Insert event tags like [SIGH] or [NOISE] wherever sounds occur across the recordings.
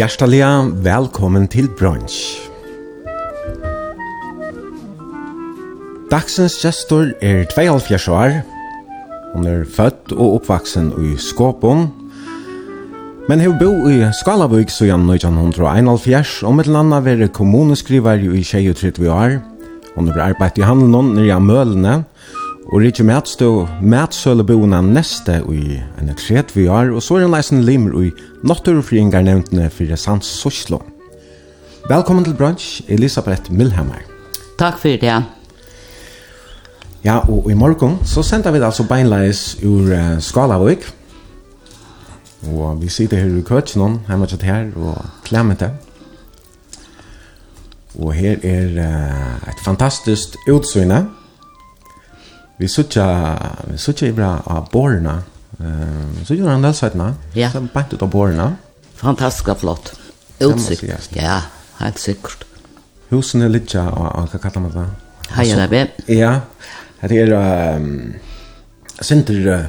Hjertelig velkommen til brunch. Dagsens gestor er 72 år. Hun er født og oppvaksen i Skåpon. Men hun bor i Skalavøk så gjennom 1971, og med landa være kommuneskriver i 23 år. Hun har arbeidet i handelen nere i Mølene, og Og Rikki Matstå, boende neste i en tret vi er, og så er en leisen limer i Notturfringar nevntene for Sans Soslo. Velkommen til brunch, Elisabeth Milhammer. Takk for det. Ja, og i morgen så sender vi det altså beinleis ur uh, Skalavøk. Og vi sitter her i køtjen, hjemme til her, og klemmer til. Og her er uh, et fantastisk utsynet vi sutja vi sutja i bra av borna. Ehm så gjorde han det sådana. Ja. Så bant ut av borna. Fantastiska flott. Utsikt. Ja, helt sikkert. Husen är lite av hva kallar man det? Hajarabe. Ja. Det är ehm center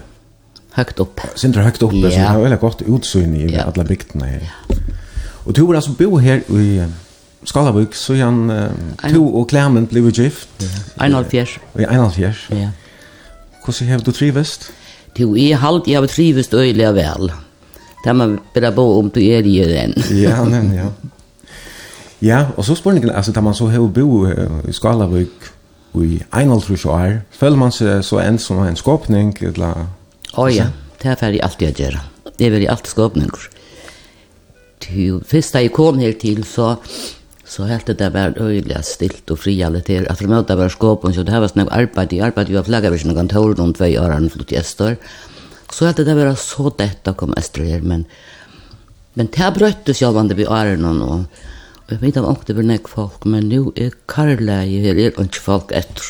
högt upp. Center högt upp så har väldigt gott utsyn i alla bygderna här. Och du var alltså bo här i Skalavík, så han, uh, to og Clement blev gift. 1,5 år. 1,5 år. Ja. Hvordan har du trivest? Du jeg halt jeg har trivest øyelig vel. Det man bare bo om du er i den. ja, men ja. Ja, og så spørningen, altså, da man så har bo i Skalavik i 51 år, føler man seg så en som en skåpning? Eller, Å ja, det er ferdig alltid å gjøre. Det er veldig alltid skåpninger. Først da jeg kom her til, så så helt det där var öjliga stilt och fria lite. Att de möta var skåpen så det här var snägg arbete. Jag arbetade ju av flaggavirsen och kontor runt två år han flott gäster. Så helt det där var så detta kom Östra här. Men, men det här bröttes jag vann vid åren och jag vet inte om det var nägg folk. Men nu är karläge här är inte folk efter.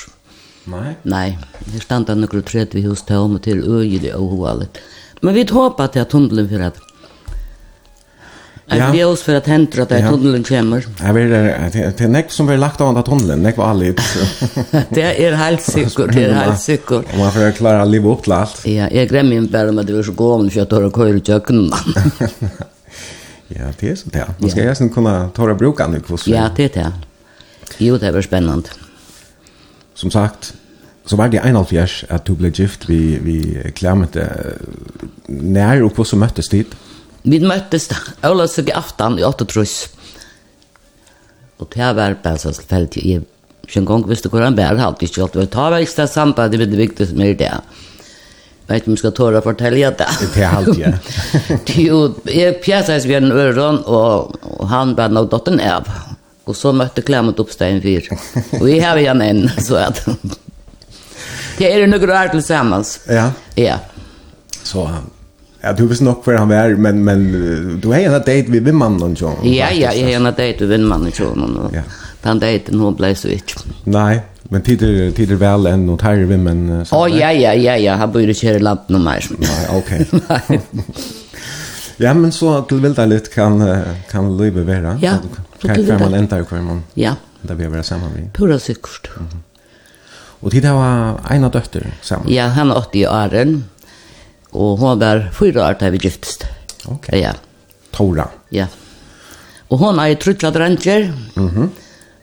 Nej. Nej, här stannar några träd vid hos Tom och till öjliga och. Men vi hoppas att tunneln för att Ja. Det är oss för att hända att det är tunneln kommer. Jag vill det Det är näck som vi lagt av den tunneln, näck var allt. [LAUGHS] Det är helt [LAUGHS] säkert, det är helt säkert. Om man får klara liv upp till allt. Ja, jag glömmer inte bara om att det var så gåvan för att tar och köra i köken. [LAUGHS] Ja, det är så det. Man ska ju sen kunna ta och bruka nu på Ja, det är det. Jo, det var spännande. Som sagt, så var det en av halv att du blev gift vi vi klämte när och på så möttes dit. Vi møttes Ola søg i aftan i 8 trus. Og det var bare så tilfeldig. Jeg kjønn gong visste hvor han bærer hatt ikke alt. Det var ikke det sambandet med det viktigste med det. Jeg vet ikke om jeg skal tåre å fortelle det. Det er alt, ja. Jo, jeg pjæsas ved en øron, og han var nå dotteren av. Og så møtte Klemmet Oppstein fyr. Og jeg har igjen en, [LAUGHS] så at... Det er noe rart tilsammans. Ja. Ja. Så Ja, du visste nok hvor han var, men, men du har en date vi vindmannen, så. Ja, ja, jeg har en date med vindmannen, og Ja. Den daten, hun ble så ikke. Nei, men tider, tider vel enn tar tærer vindmenn? Å, ja, ja, ja, ja, han bor ikke her i landet noe mer. Nei, ok. [LAUGHS] Nei. ja, men så til vilda litt kan, kan livet være. Ja. Kan hver man ender hver man. Ja. Det vi være sammen med. Pura sikkert. Mm -hmm. Og tid har en av døtter sammen. Ja, han er 80 i åren og hon var fyra år da vi giftest. Okej. Ja. Tora. Ja. Och hon har ju trutla dranger. Mhm. Mm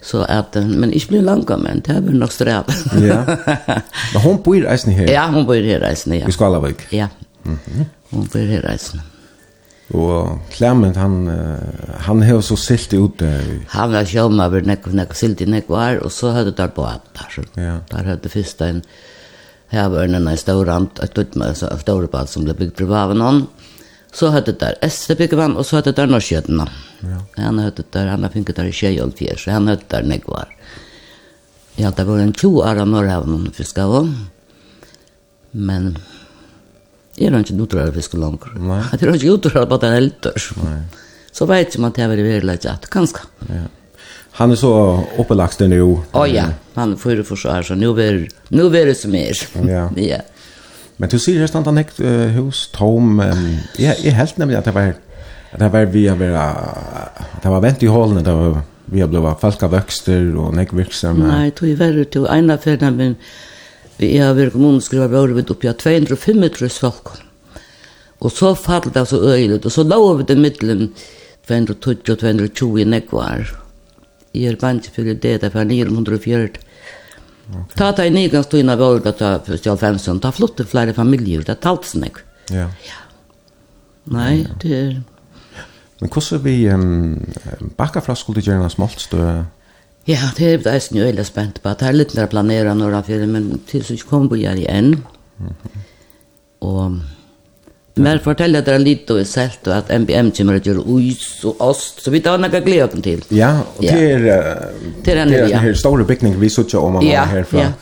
så att men ich blir långa men det er väl nog sträv. ja. [LAUGHS] Men hon bor i Eisen her. Ja, hon bor i Eisen, ja. I Skalavik. Ja. Mhm. Mm hon bor i Eisen. Og Clement, han, han har så silt ut det. Han var sjåmaver, nekk, nekk, silt i nekk var, og så hadde der båtar. Ja. Der hadde fyrst en, Her var en restaurant, et utmøs stor Storebad som ble bygd fra Bavanon. Så hette der Esse og så hette der Norskjøtene. Ja. Han hette der, han har funket der i Kjøyolfjer, så han hette der Negvar. Ja, det var en 20 år av Norrhavn fisk [LAUGHS] av henne. Men jeg er ikke utdrag fisk langer. Nei. Jeg er ikke utdrag på den helter. Nei. Så vet jeg om at jeg var i virkelig kanskje. Ja. Han är så uppelagd nu. Ja, oh, ja. Han får ju försvara så nu är nu är det som är. Ja. ja. Men du ser just att han ett uh, hus tom. Um, ja, jag helt nämligen att det var att det var vi har att det var vänt i hålen där var vi har blivit falska växter och näck växter men Nej, det är värre till ena färden men vi har vi kommun skriva bara vid upp i 205 trus folk. Och så fallet det så öjligt och så låg vi det mittlen 220 220 näck var. Jeg er vant til det, det var 940. Okay. Ta ta i nigan støyna vårda ta først Fensson, ta flotte flere familier, det talt snakk. Ja. ja. Nei, det er... Men hvordan er vi um, bakka fra skulle gjerne smalt stø? Ja, det er det er jo veldig spent på. Det er litt mer planera når fyrir, men til så ikke kom vi her igjen. Mm -hmm. Og Men fortell dere litt og selt og at MBM kommer til å gjøre ois og ost, så vi tar noe glede oss til. Ja, og det er, uh, det er denne her store bygning vi sitter om man ja, herfra. Ja.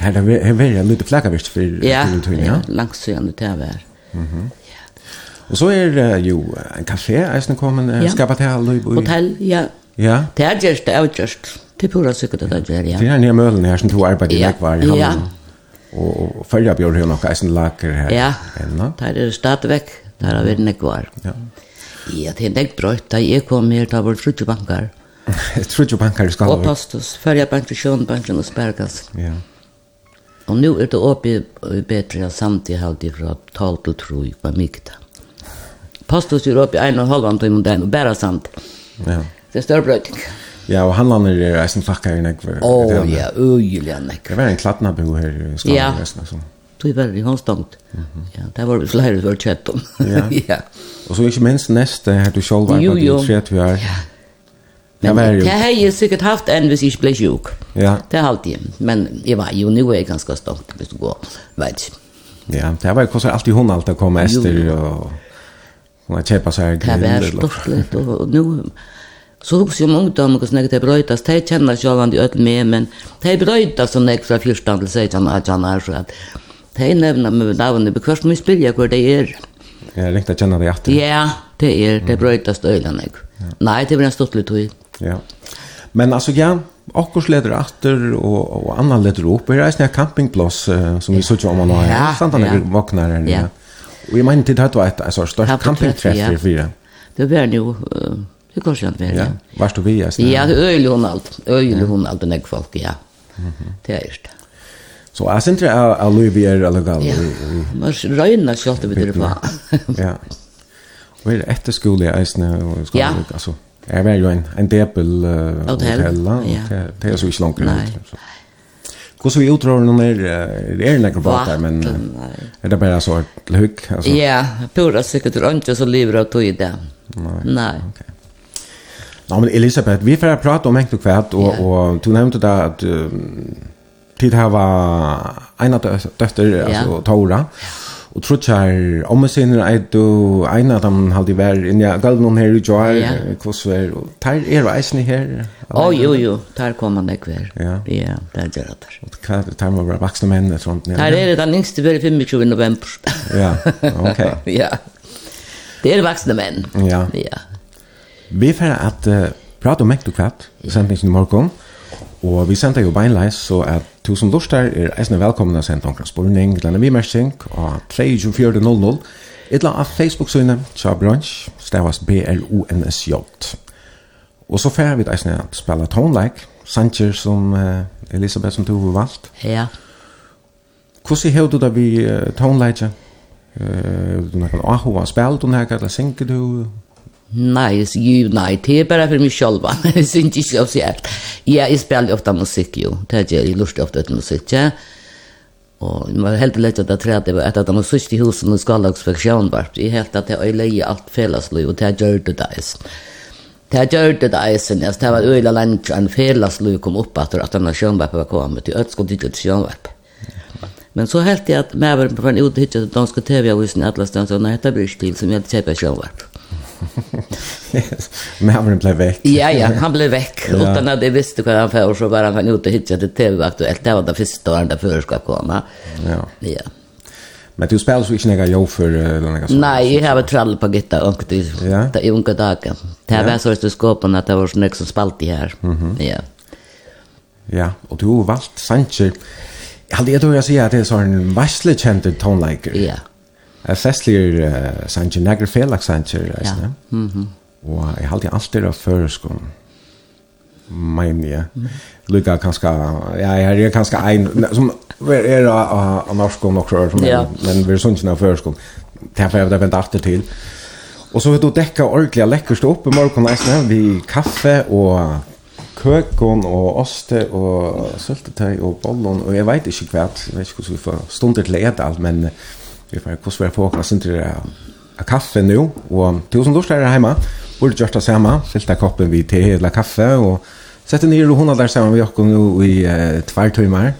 Her er det veldig lite flaggervist for ja, Tulletun, ja? Ja, langt søgjende til å være. Mhm. Og så er uh, jo en kafé, er det uh, ja. skapet til her, Løybo? Hotell, ja. Ja. Det er gjørst, det er gjørst. Det er pura sikkert det er gjørst, ja. Det er nye mølen her som to arbeider i ja. Lekvar i Halland. Ja, Og, og følge bjør har nok eisen Laker her. Ja, der er stadigvæk, der har vært nek var. Ja. Ja, det er nekk brøyt, da jeg kom her, da var det trutje bankar. [LAUGHS] trutje bankar i Skalvor? Og postus, følge banker, sjøen banker og spergas. Ja. Og nu er det oppe i bedre samtidig halvtid fra tal til tro på mykta. Postus er oppe i en og halvann timen den, og bare samt. Ja. Det er større brøyting. Ja. Ja, og han lander er eisen fakka i nekver. Å, ja, øyelig nekver. Det var en klatnabo her i Skåne, ja. sånn. Det var i håndstångt. Ja, det var flere for kjøtt om. Ja. Og så ikke minst neste her du selv var på din tredje vi er. Ja. Men det har jeg sikkert haft enn hvis jeg ikke ble sjuk. Ja. Det har alltid. Men jeg var jo, nå er jeg ganske stolt hvis du går, vet ikke. Ja, det var jo kostar alltid hon alltid å komme ester og... Hon har kjøpet seg grill. Det var stort litt, og nå... Så hugsa om ungdom og snakka til brøytas, de kjenner sjálvand de öll med, men de brøytas som jeg fra 14 til 16 og 18 år, så at de nevna med navnet, men hverst må jeg spilja hvor de er. Jeg lengt å kjenne det etter. Ja, det er, det brøytas øyla nek. Nei, det blir en stortlig tog. Ja. Men altså, ja, Akkurs leder atter og, og annan leder opp. Her er en campingplass uh, som vi sitter om man har. Ja, Samt han er vaknar her. Ja. Og jeg mener til det var et altså, størst campingtreff i fire. Det var jo Det går sånn vel, ja. Varst du vi, ja? Ja, det øyelig hun alt. Øyelig hun alt, men folk, ja. Det er just det. Så jeg synes ikke at Louis er illegal. Ja, man røyner selv til vi drar på. Ja. Og er etter skole i Eisne? og skole? Ja. Altså, jeg var jo en, en debel uh, hotell, ja. det er så ikke langt Nei. rundt. Hvordan vi utdrar noen er, er det båt der, men er det bare så et hugg? Ja, pura sikkert rundt, og så lever av tog i det. Nei. Nei. Okay. Ja, men Elisabeth, vi får prata om enkelt kvart och ja. och du nämnde där att uh, tid här var en av dotter yeah. alltså Tora. Och tror jag om man sen är du en av dem hade varit in ja gald någon här i Joar kurs var och tar er reisen här. Åh jo jo, tar kommer det kvar. Ja. Ja, där gör det. Och det kan ta mig bara vuxna män och sånt. Där är det den yngste blir 25 november. Ja, okej. [LAUGHS] Ja. Det är vuxna män. Ja. Ja. Vi får at uh, prate om mekt og kvart, sendingen i morgen, og vi sender jo beinleis, så at du som lortar er eisne velkomna sendt omkring spurning, glenne vi mersing, og 3.24.00, etla av Facebook-synet, tja brunch, stavast B-L-O-N-S-J. Og så får vi eisne at spela tonelike, Sanchez som uh, Elisabeth som du har valgt. Ja. Hvordan har du det vi uh, Tone Like? Uh, du har noen ahova, spelt du noe, eller synker du? Ja. Nej, ju nei, det är bara för mig själv. Det syns inte officiellt. Ja, jag spelar ofta musik ju. Det är jag lust ofta att musik, ja. og man var helt lätt at träda var att de sist i husen och skalagsfektion var. Det helt at det är alt allt fällaslöj och det gjør det där. Det gjør det där sen. Det var öla land en fällaslöj kom upp at at den sjönvärp var kommit till til dit sjönvärp. Men så helt jag at med på en uthittad danska tv-avisen i Atlastan så nei, det blir stil som jag inte. [LAUGHS] Men han blev väck. Ja, ja, han blev väck. [LAUGHS] Ja. Utan att jag visste vad han för så var han ute och hittade till TV-aktuellt. Det var det första året där förra ska komma. Ja. Ja. Men du spelar så inte några jobb för eller några sånt? Nej, jag har trall på gitta och det är unga dagar. Det här var så att du skapade att det var så mycket som spalt i här. Ja. Ja, och du har valt Sanche. Jag hade ju att säga att det är så en vasslig känd tonliker. Ja. Jeg flestlig uh, sanger, neger felak sanger, ja. Og jeg halte alltid av føreskån, men jeg, Lykka kanskje, ja, jeg er kanskje ein, som er av norsk og nokre år, men ja. men vi er sånn av føreskån, derfor jeg har vendt alltid til. Og så vil du dekka ordentlig lekkerst opp i morgen, vi kaffe og køkon og oste og søltetøy og bollon, og jeg vet ikke hva, jeg vet ikke hvordan vi får stunder til å ete alt, men vi får hvordan vi er på klassen til av kaffe nå, og tusen dårst er hjemme, burde gjort det samme, fylte koppen vi te eller kaffe, og sette ned og hon der sammen med Jakob nå i uh, tvær timer.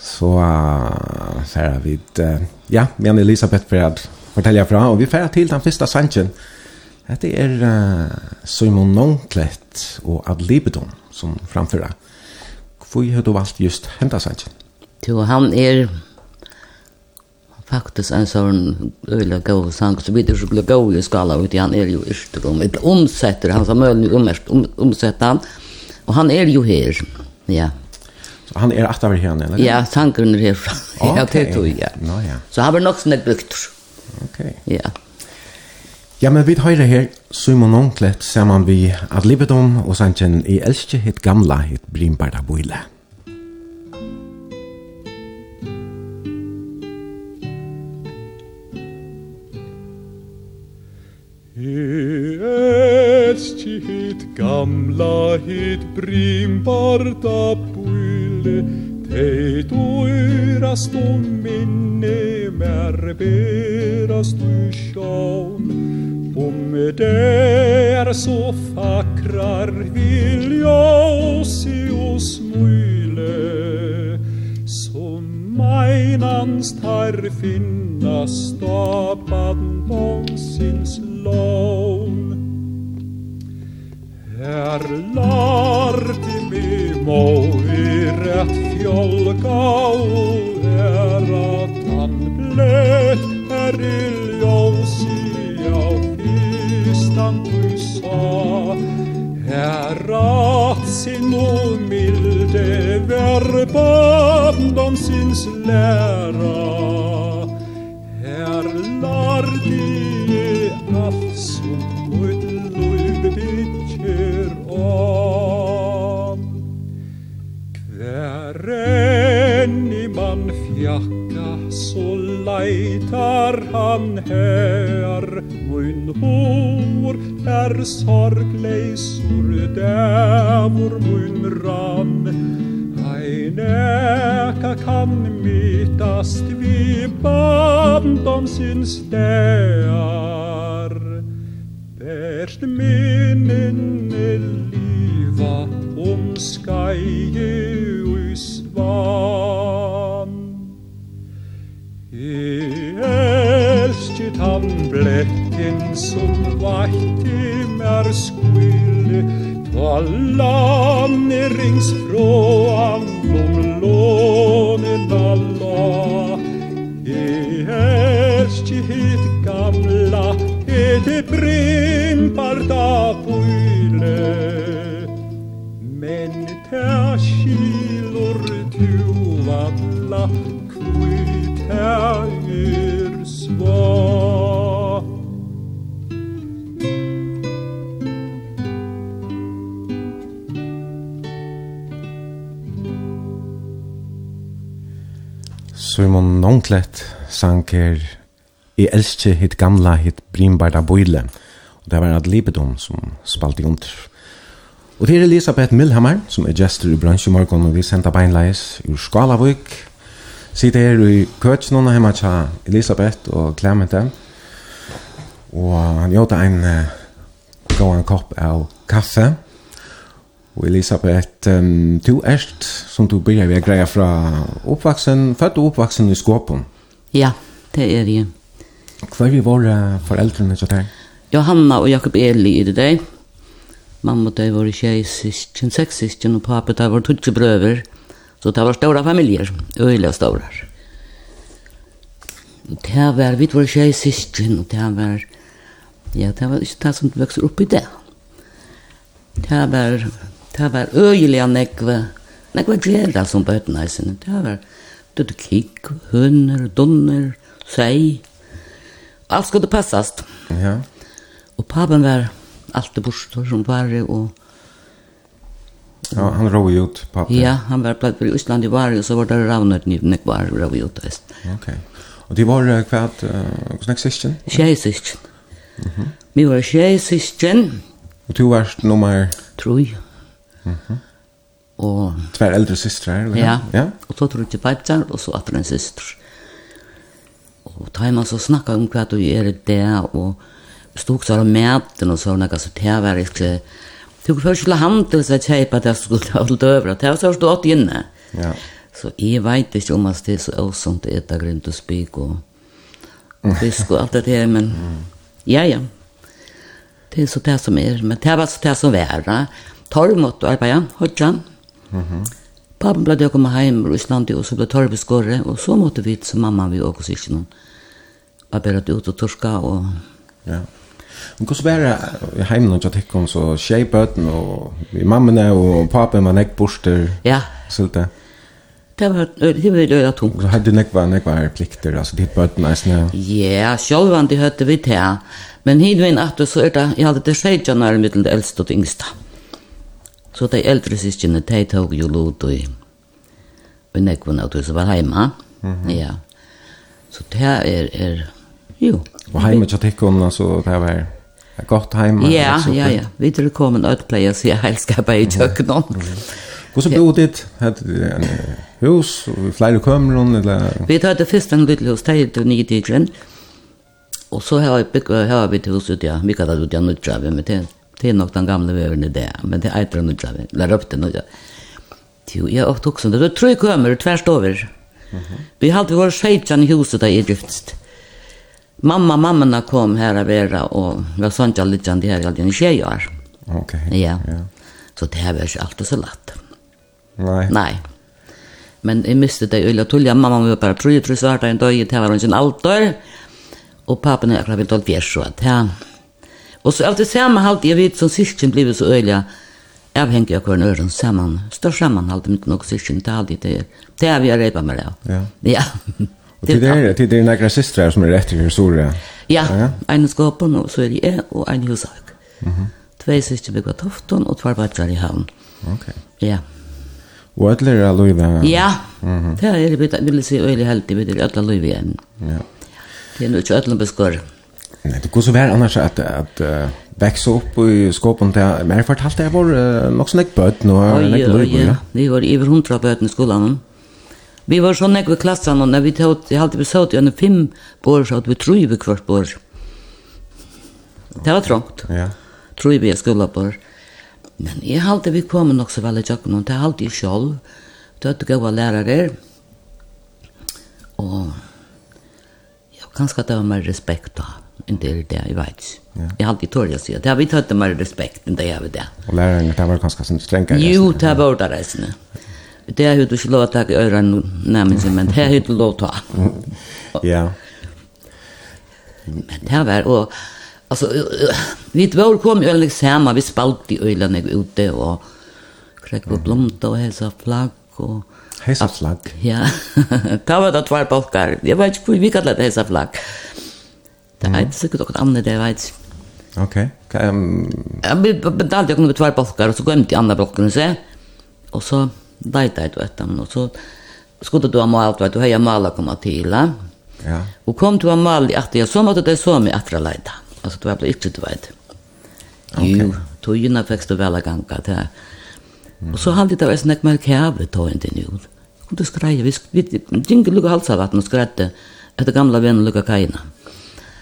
Så uh, færre vi, uh, ja, men Elisabeth Fred forteller fra, og vi færre til den første sangen. det er uh, Simon Nonklett og Ad Libedon som framfører. Hvor har du valgt just hentet sangen? Jo, han er faktisk en sånn øyla gav sang, så vidt er så glad gav i skala, vet han er jo Ystrom, et omsetter, han sa øyla omest, om, omsetter han, og han er jo her, ja. Så han er at av her, eller? Ja, sangren er herfra, [LAUGHS] okay. ja, det tror jeg. No, ja. Så han var nok sånn et brukt. Ok. Ja. Ja, men vi høyre her, Simon Onklett, ser man vi at livet om, og sannsyn i elskje hitt gamla, hitt Brimbarda Boile. Ja. Etschi hit gamla hit brimbarda bulle Tei tuiras tu minne märberas du sjaun Pomme der så fakrar vilja oss i oss mule meinans tar finna stapan bångsins lån. Her lart i mi må vi rett fjolga og er at han bløt er i ljósi av istan du sa. Herrat sin og milde sins læra. Her lar alt som ut løyb bytjer om. Hver en i fjakka så leitar han her. Mun hår er sorgleisur dævur mun rann. Ein eka kan mytast vi band om sin stær. Berst minninne liva om skaie ui svan I utan bletten som vakti mer skulle ta landnirings från de lånena la i helst hit gamla et det brimparta puile men ta skilor tuvalla kvita Simon Nonklet sang her «I elskje hitt gamla hitt brimbarda boile» og det var en adlibedom som spalt i under. Og det er Elisabeth Milhammer som er gestor i bransjemorgon og vi sender beinleis ur Skalavik sitter her i køtsen og hjemme til Elisabeth og Clemente. Og han gjorde en uh, gåan kopp av kaffe og Og Elisabeth, um, du erst, som du byrjar ved greia fra oppvaksen, født og oppvaksen i Skåpen. Ja, det er jeg. Hva er våre foreldrene til deg? Johanna og Jakob Eli er det deg. Mamma og deg var tjej sysken, seks sysken, og pappa deg var tutsi brøver. Så det var stora familier, øyla stora. Det var, vi var tjej sysken, og det var, ja, det var ikke det som vokser opp i det. Det var Det var øyelig nekve, nekve gjerra som bøtene sinne. Det var dødde kikk, høner, donner, sei. Alt skulle passast. Ja. Og papen var alltid bostor som bare, og... Ja, han rov ut, papen. Ja, han var platt i Østland i Varje, og så var det ravnet i Nekvar, rov ut eist. Ok. Og de var kvært, uh, hvordan er sysken? Tjei sysken. Mm -hmm. Vi var tjei sysken. Og du var nummer? Troi. Mm -hmm. Og... Tver eldre systre her? eller? Ja, ja. og så tror ikke beidsar, og så atter en syster. Og da ta man så snakka om hva du gjør det, og stod så av maten og sånn, altså, det var ikke... Du kunne først til handel, seg jeg at jeg skulle ta alt over, det var så stått inne. Ja. Så jeg vet ikke om at det er så åsomt å ete grønt og spik og fisk og alt det her, men ja, ja. Det er så det som er, men det var så det som var, torv måtte arbeide, hodja. Mm -hmm. Pappen ble det å komme hjem i Russland, og så ble torv skåret, og så måtte vi som mamma vi åker seg ikke noen arbeidet ut og torska. Og... Ja. Men hvordan var det hjemme når jeg tikk om så tjej bøten, og mammene og papen var nekk borster? Ja. Sulta. Det var det var det tungt. Och hade nekk nekva nekva var plikter alltså ditt bötten är snö. Ja, själva inte hörde vi det. Men hidvin att så är det jag hade det skejan när mitten det äldsta och yngsta. Mm. Så de eldre syskjene, de tog jo lot i nekvun av tusen var heima. Mm -hmm. Ja. Så det er, er jo. Og heima tja tikkun, altså, det var godt heima. Ja, altså, ja, ja. Vi tror kom en ødpleie, så jeg heilskapet i tjøkkenen. Mm Hur så bodde det? Hade det en hus och flera kameror eller? Vi det først en liten hus där i Nidingen. Och så har vi byggt har vi ett hus ut ja, vi kallar det ut ja nu driver med det Det er nok den gamle veveren i det, men det er etter noe, eller røpte noe. Jo, jeg har også det. Det tror jeg kommer tvers over. Vi hadde vår skjøytjan i huset da i giftet. Mamma, mammana kom her av vera, og vi var sånn til litt sånn det her, jeg hadde en tjej år. Ok. Ja. Så det her var ikke alltid så latt. Nei. Nei. Men jeg miste det øyla tullia, mamma var bare tru, tru svarta en dag. det var hun sin alder, og papen er akkurat vidt alt fjerst, så det Ja. Og så av det samme halte jeg vidt som syskjen blivit så øyla avhengig av hver øren sammen. større saman halte mitt nok syskjen, det er alltid det det er vi har reipa med det. Ja. Ja. Og til det er, til det er nekra systrar som er rett i historia. Ja, ja. en skåpen, og så er jeg, og en husag. Tvei syskjen bygga tofton, og tvar vatjar i havn. Ok. Ja. Og ætler er alloiva? Ja, det er, vil jeg si, øyla heldig, vi er øyla alloiva igjen. Ja. Det er nu ikke øyla beskår. Ja. Nei, det går så vær annars att att uh, växa upp i skåpen til, men jeg fortalte jeg var uh, nog snack böt nu oi, något Ja, vi var över hundra böt i skolan. Vi var så näck klassan, og och när vi tog vi hade besökt en fem bor så att vi tror vi kvart bor. Det var trångt. Ja. Tror vi skulle på. Men jeg hade vi kom nok så väl jag kunde det hade jag själv. Det att gå lärare. Och jag kanske det var mer respekt då en del det, jeg vet ikke. Ja. Jeg har alltid tåret å si at det har vi tatt mer respekt enn det jeg vet det. Og lærerne, det var kanskje sånn strenge? Jo, det var det reisende. Det har du ikke lov å ta i ørene nærmest, men det har du lov å ta. Ja. Men det var, og alltså vi var kom ju eller samma vi spalte i ölen ute och kräck på blomta och hälsa flagg och hälsa flagg. Ja. [LAUGHS] Ta var det två balkar. Jag vet inte hur vi kallar det hesa flagg. Det er ikke sikkert noe annet, det vet. Okej. Okay. Um... Jag betalade jag kunde två balkar och så glömde jag andra balken så. Og så dejtade jeg etter dem, og så skulle du ha malt vet du heja mala komma til. Ja. Og kom du ha mal i att så måtte det så mig att leda. Altså, det var blev inte du vet. Okej. Okay. Då gynna fick du vel gånga ganga til. Og så hade det varit snack med kärve då inte nu. Och det skreie, vi jingle lucka halsavatten og skrette etter Ett gamla vän lucka kajna.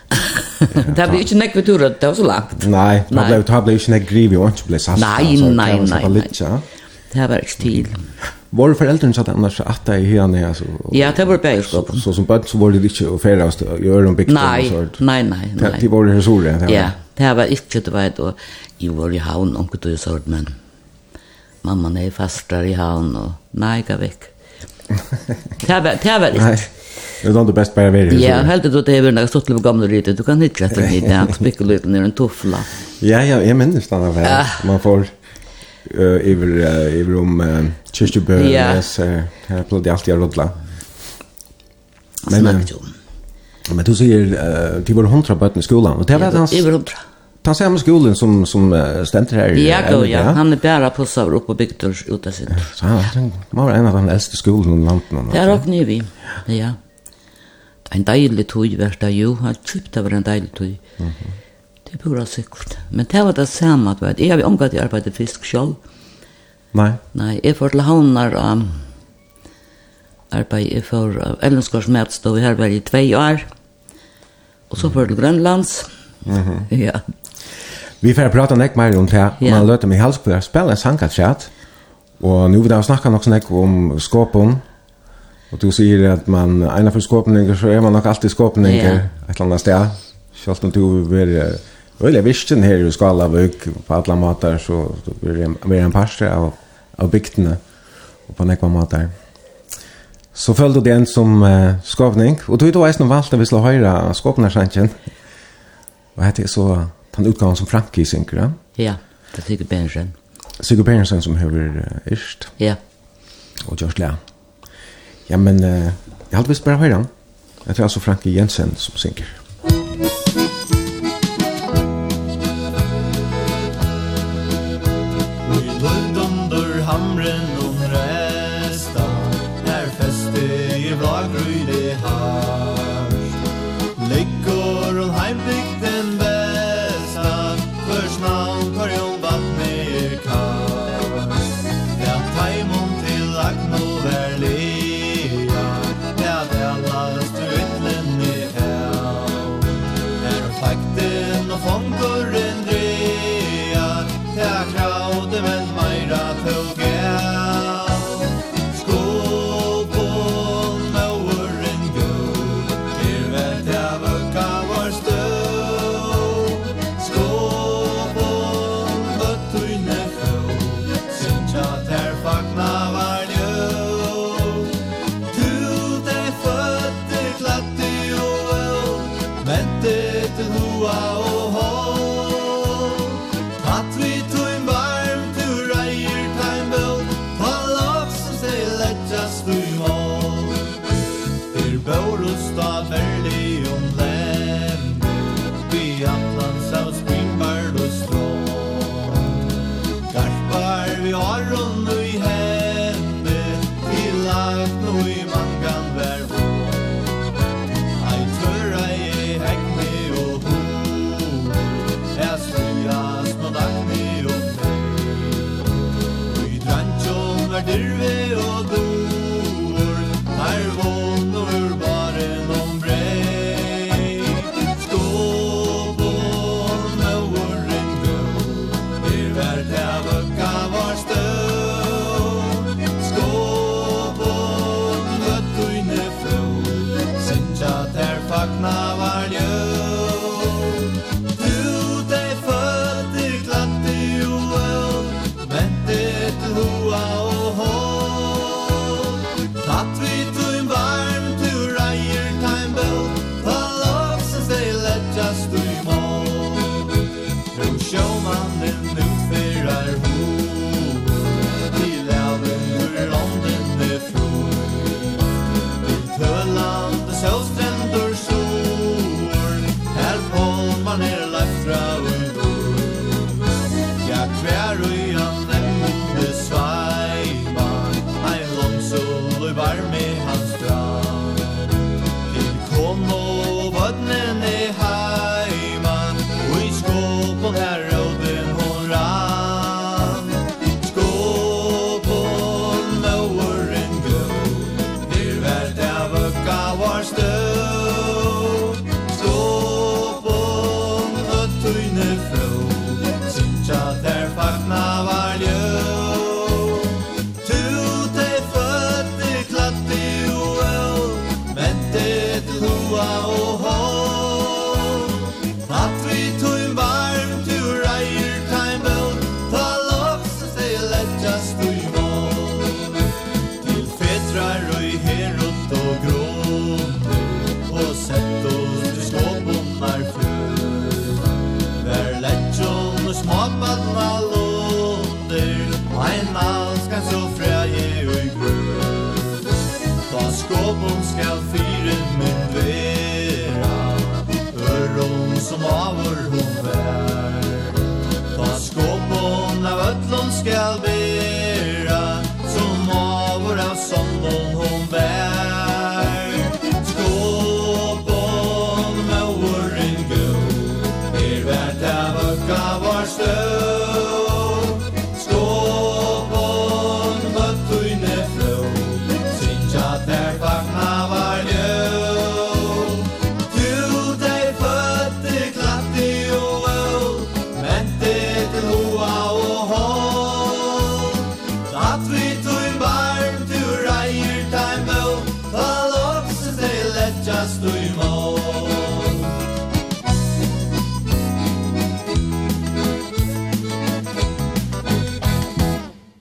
[LAUGHS] Det blir ikke nekve ved turet, det var så langt. Nei, det ble, det ble ikke nekk griv i ånds, ble satt. Nei, nei, nei, nei. Det var ikke til. Var foreldrene satt annars at det i henne? Altså, ja, det var bægerskåpen. Så, så som bøtt så var det ikke å fære oss i øren bygd? Nei, nei, nei. nei. Det var det her det var. Ja, det var ikke, du vet, og jeg var i havn, omkje du sort, men mamma er fastere i havn, og nei, jeg vekk. [LAUGHS] Det var, det var ikke. Det är nog det bäst bara vara. Ja, helt det det är väl något på gamla rytet. Du kan hitta det lite att [LAUGHS] spicka lite ner en tuffla. Ja, ja, jag minns den där. Man får eh över över om kyrkobön så här på det alltid rodla. Men men Men du säger till var hundra barn i skolan och det var hans över hundra. Ta sig hem skolan som som stämte här. Ja, ja, han är bara på så upp på Victors utasin. Så han var en av de äldsta skolorna i landet. Ja, och nu vi. Ja en deilig tog vært det jo, han kjøpte var en deilig tog. Mm -hmm. Det er pura sikkert. Men det var det samme, at jeg har omgått i arbeidet fisk selv. Nei. Nei, jeg får til havnar og um, arbeid, jeg får uh, Ellenskars medstå, vi har vært i tvei år, og så får til Grønlands. Mm -hmm. [LAUGHS] ja. Vi får prata nek mer om det, og ja. man løter meg halsbøy, spiller en sangatrat, og nu vil jeg snakke nok nek om skåpen, Och du säger att man ena för skåpningar så är man nog alltid skåpningar yeah. ett annat ställe. Självt om du är Eller vissten här i Skalavuk på alla matar så blir det en parste av, av bygdene och på nekva matar. Så följde det en som uh, skåpning och tog då är snart valt att vi slår höra skapnarsanken. Vad heter det så den utgången som Frankie synker. Ja, ja det är Sigurd Bergensen. Sigurd Bergensen som hör uh, Ja. Och Josh Lea. Ja, men uh, jeg hadde visst bare høyre han. Jeg tror altså Frankie Jensen som synker. Musik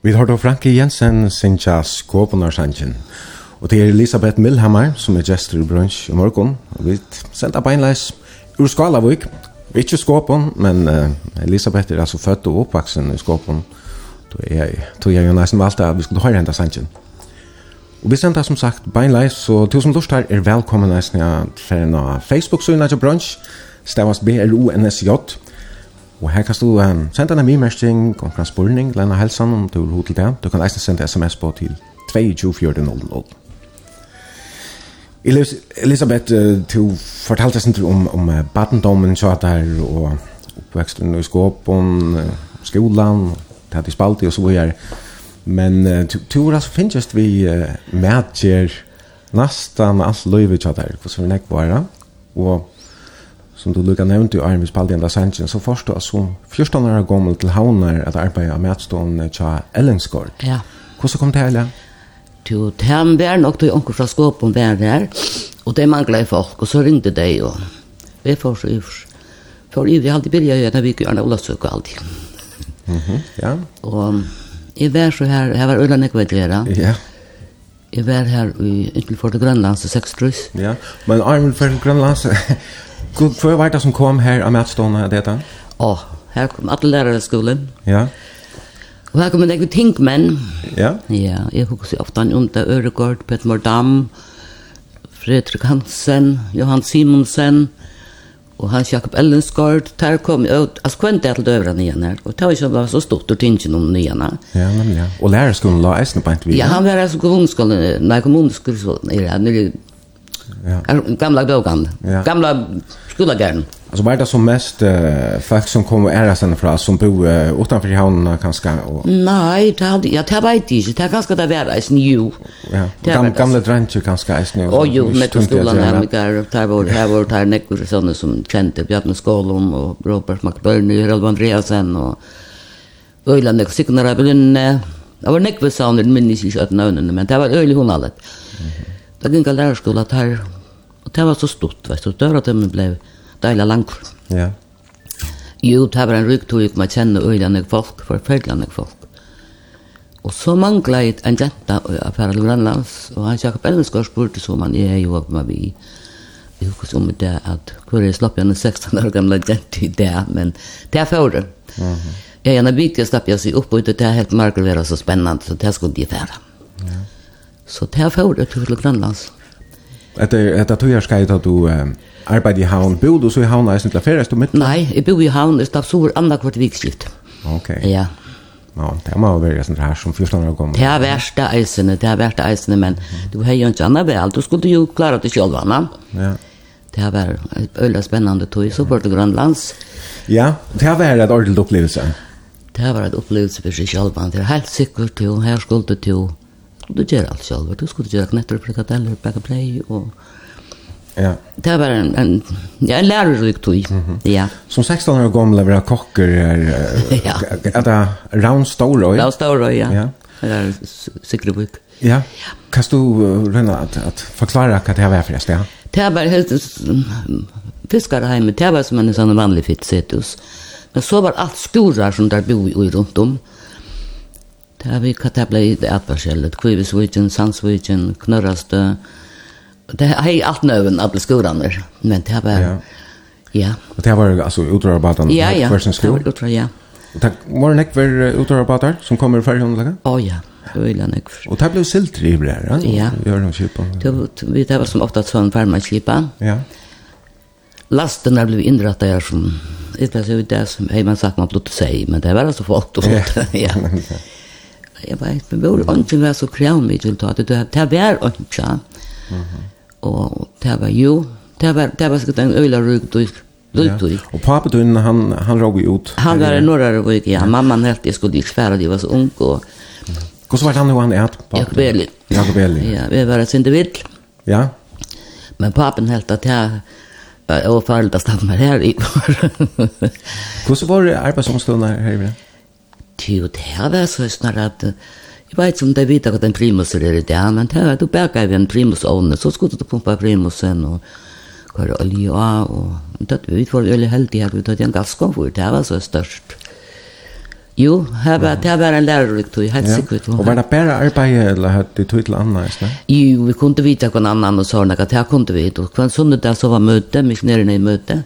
Vi har då Frankie Jensen sinja skåpenarsangen. Og det er Elisabeth Milhammer som er gestor i brunch i morgon. Og vi sender beinleis ur Skalavik. Ikke skåpen, men uh, Elisabeth er altså født og oppvaksen i skåpen. Då er jeg jo nesten valgt at vi skulle høre henne sanjen. Og vi sender som sagt beinleis, så tusen lust her er velkommen nesten til Facebook-synet til brunch. Stavast B-R-O-N-S-J. Og her kan du um, sende en e-mærkning, og kan spurning, lærne helsen om du vil hod til det. Du kan eisen sende sms på til 221400. Elisabeth, uh, du fortalte sin om, om uh, badendommen, tjater, og oppveksten i skåpen, uh, skolan, spalt i og så videre. Men uh, du du altså finnes vi uh, mætjer nästan allt löjvet tjater, hvordan vi nekvar, og som du lukka nevnt i Arnvis Vispaldi Sanchin, så forstå at som 14 år gammel til havner at arbeid av medstående tja Ellensgård. Ja. Hvordan kom det hele? Jo, det her var nok til onker fra skåpen var der, og det manglet folk, og så ringde de, og vi får så ivers. For ivrig alltid bilja i en vik i Arne Olavsøk og alltid. Mm -hmm, ja. Og jeg var så her, jeg var Øyland Ekvedlera. Ja. Jeg var her i, inntil for til Grønlands, seks trus. Ja, men Arne for Grønlands, Gud, var det som kom her av mätstånda detta? Ja, oh, her kom alle lærere i skolen. Ja. Og her kom en ikke tingmenn. Ja? Ja, jeg husker ofte han under Øregård, Peter Mordam, Fredrik Hansen, Johan Simonsen, og Hans Jakob Ellensgård, der kom jeg ut, altså kvendt jeg til døvra nyan her, og det var ikke bare så stort og tingen om nyene. Ja, men ja. Og lærerskolen la eisen på en vis. Ja, han var altså kommunskolen, nei, kommuneskolen, nere, nere, Ja. Gamla blågan. Ja. Gamla skolagärden. Alltså var det som mest uh, folk som kom och ära sen fra, som bor uh, utanför havnen kanske? Och... Nej, det hade, ja, det vet inte. Det kanske det var ens nu. Ja. Gam, gamla dränter kanske ens nu. Och jo, med på skolan här med där. Där var det här var det här nekvar sådana som kände Bjarne Skålom och Robert McBurney och Rolf Andreasen och Öjland och Signar Abelunne. Det var nekvar sådana, minns inte att nöjna, men det var öjlig hon allt. Mm -hmm det gikk av lærerskola der, og det var så stort, vet du, døra til meg ble deilig langt. Ja. Jo, det var en rygtog, man kjenner øyne folk, forferdelig folk. Og så manglet jeg en jenta av Færa Grønlands, og han Jakob Elvensgaard spurte som han er jo med vi. Jeg husker om det at hvor jeg slapp igjen en 16 år gamle jente i det, men det er for det. Mm -hmm. Jeg bygd jeg slapp jeg seg opp, og det er helt margelere så spennende, så det skulle de fære. Mm. Så det har fått ut til Grønlands. Etter, etter tog jeg skrevet at du eh, arbeid i havn, bod du så i havn er snitt laferes du mitt? Nei, jeg bor i havn, jeg stav sår andre kvart vikskift. Ok. Ja. Ja, det må være sånn her som første år kommer. Det er verste eisene, det er verste eisene, men du har jo ikke annet vel, du skulle jo klare det selv, Anna. Ja. Det har vært et øyla spennende tog, så bort til Grønlands. Ja, det har vært et ordentlig opplevelse. Det har vært et opplevelse for seg selv, det er helt sikkert jo, her skulle du til skulle göra alt selv. Du skulle gjøre knetter, frikadeller, baka brei Og... Ja. Det var en, en ja, en lärorrik tog. Mm -hmm. Ja. Som 16 år gammel var kocker är [LAUGHS] ja. Er det round storroy. Round storroy, ja. Ja. Det är säkert Ja. Kan du uh, rønne at, at forklare hva det var för det? Ja. Det var helt fiskarheimet, det var som en sånn vanlig fitt setus. Men så var alt skorar som der bor i rundt om. Ja, vi kan ta blei det at var sjellet. Kvivesvigen, Sandsvigen, Knørrastø. Det er hei alt nøven av skolene, men det var... Ja. ja. Og det var altså utrørarbeidene? Ja, ja. Hver sin skole? Ja, utrør, ja. Og takk, var det nekver utrørbater som kommer fra fergen? Å oh, ja, det var illa nekver. Og det ble siltri i her, ja? Ja. Vi har noen kipa. Det var som ofta sånn farmakipa. Ja. Lasten er blei innrattet her som... Det er så det som, jeg man sagt man blott seg, men det var altså folk, du ja. [LAUGHS] ja. [LAUGHS] jeg vet, men vår ånden var så kravmig til det, det var ånden. Og det var jo, det var, det var sikkert en øyla rygdøyk, rygdøyk. Og pappa din, han, han råg ut? Han var en norra rygdøyk, ja. Mamman helt, jeg skulle ikke svære, de var så ung, og... Hvordan var han, han er? Jakob Eli. Jakob Eli. Ja, vi var et individ. Ja. Men papen helt att jag var og att stanna här i går. Hvordan var det arbeidsomstående her i Vrena? til det ta det, så snart at Jeg vet ikke om det vet hva en primus er det dag, men det er du bakker vi en primus ovne, så skulle du pumpa primusen og kvar olje av, og det vi var veldig heldige her, vi tatt en gasskomfort, det var så størst. Jo, her var, det var en lærerik tog, helt sikkert. Og var det bare arbeid, eller hadde du tog til annet? Jo, vi kunne vite hva annan og sånne, det her kunne vi vite, og hver sånne dag så var møte, misjonærene i møte,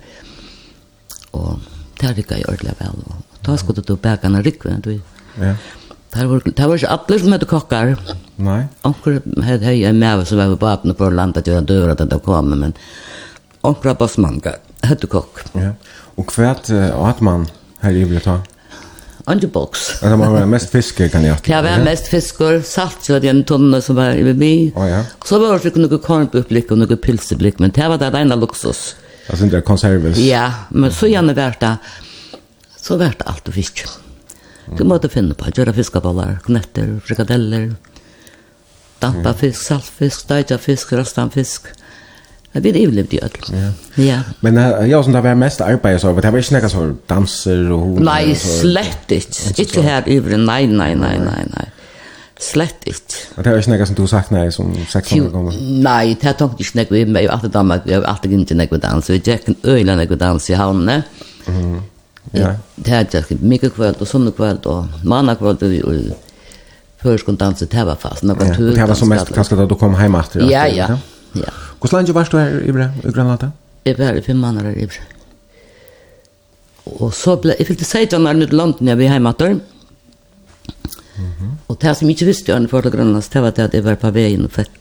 og det er ikke jeg ordentlig vel, og Då skulle du bäka en rikve. Ja. Det var, det var ikke alle som hette kokkar. Nei. Onker hadde hei en mæve som var på apene på landet til han døra til det kom, men onker var bassmann, hette kokk. Ja. Og hva hatt man her i blitt ha? Andre boks. Det var mest fiske, kan jeg Det var mest fisker, salt, så hadde jeg en tonne som var i vi. Oh, ja. Så var det noen kornbublikk og noen pilseblikk, men det var det ene luksus. Altså, det er konserves. Ja, men så gjerne vært det så vart det alt du fisk. Du måtte finne på, gjøre fiskabollar, knetter, frikadeller, dampa fisk, saltfisk, steitja fisk, rastan fisk. Det blir ikke i ødel. Ja. ja. Men uh, jeg som det var mest arbeid, så det var ikke noe sånn danser og hod? Nei, slett ikke. Ikke her over, nei, nei, nei, nei, nei. Slett ikke. Og det var ikke noe som du sagt nei, som 600 gammel? Nei, det tenkte ikke noe. vi var alltid damer, vi var alltid ikke noe dans. Jeg gikk en øyla noe dans i havnene. Mm. Ja. Det hade jag mycket er ikke mikrokvöld og sunnekvöld og mannakvöld och förskon dansa det var fast. några Ja, det var som mest kanskje da du kom hjem etter. Ja, ja. ja. Hvordan lenge var du her i Granada? Det var i fem månader i Ibre. Og så blev jag fick det 16 år til London, jeg var hjemme etter. Och det som inte visste, jag var til Granada, det var det at jeg var på vägen och fikk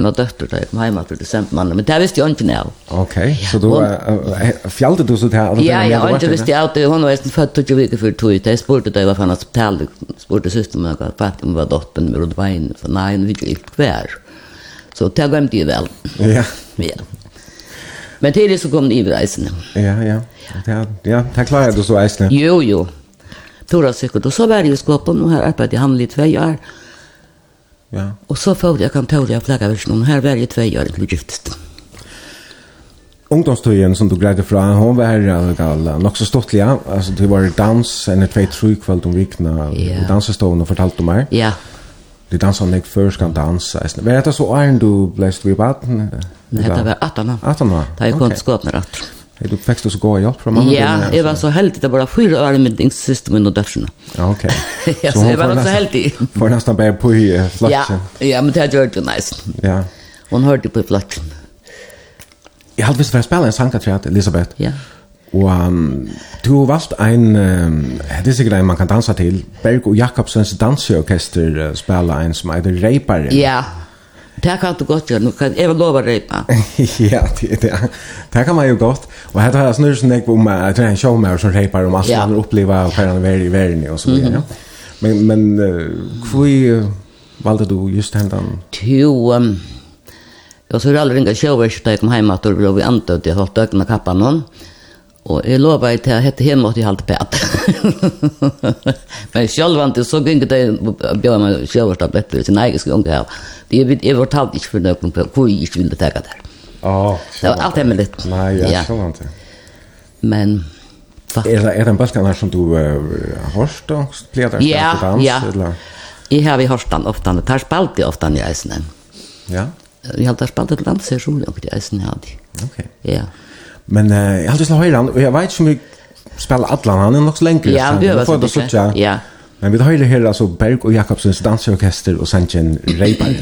Men har døtter da jeg kom hjemme til desembermannen, men det visste jeg ikke nå. Ok, så du uh, fjallte du så til her? Ja, ja, og ikke visste jeg at hun var nesten født 20 viker før tog. Jeg spurte da jeg var fra hans hotel, spurte søsteren min hva fattig hun var dotten med rundt veien, for nei, hun ville ikke hver. Så det glemte jeg vel. Ja. Ja. Men til det så kom det i reisene. Ja, ja. Ja, ja, det klarer du så reisene. Jo, jo. Tora sikkert. Og så var jeg i skåpen, og her arbeidde jeg han i tve år. Ja Ja. Och så följde jag kontoret flagga version. Här var jag två år till gift. Ungdomstøyen som du greide fra, hon var her gal, nok så stått ja, altså du var dans, en tvei tru kvöld om vikna, yeah. dansestående fortalt du meg. Ja. Du dansa nek før skal dansa. Var dette så æren du ble stvibaten? Nei, det var 18 år. 18 år? Da jeg kom til skåpner 18 Hej, du fick så gå hjälp från mamma? Ja, jag var så heldig. Det [LAUGHS] var fyra år med din syster min och dötterna. Ja, okej. Okay. så jag var också heldig. Får nästan bära på i flatsen. Ja, ja, men det har det nice. Ja. Hon hörde på i flatsen. Jag hade visst för att spela en sangkatriat, Elisabeth. Ja. Och du har valt en, det är säkert en man kan dansa till, Berg och Jakobsens dansorkester uh, spela en som heter Reiparen. Ja, Det kan du godt gjøre, nå kan jeg lova røyta. [LAUGHS] ja, det, det, det kan man jo godt. Og her tar jeg snurr som jeg om, jeg tror jeg en showmer som reipar om alt, ja. og oppleva hva han er i verden og så videre. Mm -hmm. Men, men uh, hvor uh, valgte du just hendan? Jo, um, jeg tror aldri ringa showmer, så jeg kom heim at vi andre, og jeg holdt døgnet kappa noen. Mm Og jeg lover til at hette hjemme måtte jeg halte pæt. [LAUGHS] Men sjølvant, så gikk det bjør meg sjølvartabletter, sin egen skulle unge her. Det er jeg fortalte ikke for noen på hvor jeg ikke ville ta det. Oh, det var alt hemmelig. Nei, ja, sjølvant, det. Men, faktisk. Er, er det en balkan her som du uh, hørst, da? Pleier det ja, dans, ja. eller? Jeg har vi hørst den ofte, det har spalt i ofte i eisen. Ja? Jeg har spalt et dans, så tror jeg ikke eisene hadde. Ok. Ja. Yeah. Men eh, jag hade slå höra och jag vet inte så mycket spela alla han är nog så länge. Ja, vi har fått det Ja. Men vi har ju här alltså Berg och Jakobsens dansorkester och sen Reiparen.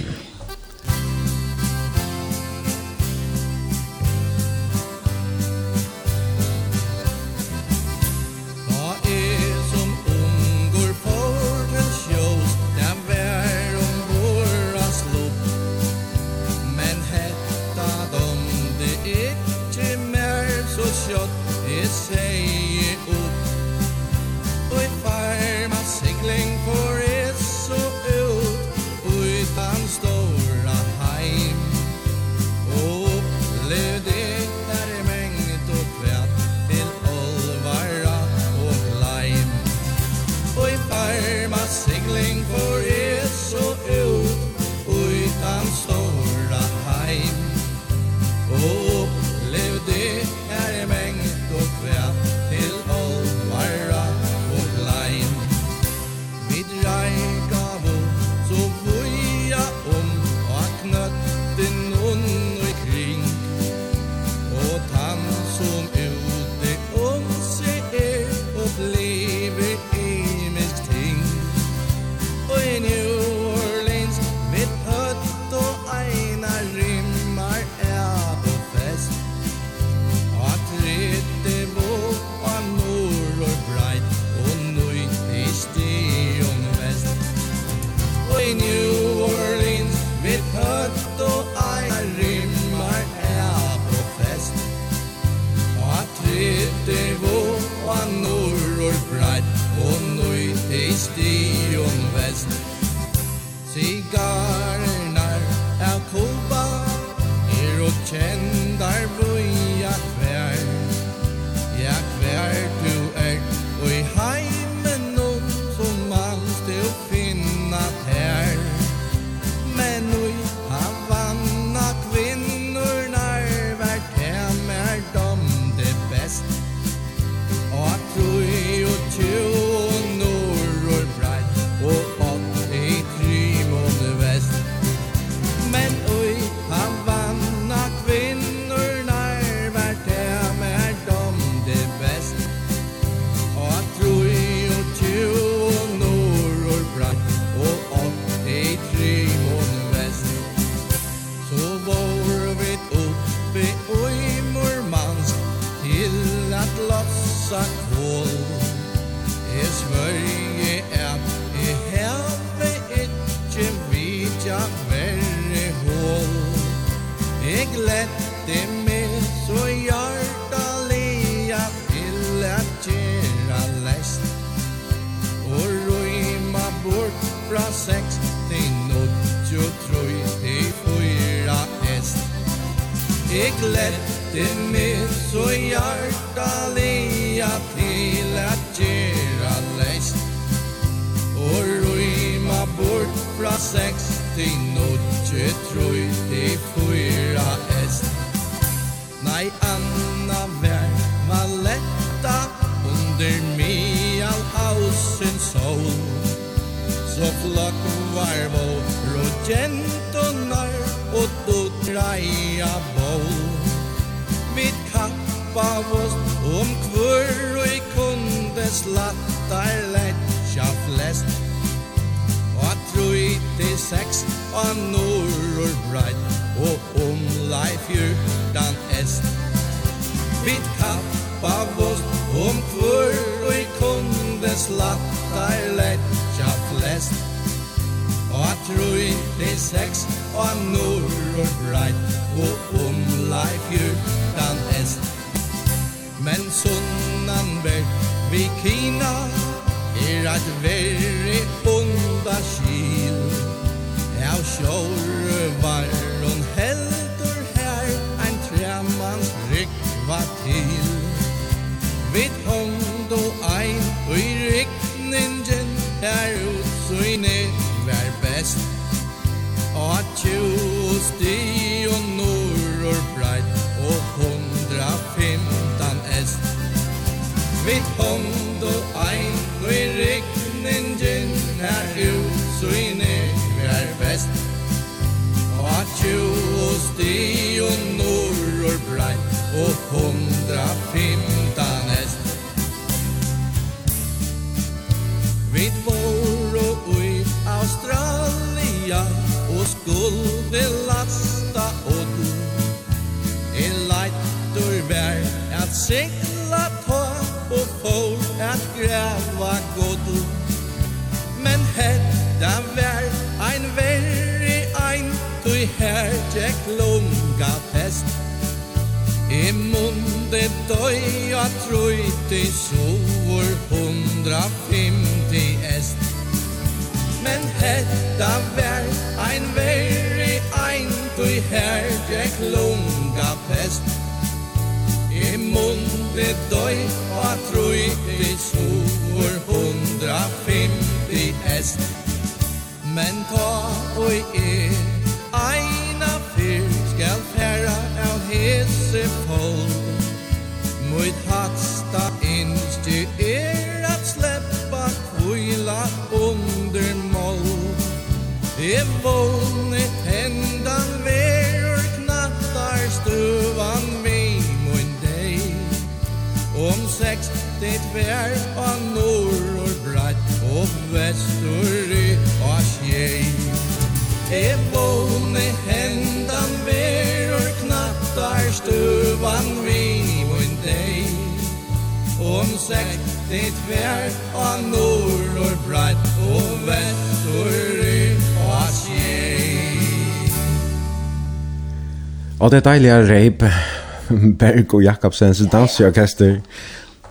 Og det deilige reip, [LAUGHS] Berg og Jakobsens danseorkester,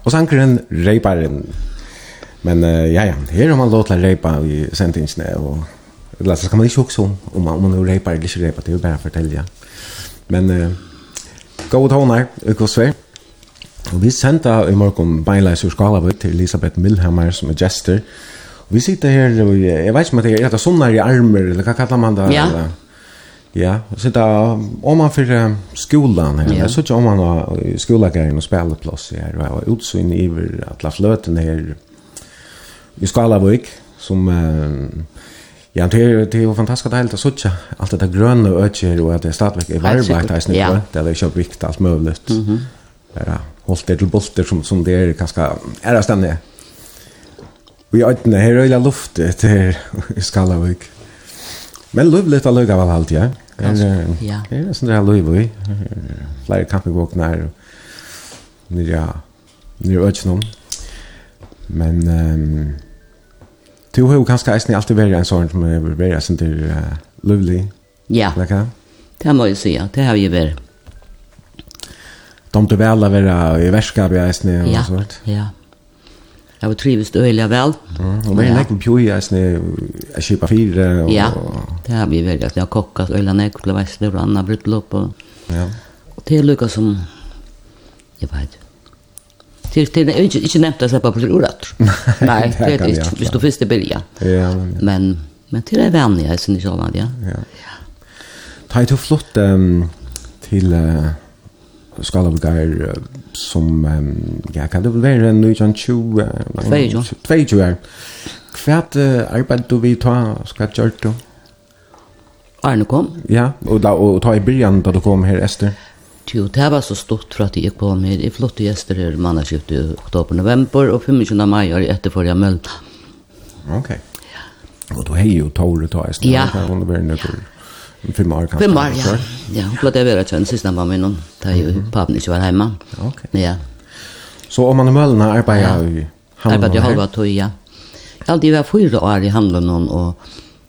og sankeren reiparen. Men uh, ja, ja, her har man lov til å reipa i sentingsene, og eller, så kan man ikke huske om, om man, om man reipar eller ikke reipar, det er jo bare å fortelle, ja. Men uh, gode toner, utkosver. Og vi sendte i morgen beinleis ur Skalavut til Elisabeth Milhammer, som er gester. Og vi sitter her, og jeg vet ikke om det er et av sånne i armer, eller hva kallar man det? Ja. Eller? Ja, så där om man för skolan här, yeah. så om man har skolagrejen och spelplats här och utsyn över la flöten här i Skalavik som ja, det är det är fantastiskt helt att söka allt det där gröna och öcher och att det startväck är varmt där snö där det är så vikt allt möjligt. Mhm. Ja, hållt det till bolter som som det är ganska är det ständigt. Vi har inte här i luft till [LAUGHS] är Skalavik. Men lovligt att lugga väl allt, ja. Ja. Det är sån där lovligt. Flera kaffevåknar. Ja. Nu vet jag Men ehm Du har jo kanskje eisen alltid vært en sånn som har vært sånn til uh, lovlig. Ja, Lekka? det må jeg si, ja. Det har vi vært. De til vel å være i verskap i eisen og ja, sånt. Ja, Jeg var trivist øyelig vel. Mm, og vi har nekken pjøy, jeg sne, jeg kjøper fire. Og, ja, det har vi vært. Jeg har kokket øyelig nek, ble veist det, og Anna brutlopp. Og, ja. og det er lykka som, jeg vet, det er ikke, ikke nevnt at jeg bare blir urat. Nei, det er ikke, hvis du først er bilja. Ja, men, men til det er vanlig, jeg synes ikke ja. Ja. ja. Ta i to flott um, til... Uh, skalabugar som, um, ja, kan det være en 1920? 22. 22 år. Hva arbeid du vi ta, hva gjøre du? Arne kom. Ja, og, da, og ta i byrjan da du kom her, Esther. Jo, det var så stort for at jeg kom her. Jeg flott i Esther her mannarskift i oktober-november, og 25. mai er jeg etterfor jeg møllna. Ok. Ja. Og du har jo Tore ta Esther. Ja. Ja. Fem år kanskje? Fem år, ja. Ja, hun ble det være kjønn, siste mamma min, da jo papen ikke var hjemme. Ok. Ja. Så om man i Mølna arbeidet ja. i handelen? Arbeidet i halva tog, ja. Jeg alltid var fyra år i handelen, og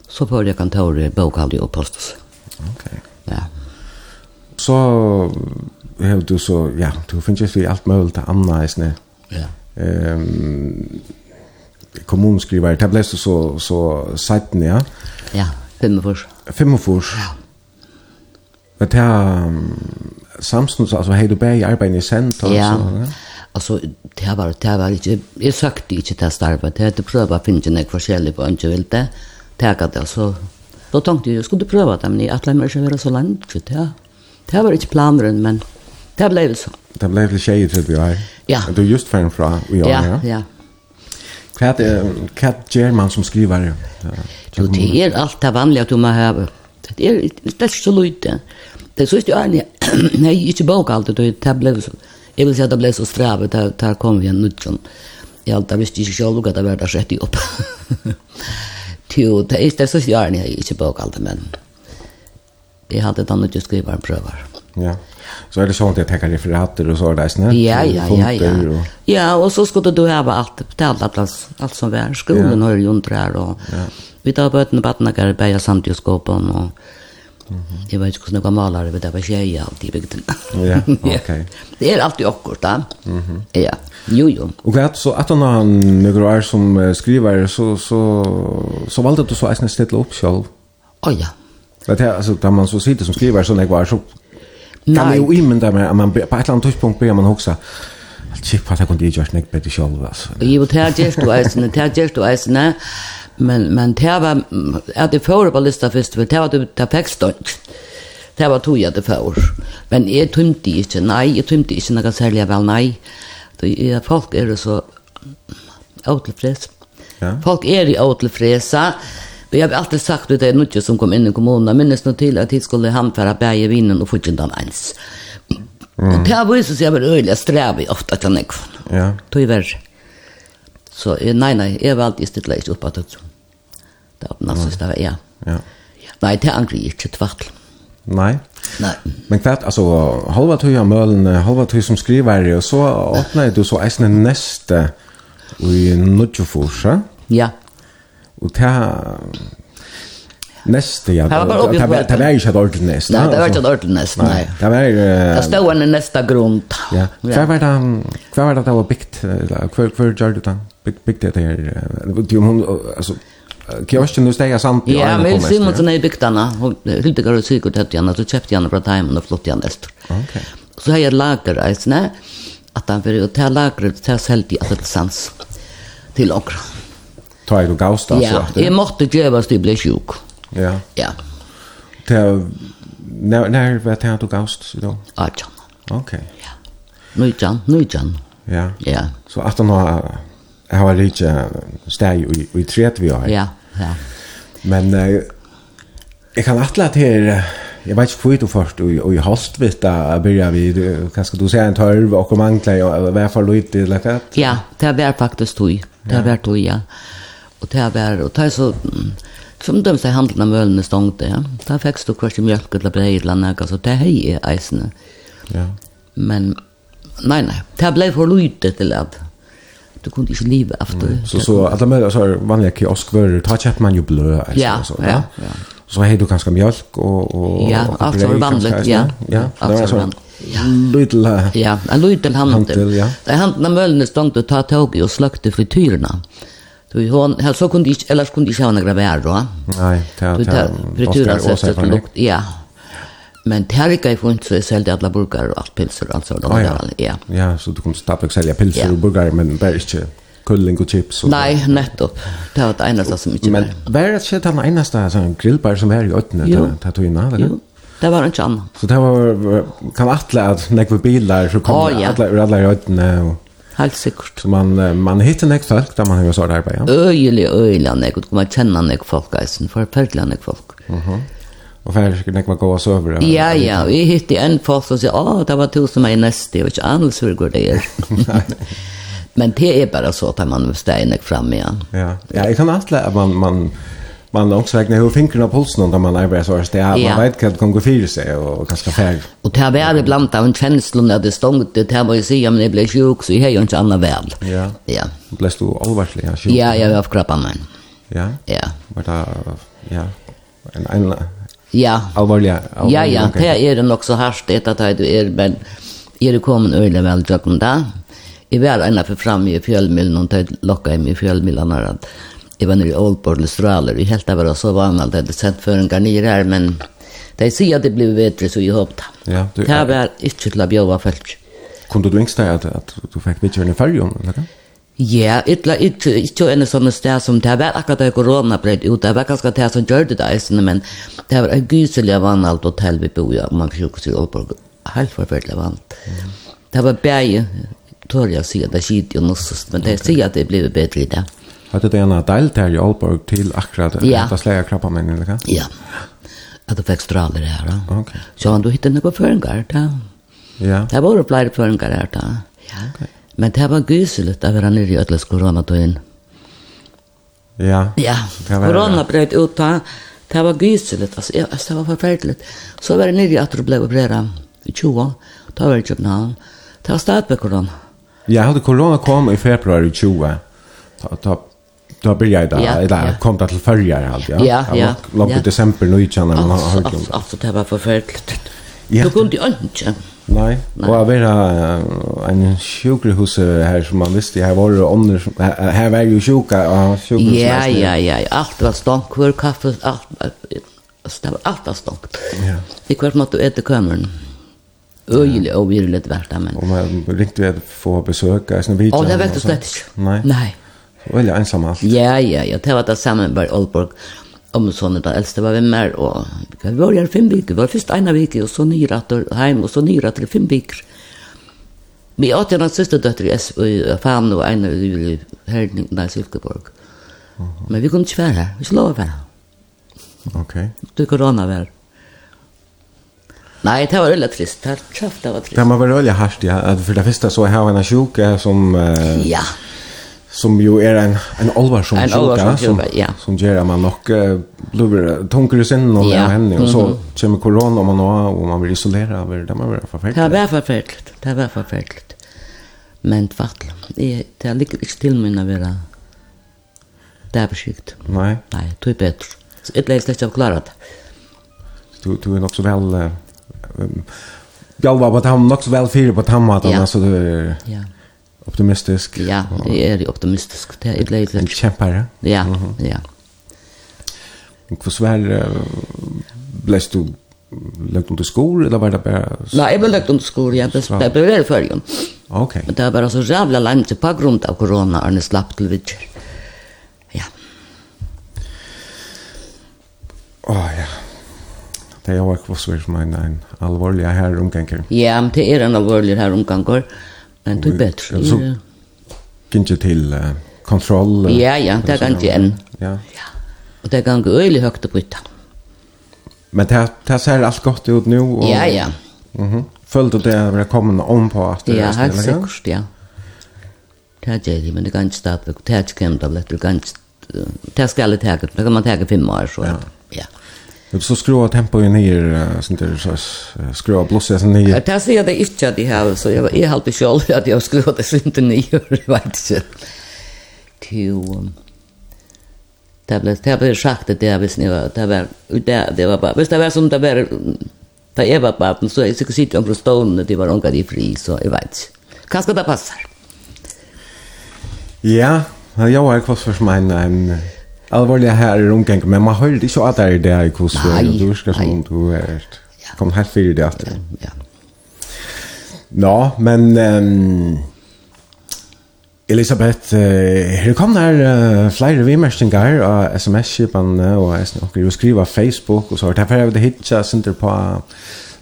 så får jeg kontoret, bokhalde og postes. Ok. Ja. Så har du så, ja, du finner ikke alt mulig til Anna i sned. Ja. Um, kommunskriver, det ble så, så, så 17, ja? Ja, fem år. 45. Ja. Men det er samstånds, altså hei du bæg i arbeid i sent og ja. så, ja? Altså, det var, det var ikke, jeg søkte ikke til starvet, jeg hadde prøvd å finna noe forskjellig på ønske vil det, tega det, altså, da tenkte jeg, jeg skulle prøve det, men jeg atle meg ikke være så langt, ja. Det var ikke planeren, men det ble vel så. Det ble vel tjeje til du er? Ja. Du er just ferdig fra, og ja, ja. Ja, ja. Kat kat German som skriver. Jo, det er alt det vanliga du må har. Det er det är så lite. Det er så ikke det Nei, ikke bok allt det det ble så. Jeg vil si at det ble så strävt att ta kom vi en nutjon. Jag alltid visste ikke själv att det var där rätt opp. Jo, det er det så är det ikke bok allt men. Jeg hadde han inte skrivit en prövar. Ja. Så är det sånt jag tänker referater och så där snett. Ja, ja, ja, ja. Och... Ja, och så skulle du ha allt på alla plats, allt som var skolan och ju inte där och ja. vi tar på den batten där på jag samt ju skåpen och Mhm. Jag vet inte hur några malare vid det var tjejer alltid i bygden. Ja, [LAUGHS] okej. Det är alltid akkurat, ja. Mm. Ja, jo, jo. Och vet så att han har några år som skriver så, så, så valde du så att ställa upp själv? Oh, ja. Det här, alltså, där man så sitter som skriver så när jag var så Kan jag ju imma där man på et eller annet tidspunkt börjar man huxa. Allt at på att jag kunde ju just näck bättre själv. Jo, det er gjerst du eisene, det er gjerst du eisene. Men men det var at det fører på lista först det var det fikk perfekt Det var tog jeg det för. Men jeg tømte ikke, nei, jeg tømte ikke noe særlig vel, nei. Det folk er så återfreds. Ja. Folk er i åtelfresa. Ja Vi har alltid sagt att det är något som kom in i kommunen. Minnes nog till att de skulle hamföra bäge vinen och fortsätta ens. Mm. Och det har visat sig att jag var öjlig strävig ofta till Ja. ekvån. Ja. Tyvärr. Så nej, nej, jag var alltid stilla i uppåt. Det Det var nästan stava, ja. Ja. Nej, det angri inte tvart. Nej. Nej. Men kvart alltså halva tøya mølen, halva tøy som skriver og så åpnar du så eisne neste i Nutjoforsa. Ja. Og ta Neste, ja. Det var det var det var ju hade näst. Nej, det var ikke et ordentlig nest, nei. Det var Det stod en nästa grund. Ja. Hva var det Hva var det det var byggt Hva gjør du det byggt byggt det där. Det var hon alltså kiosken nu steg samt i Ja, men Simonsen är byggt anna. Hilde går sig Sigurd tätt henne, så köpte henne några Taimen och flott henne näst. Okej. Så har här lager alltså nej. Att han för att ta lager til helt i att det sans til okra ta jag och gausta så Ja, jag måste göra det blev sjuk. Ja. Ja. Det när när vad tänkte du gaust så då? Ja. Okej. Ja. Nu jan, nu jan. Ja. Ja. Så att han har har lite steg i i tret vi har. Ja, ja. Men eh, jag kan attla att här jag vet inte hur du först och och i hast vet där börjar vi kanske du säger en tolv och mangla i alla fall lite läkat. Ja, det var faktisk du. Det var du ja. Och det var och det så som de sig av mølene stongte, ja. Där fikk du kvar mjölk eller bröd eller något så det er är eisene. Ja. Men nei, nei, det blev for lite till at du kunde ikke live efter. Mm. Så så alla med så vanliga kioskvörr, ta köper man ju blö ja, så, ja. Ja. Så har du kanske mjölk och och Ja, allt var vanligt, ja. Ja, det var så. Ja. Little, ja, en liten handel. Ja. Det handel av mølene stongte, ta tåg och slökte frityrerna. Mm. Du hon här så kunde inte eller kunde inte ha några bär då. Nej, det det pretura så att det lukt ja. Men det här gick ju inte så sälja alla burgare och allt pilser alltså då ah, ja. ja. Ja, så du kunde stappa sälja pilser ja. och burgare men bara inte kulling och chips och Nej, nettopp. Det var det enda som inte Men var det shit han enda sån grillbar som är i ötnen där tog in eller? Det var inte annat. Så det var kan attla att när bilar så kom alla alla i ötnen och helt sikkert. Så man, man hittar nek folk där man har sådär arbeid, ja? Øyelig, øyelig nek, och man känner nek folk, eisen, förfärdliga nek folk. Mm -hmm. Och färre skulle nek man gå oss över? Ja, ja, vi hittar en folk som sier, åh, det var to som er i neste, jeg vet ikke annars hvor går det er. [LAUGHS] Men det er bare så at man steg nek fram igjen. Ja, ja jag kan alltid att man, man man också vägna hur fingrarna på pulsen när man arbetar så att det är man vet kan kan gå för sig och ganska färg. Och det är väl bland av en känsla när det stångt det här var ju se om det blev sjuk så här ju inte annan värld. Ja. Ja. Blev du allvarlig ja sjuk? Ja, jag var krappan men. Ja. Ja. Men där ja. En en Ja. Allvarlig. Ja, ja, det är det också så harst det att du är men är det kommer öle väl jag kom där. Jag var ända för fram i fjällmillan och tog locka i fjällmillan att jeg var nere i Aalborg eller Straler. Vi helt var så vanligt att det sett för en garnir her, men de säger att det blev bättre så jeg hoppade. Ja, du, det var inte til å bjøve folk. Kunde du inte att, att du fick vitt en färjon, eller? Ja, ytla ikke, ikke en sånn sted som det var akkurat det korona brød ut, det var ganske det som gjør det der, men det var en gyselig vanalt hotell vi bor i, og man sjukkes i Aalborg, helt forferdelig vanalt. Det var bæg, tør jeg å si at det skjedde jo noe, men det sier at det blir bedre i det. Har du det ena delt här i Aalborg till akkurat ja. att släga krabba mig eller kan? Ja. Att du fick straler här. Okej. Okay. Så han då hittade några föringar där. Ja. Det var flera föringar här där. Ja. Okay. Men det var gyseligt att vara nere i Ötlas coronatøyen. Ja. Ja. Corona bröt ut då. Det var gysligt, Alltså, ja, det var förfärligt. Så var det nere att det blev opererad i 20. Då var det i Köpenhamn. Det var stadböcker då. Ja, hade corona kom i februari 20. Ta, ta då började jag eller där kom det till förra här allt ja. Ja, ja. Långt i december nu i Channel man har hört om det. Alltså det var förfärligt. Ja. Du kunde jag inte. Nej. Och jag vet en sjukhus här som man visste här var det om här var ju sjuka och sjukhus. Ja, ja, ja. Allt var stånk hver kaffe allt det var allt var stånk. Ja. Vi kvart du äta kameran. Öjligt och virligt vart men. Och man ringte vi att få besöka. Ja, det var inte slett. Nej. Nej. Veldig ensam alt. Ja, ja, ja. Det var det samme med Aalborg. Om sånne den eldste var vi med, og vi var her fem viker. Vi var først ene viker, og så nyrater hjem, og så nyrater fem viker. Vi åt en av siste døtter i Fan og en i Herning, nei, Silkeborg. Men vi kunne ikke være her. Vi skulle lov å være her. Ok. Du korona var. Nej, det var veldig trist. Det var trist. Det var väldigt hardt, ja. För det första så har jag en sjuk som... Uh... Ja, som ju är en en allvarsom en sjuka som ja. som gör att man nog uh, blir tunker sin och ja. henne och så kommer corona om man har och man blir isolerad över det man blir förfärligt. Det var förfärligt. Det var förfärligt. Men fattla. Det det ligger inte till mig när vi är där beskykt. Nej. Nej, det är bättre. Så ett läge släckt av klarat. Du du är nog så väl uh, um, jag var på att han nog väl fyra på tammat ja. alltså det Ja. Optimistisk. Ja, det er optimistisk. Det er et leid. En kjempere. Ja, Ja, -hmm. ja. Hvordan var ble du lagt under skor, eller var det bare... Nei, jeg ble lagt under skor, jeg ble, ble, ble veldig jo. Ok. Men det var bare så jævla langt på grunn av korona, og jeg slapp til vidtjer. Ja. Åh, ja. Det er jo ikke hva som er en alvorlig her omganger. Ja, men det er en alvorlig her omganger. Ja. Men det är bättre. Så gick ju till uh, kontroll. Uh, ja, ja, det kan ju en. Ja. ja. Och det kan gå öjligt högt upp utan. Men det, det ser allt gott ut nu. Och, ja, ja. Mm -hmm. Följde det när det kom om på att det Ja, helt sikkert, ja. Det er det, men det kan ikke stå. Det er ikke krämt av det. Det kan inte... Det skal jeg aldrig ta. Det kan man ta fem år. Så. Ja. ja. Du så skruva tempo in här sånt där så skruva blåsa sen ner. Det ser jag det inte det här så jag är helt själv att jag skruva det sånt ner vet inte. Till Det blev det blev sagt det där visst ni var det var det det var bara visst det var som det var ta Eva på så är det sitt om stolen det var onka i fri så jag vet. Kanske det passar. Ja, jag har kvar för mig en Alvorlig her i omgang, men man hører ikke at det er det i kurs hvordan du husker som om du er kom helt fyrir det at. Ja. Nå, men um, Elisabeth, uh, her kom der uh, flere vimerstinger av sms-kipene, og jeg snakker jo skriva Facebook, og så Derfor har jeg prøvd å hitja senter på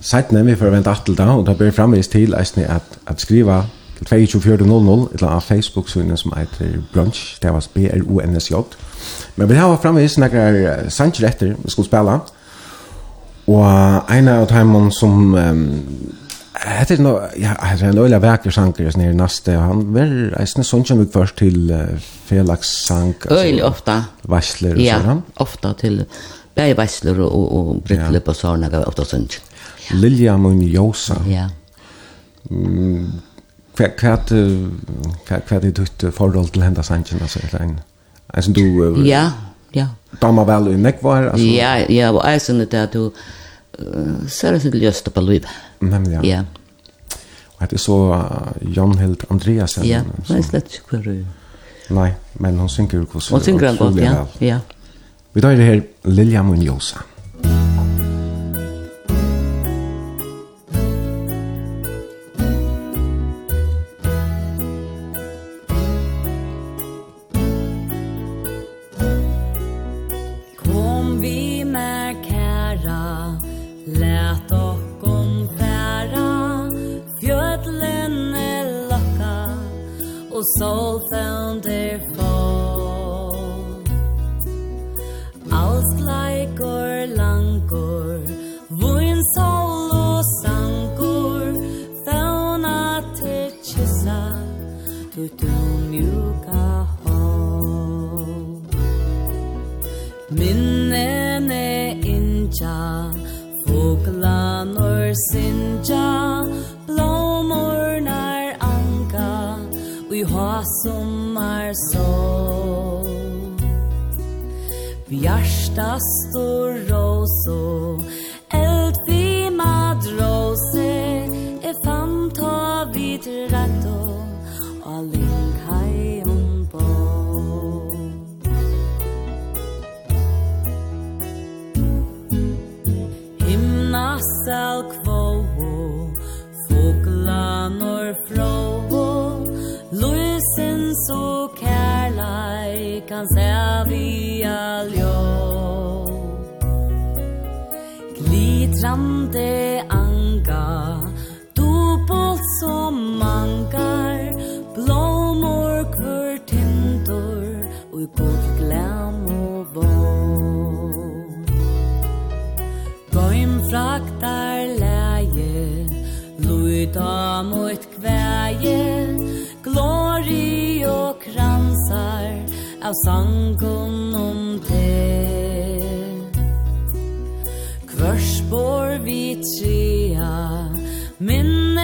sitene vi får vente atel da, og da blir fremvis til eisne at, at skriva til 2400, eller av Facebook-synet som heter Brunch, det var B-R-U-N-S-J, Men vi har framvis några sanger etter vi skulle spela. Og en av dem som um, hette er no ja hade en öliga verker sanker sen i og han var eisne sån som vi först till uh, Felix sank öl ofta vassler och ja, sådär. ofta till bäj og, og, og brittle på såna ofta sånt. Lilja Munjosa. Ja. Mm, Hva kvært kvært ditt forhold til henda sanchen altså eller ein Alltså du uh, Ja, ja. Damma väl i nekvar alltså. Ja, ja, och alltså det att du ser det till just på liv. Men ja. Ja. Och det är så Jan Hild Andreasen. Ja, det är slett kvar. Nej, men hon synker ju kvar. Hon synker gott, ja. Ja. Vi tar det här Lilja Munjosa. Mm. Planor sinja Blomor nar anka Ui ha sommar sol Bjarsta stor roso Eld vi madrose E fanta vid ratto vassal kvåo Foglanor fråo Luisen så kärlaj Kan säga vi aljo. Glitrande anga Du bolt som mangar. Blåmor kvör tintor Og i god glam og vår fraktar läge Luta mot kveie Glori og kransar Av sangon om te Kvörsbor vi trea Minna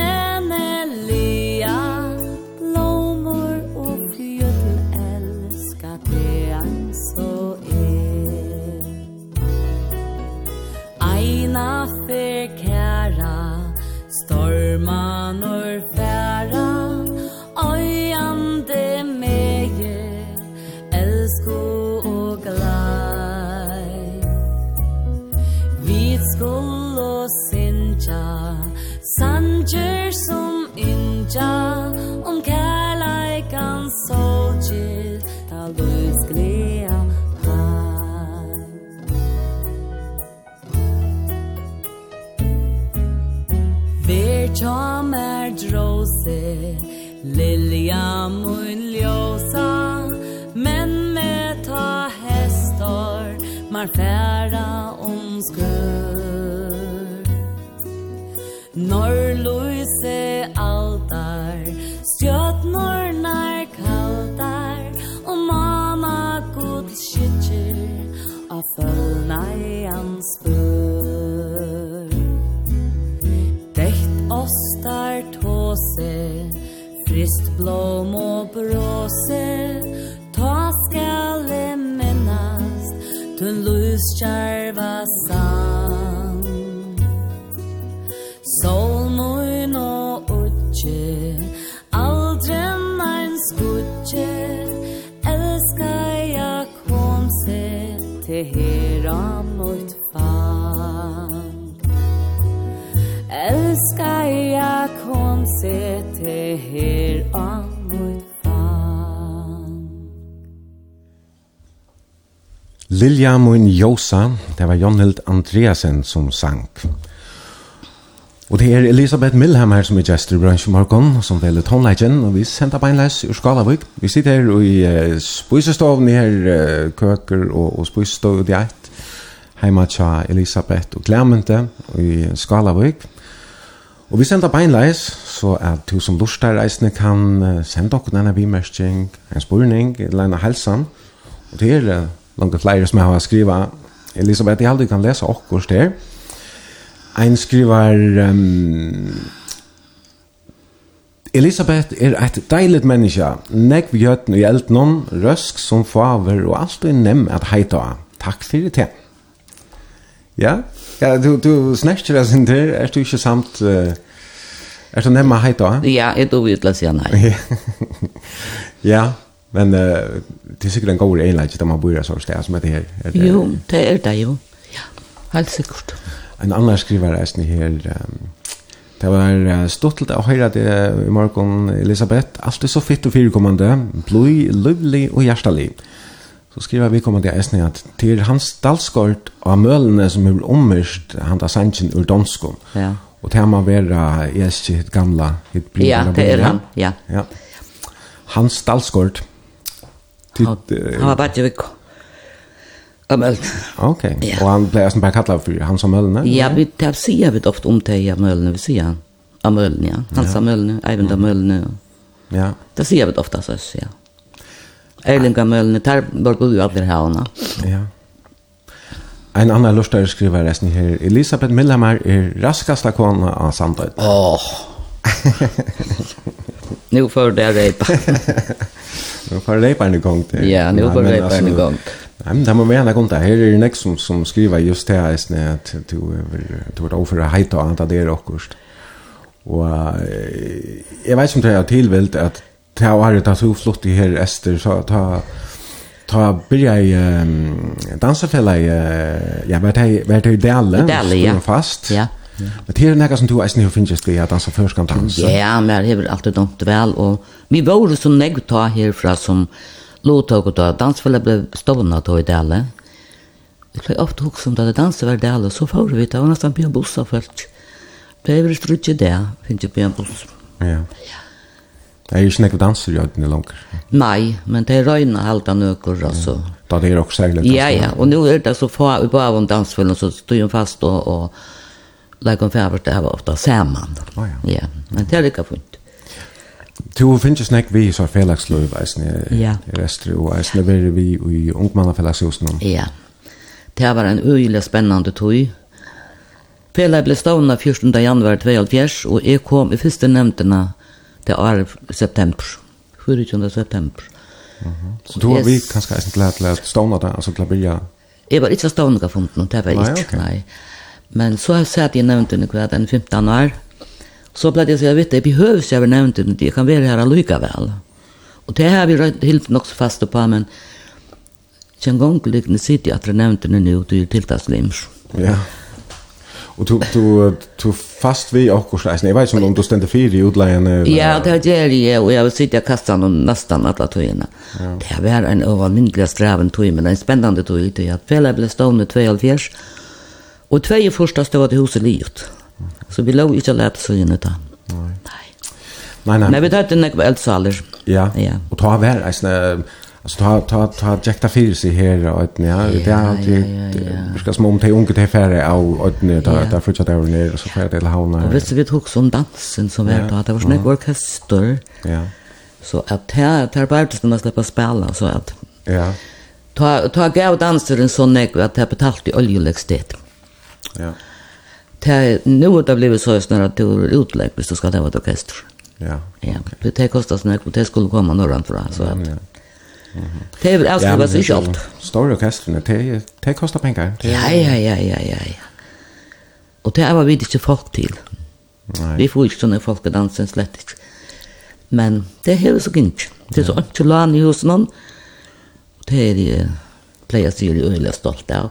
blom og bråser Ta skal jeg minnast Tun lus kjarva sang Sol, moin og utje Aldren ein skutje. Elska jeg kom se Til hera am ut fang Elska jeg kom se Til her av mitt fang. Lilja Moin Josa, det var Jonhild Andreasen som sang. Og det er Elisabeth Milham her som er gestor i bransjen som deler tonleggen, og vi sender beinleis ur Skalavik. Vi sitter her i uh, spøysestoven her, uh, køker og, og spøysestov i eit, heima tja Elisabeth og Klemente i Skalavik. Og vi sender beinleis, så at du som lustar reisende kan sende okkur denne bimersking, en spurning, eller en helsan. Og det er langt flere som jeg har skriva. Elisabeth, jeg aldri kan lese akkurat der. Ein skriver... Um, Elisabeth er et deilig menneske, nekv gjøtten i eltnån, røsk som faver og alt er nem at heita. Takk fyrir det. Ja, Ja, du, du snakker det sin der, er du ikke samt... Uh, er du nærmere heit da? Ja, jeg tror vi utlatt sier nei. [LAUGHS] ja, men uh, det er sikkert en god enleik da man bor i sånn sted som er det her. Er det, jo, det er det jo. Ja, helt sikkert. En annen skriver er her... Um, Det var stortelt å høre det i morgen, Elisabeth. Alt er så fitt og firekommende. Bløy, løvlig og hjertelig. Takk Så skriver vi kommer til Esne at til hans dalskort av mølene som er ommerst, han tar sannsyn ur donskon. Ja. Og til må være eski hitt gamla, hitt blivna. Ja, det er han, ja. ja. Hans dalskort. Han han var bare til vikk. Av mølene. Ok, ja. og han ble nesten bare kallet for hans av mølene? Ja, vi det sier vi ofte om det av mølene, vi sier han. Av mølene, ja. Hans av mølene, Eivind av mølene. Ja. Det sier vi ofte, så ja. Erlingamølene, der var god jo alle havna. Ja. En annan lustare skriver resten her. Elisabeth Milhamar er raskaste kona av Sandøyden. Åh! Oh. nu får det reipa. [LAUGHS] nu får rejpan igång til. Ja, nu får rejpan igång. Nei, men det må vi gärna komma Här är det nek som, som skriver just det her, istället att du har varit offer å heita og anta det är också. Och jeg vet som det er tilvilt at ta har det så flott i her Ester så ta ta börja i um, dansafälla i uh, ja vart hej vart hej Dalle Dalle ja fast ja Men det er något som du är snö finns det att dansa förskan dans. Ja, men jeg har alltid dumt väl och vi borde så nägg ta herfra som låtog og da. dansfälla ble stående då i Dalle. Vi ble ofte hukse om det dansa var Dalle så får vi ta nästan på bussar folk. Det er väl strutje det, finnes ju på en buss. Ja. Ja. Det är ju snäck danser i inte langer. Nej, men det är röjna halta nökor altså. Da det är också särskilt. Ja, ja, och nu er det så få i bara om dansfällen så stod hun fast och, och lägger like, färdigt det var ofte sammen. Ja, ja. ja, men det er ikke funnet. Du finnes jo snakk vi som fellagsløyv i ja. Vestre, og eisne var vi i ungmannafellagshusene. Ja, det var en øyelig spennende tøy. Pela ble stavna 14. januar 2012, og jeg kom i første nevntene det er september, 24. september. Uh -huh. Så du har vi kanskje eisen til at stående der, altså til å vilja? Jeg var ikke stående av funden, det var ikke, okay. nei. Men så har jeg nevnt under hver den 15 år, så ble det så jeg vet, jeg behøver ikke å nevnt under jeg kan være her allikevel. Og det har vi helt nok så fast på, men ikke en gang gongelig sitter jeg at jeg nevnt under det, og er tiltakslims. Ja. Yeah. Og du du du fast vi och kurs nej vet ikke om du ständer fyra i utlejen. Ja, det gjør gör jag och jag vill sitta kasta någon nästan alla tjejerna. Det var en overmyndelig streven tog men en spennende tog ut at Fela ble stående 2,5 og två i första stod til huset livet. Så vi lå ikke lett så inne där. Nei. Nei, nei. nej. Men vi tar til en eldsaler. Ja. Ja. og ta väl alltså Alltså ta ta ta jäkta fyrir sig här och att ja, det är att vi ska små om till unge till färre och att nu ta ta fortsätta där ner så för det hauna. og visst vi tok som dansen som var da det var snägg orkester. Ja. Så att här tar bara tills man släpper spela så at ja. Ta ta gav dansen så nek at det betalt i oljelägstet. Ja. Ta nu har det blivit så snart att du är utlägg du ska det vara ett orkester. Ja. Ja, det kostar snägg och det skulle komma norrant fra så att. Ja. Det är väl alltså vad det är. Stora orkestern det det kostar pengar. Ja ja ja ja ja ja. Och det var vi inte folk till. Nej. Vi får inte såna folk dansen slett ikke. Men det är så gint. Det är så inte lan i hos någon. Det är det plejer sier ju öliga stolt av.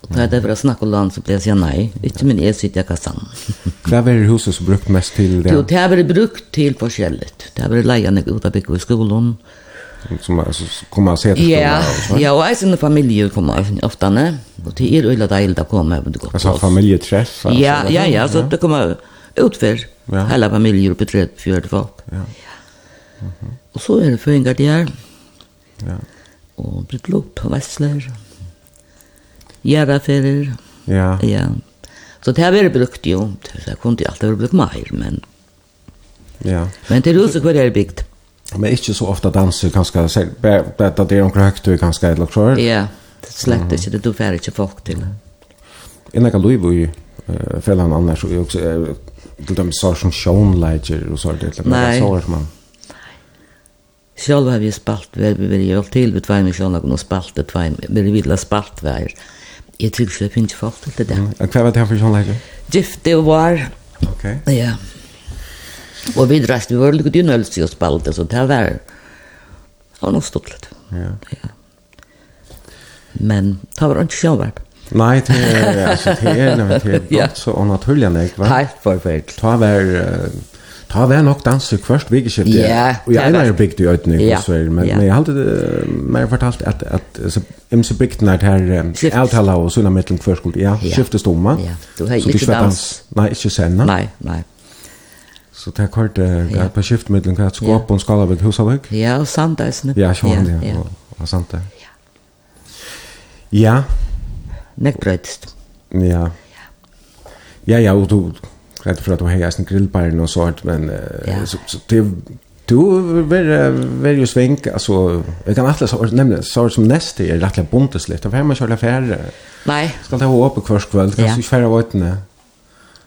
Og da er det for å snakke om land, så pleier jeg sier nei. Ikke min jeg sitter jeg sammen. [LAUGHS] Hva er det huset som brukt mest til det? Jo, det har vært brukt til forskjellig. Det har vært leierne ut av bygget i skolen. Mm Som alltså kommer att se det. Ja, ja, och alltså sin familjer kommer ofta ne. Och det er ölla deiligt att komma över det gott. Alltså familjeträff. alltså. Ja, ja, ja, så det kommer ut för ja. hela familjer på träd för folk. Ja. Mhm. Och så är det för en gardier. Ja. Och bröllop, vässlor. Järaferer. Ja. Ja. Så det har varit brukt ju. Det kunde ju alltid vara brukt mer, men... Ja. Men det är också kvar det är byggt men ikke så ofta danser ganske, det er omkring høyt du ganske eller klart. Ja, det slett ikke, det du færre ikke folk til. En ekka loiv i fellan annars, og også, til dem sår som sjånleidjer og sånt, eller men sår man. Sjálv har vi spalt, vi har hjulpet til, vi tveim med sjånlagen og spalt, det tveim, vi har ha spalt hver. Jeg tror ikke det finnes folk til det der. Hva var det her for sjånleidjer? Gifte og var. Ok. Ja. Yeah. Og vi drast, vi var lite dynna ölse och spalte, så det var, det var nog stått Ja. ja. Men det var ikke sjönvarp. Nei, det er, altså, det er, [LAUGHS] det er godt så unaturlig enn jeg, va? Helt forferdelig. Ta vær, ta vær nok danse først, vi ikke Ja, Og jeg er bygd i øyne, ja. så er, men, men jeg har alltid mer fortalt at, at så, imse bygden er her, avtaler og sånne mittelen først, ja, ja. skiftes dommer. Ja, du har ikke dans. Nei, ikke sende. Nei, nei. Så det har det ja. på skiftmiddelen kan jag skapa yeah. skala vid Husavik? Ja, og sanddagsne. Ja, så han det. Ja, och sant det. Ja. Ja. Neckbrödst. Ja. Ja, ja, och du rätt för att de hejar en grillbaren och sånt, men ja. så, så det du ver ver ju svänk alltså jag kan alla så nämna så som nästa är rättligen bontesligt av hemma köra färre. Nej. Ska ta upp på kväll kväll kanske färra vatne.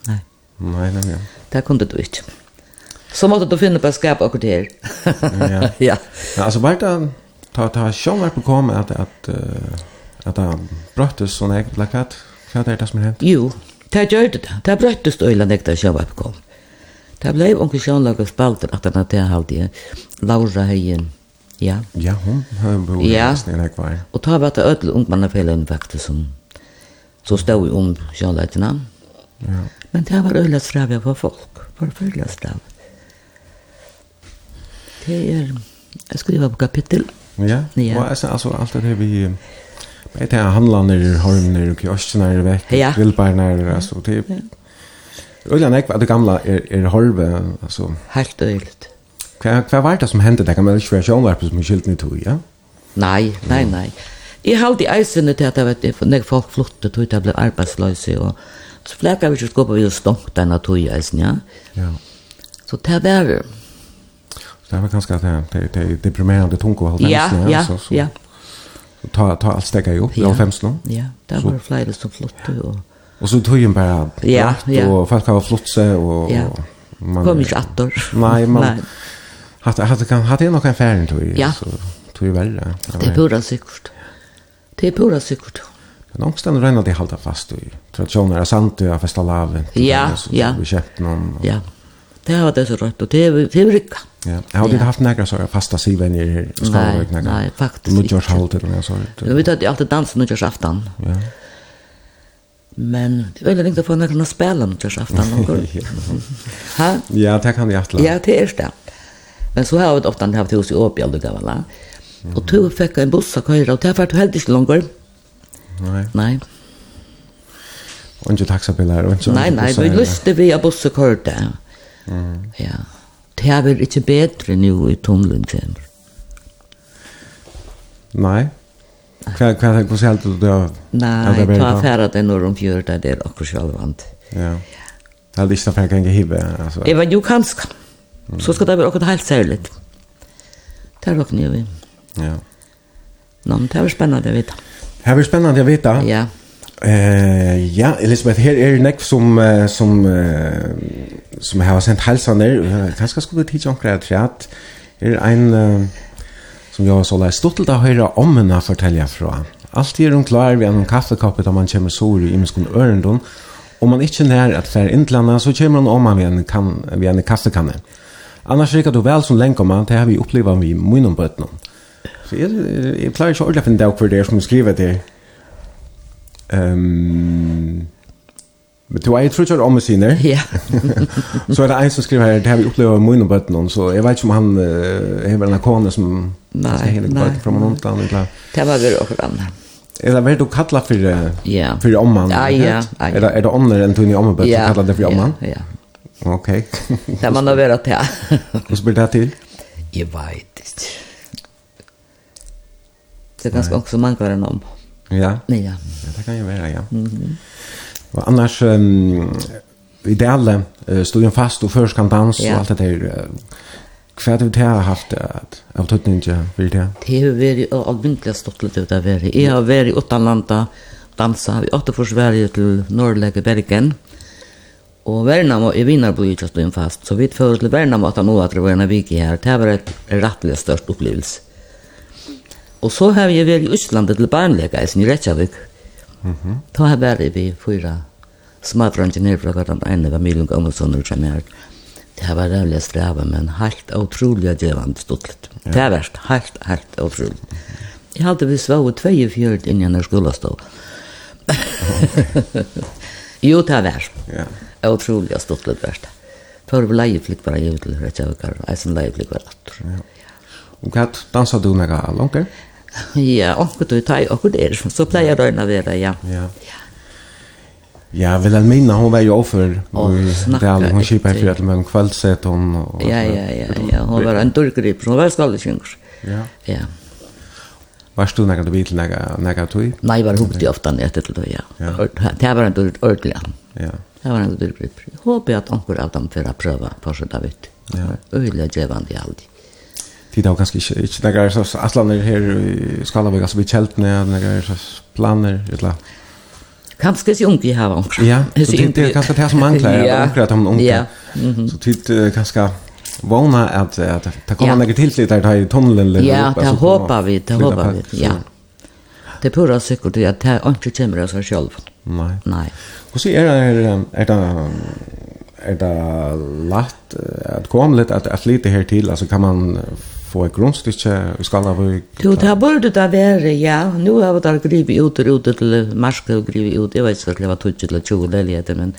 Nei. Nej, nej, nej. Det kunde du inte så måtte du finne på å skape akkurat her. ja. [LAUGHS] ja. Ja, altså, var det ta, ta sjånverk på kom at, at, at det brøttes sånn eget plakat? Hva er det som er hent? Jo, det gjør det. Det brøttes og illa nekta sjånverk på kom. Det ble onkel sjånverk og spalter at han hadde det halde Laura Heien. Ja. Ja, hun har bo ja. nesten en kvar. Og ta var det ødel ungmannafelen faktisk som så stod om sjånverkene. Ja. Men det var ødel stravet for folk. Forfølgelig stravet. Det er, jeg skriver på kapittel. Ja, ja. og altså, altså alt det vi, jeg tenker handlander, hormner, kioskner, vekk, ja. grillbarner, altså, det er, nek Ekva, det gamla er, er horve, altså. Helt øyligt. Hva, hva var det som hendte det? Kan man ikke være sjånvarpet som er skilt i tog, ja? Nei, nei, nei. Jeg halte i eisene til at jeg vet, når folk flyttet tog, jeg ble arbeidsløse, og så flekket vi ikke skåpe vi og stångt denne tog i eisen, ja? Ja. Så det var, Det var ganska det det det deprimerande tunga håll ja, ja, så, så. ja. Så ta ta allt stäcka ihop ja. i 50 Ja, det var flera som flotte och Och så tog ju bara ja, ja. och folk har flott sig och ja. man kom inte attor. Nej, [LAUGHS] man Nej. hade hade kan hade nog en färd tog ju ja. så tog ju väl. Det är pura säkert. Det är pura säkert. Men ångsten rönnar det halta fast i traditioner är sant och festa laven. Ja, ja. Vi köpte någon. Ja. Det var det så rätt och det är det är Ja, har du haft några så fasta sivvänner här i Skåne? Nej, nej, faktiskt inte. Nu görs halvt eller något sånt. Jag vet att jag alltid dansar nu görs aftan. Ja. Men det är väldigt att få några att spela nu görs aftan. Ha? Ja, det kan jag aftla. Ja, det är det. Men så har vi ofta haft hus i Åby aldrig gav alla. Och du fick en buss att köra och det har varit helt inte långt. Nej. Nej. Och inte taxabilar och inte... Nej, nej, vi lyste via buss och körde. Mm. Ja det er vel ikke bedre nå i tunnelen kommer. Nei. Hva, hva, hva sier du det? Nei, ta affæra det når de gjør det det er akkurat selv vant. Ja. Det er ikke noe kan hive, altså. Jeg var jo kanskje. Så skal det være akkurat helt særlig. Det er nok nye vi. Ja. Nå, men det er spennende å vite. Det er spennende å vite. Ja. Eh, ja, Elisabeth, her er det nekk som, som eh, som har sent halsaner. Kanskje skulle tid onkra at fjat. Er ein som jag så läst stolt att höra om henne fortälja fra. Allt är hon klar vid en kaffekopp där man kommer så i miskon örendon. Om man inte när att fär intlanda så kommer man om man vid en, kan, vid en kaffekanne. Annars rikar du väl som länk om man, det har vi upplevt vi munnen på ötnån. Så jag, jag klarar inte ordentligt en dag för det som skriver det. Um, Men du [LAUGHS] er tror ikke om sine. Ja. så er det en som skriver her, det har vi opplevd med mine bøtten, så jeg vet ikke om han er vel en kone som... Nei, nei. Bøtten fra noen annen, eller? Det var vel også vann. Er det vel du kallet for, ja. for omman? Ja, ja, ja. Er det, er det ånder enn du i omman bøtten, ja. kallet det for omman? Ja, ja. Ok. det man har vært til. Hvordan blir det til? Jeg vet ikke. Det er ganske også mange kvar enn om. Ja? Ja. ja. Det kan jo være, ja. Mm -hmm. Og annars um, i det uh, stod jag fast og først kan dans ja. och allt det där. Kvärt ut här haft att av tøtning til det. Det har vært alminnelig stått litt lite av vara. Jag har varit i Åttalanda dansa vi åtta Sverige till Norrläge Bergen. Och Värnamo i Vinnarbo just då fast. Så vi fördes till Värnamo han nå att det var en vik her. Det var et rettelig störst upplevelse. Och så har jag vært i Østlandet till barnläge i Reykjavik. Mm -hmm. Ta her var vi fyra smadrande nere fra hverandre, den ene var Miljøn Gammelson og Kjemmer. Det har vært rævlig strava, men helt utrolig djevande stått Ja. Det vært helt, helt utrolig. Jeg hadde vi svå 42 innan jeg skulle stå. [LAUGHS] jo, det har vært. Ja. Utrolig stått litt det. Før vi leieflikk bare gjør til Reykjavik, jeg som leieflikk var atter. Ja. Og hva dansa du nega langt? [LAUGHS] ja, onkur du tar och det så pleier det när det ja. Ja. Ja, vill han minna hon var jo offer. Det är hon skipar för att men kvällset hon och Ja, ja, ja, ja, hon var en turkgrip, hon var skallsjunker. Ja. Ja. Varst du när du vet när när tui? Nei, var hon inte ofta när det då ja. Det var en ordentlig. Ja. Det var en turkgrip. Hoppas att at får av dem för att pröva på så där vet. Ja. Öliga gevande alltid tid har kanskje ikke, ikke det er så atlaner her i Skalavik, altså vi kjeltene, det er så planer, et eller annet. Kanskje ikke unge har unge. Ja, [LAUGHS] så det er kanskje det som mangler, ja. unge at han unge. Ja. Så tid kanskje vågna at, at det kommer ja. noen ta i tunnelen. eller Ja, det håper vi, det håper vi, ja. Det er pura sikkert at det ikke kommer av seg selv. Nei. Nei. Hvordan er det, er det, er det lagt at komme litt, at, at lite her til, altså kan man få et grunnstykke i Skallavik? Jo, det burde det være, ja. Nå har vi da grivet ut og ut til Marskø og grivet ut. Jeg vet ikke at det var 20 eller 20 leiligheter, men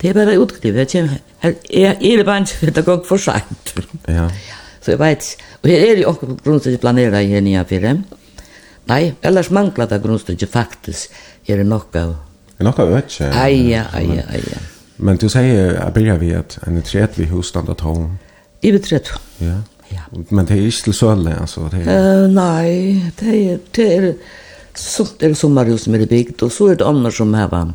det er bare utgrivet. Jeg kommer, her, jeg er bare ikke, for det går for sent. Ja. Så jeg vet, og her er jo også grunnstykke planeret i henne jeg fire. Nei, ellers mangler det grunnstykke faktisk. Her er nok av... Er nok av øtje? Ai, ja, ai, ja, ai, ja. Men du sier, jeg begynner vi at en tredje husstand av tålen. I betrett. Ja. Ja. Men det er ikke til Sölle altså? det er... Uh, nei, det er, det er, så det er sommarhus som er bygd, og så er det andre som har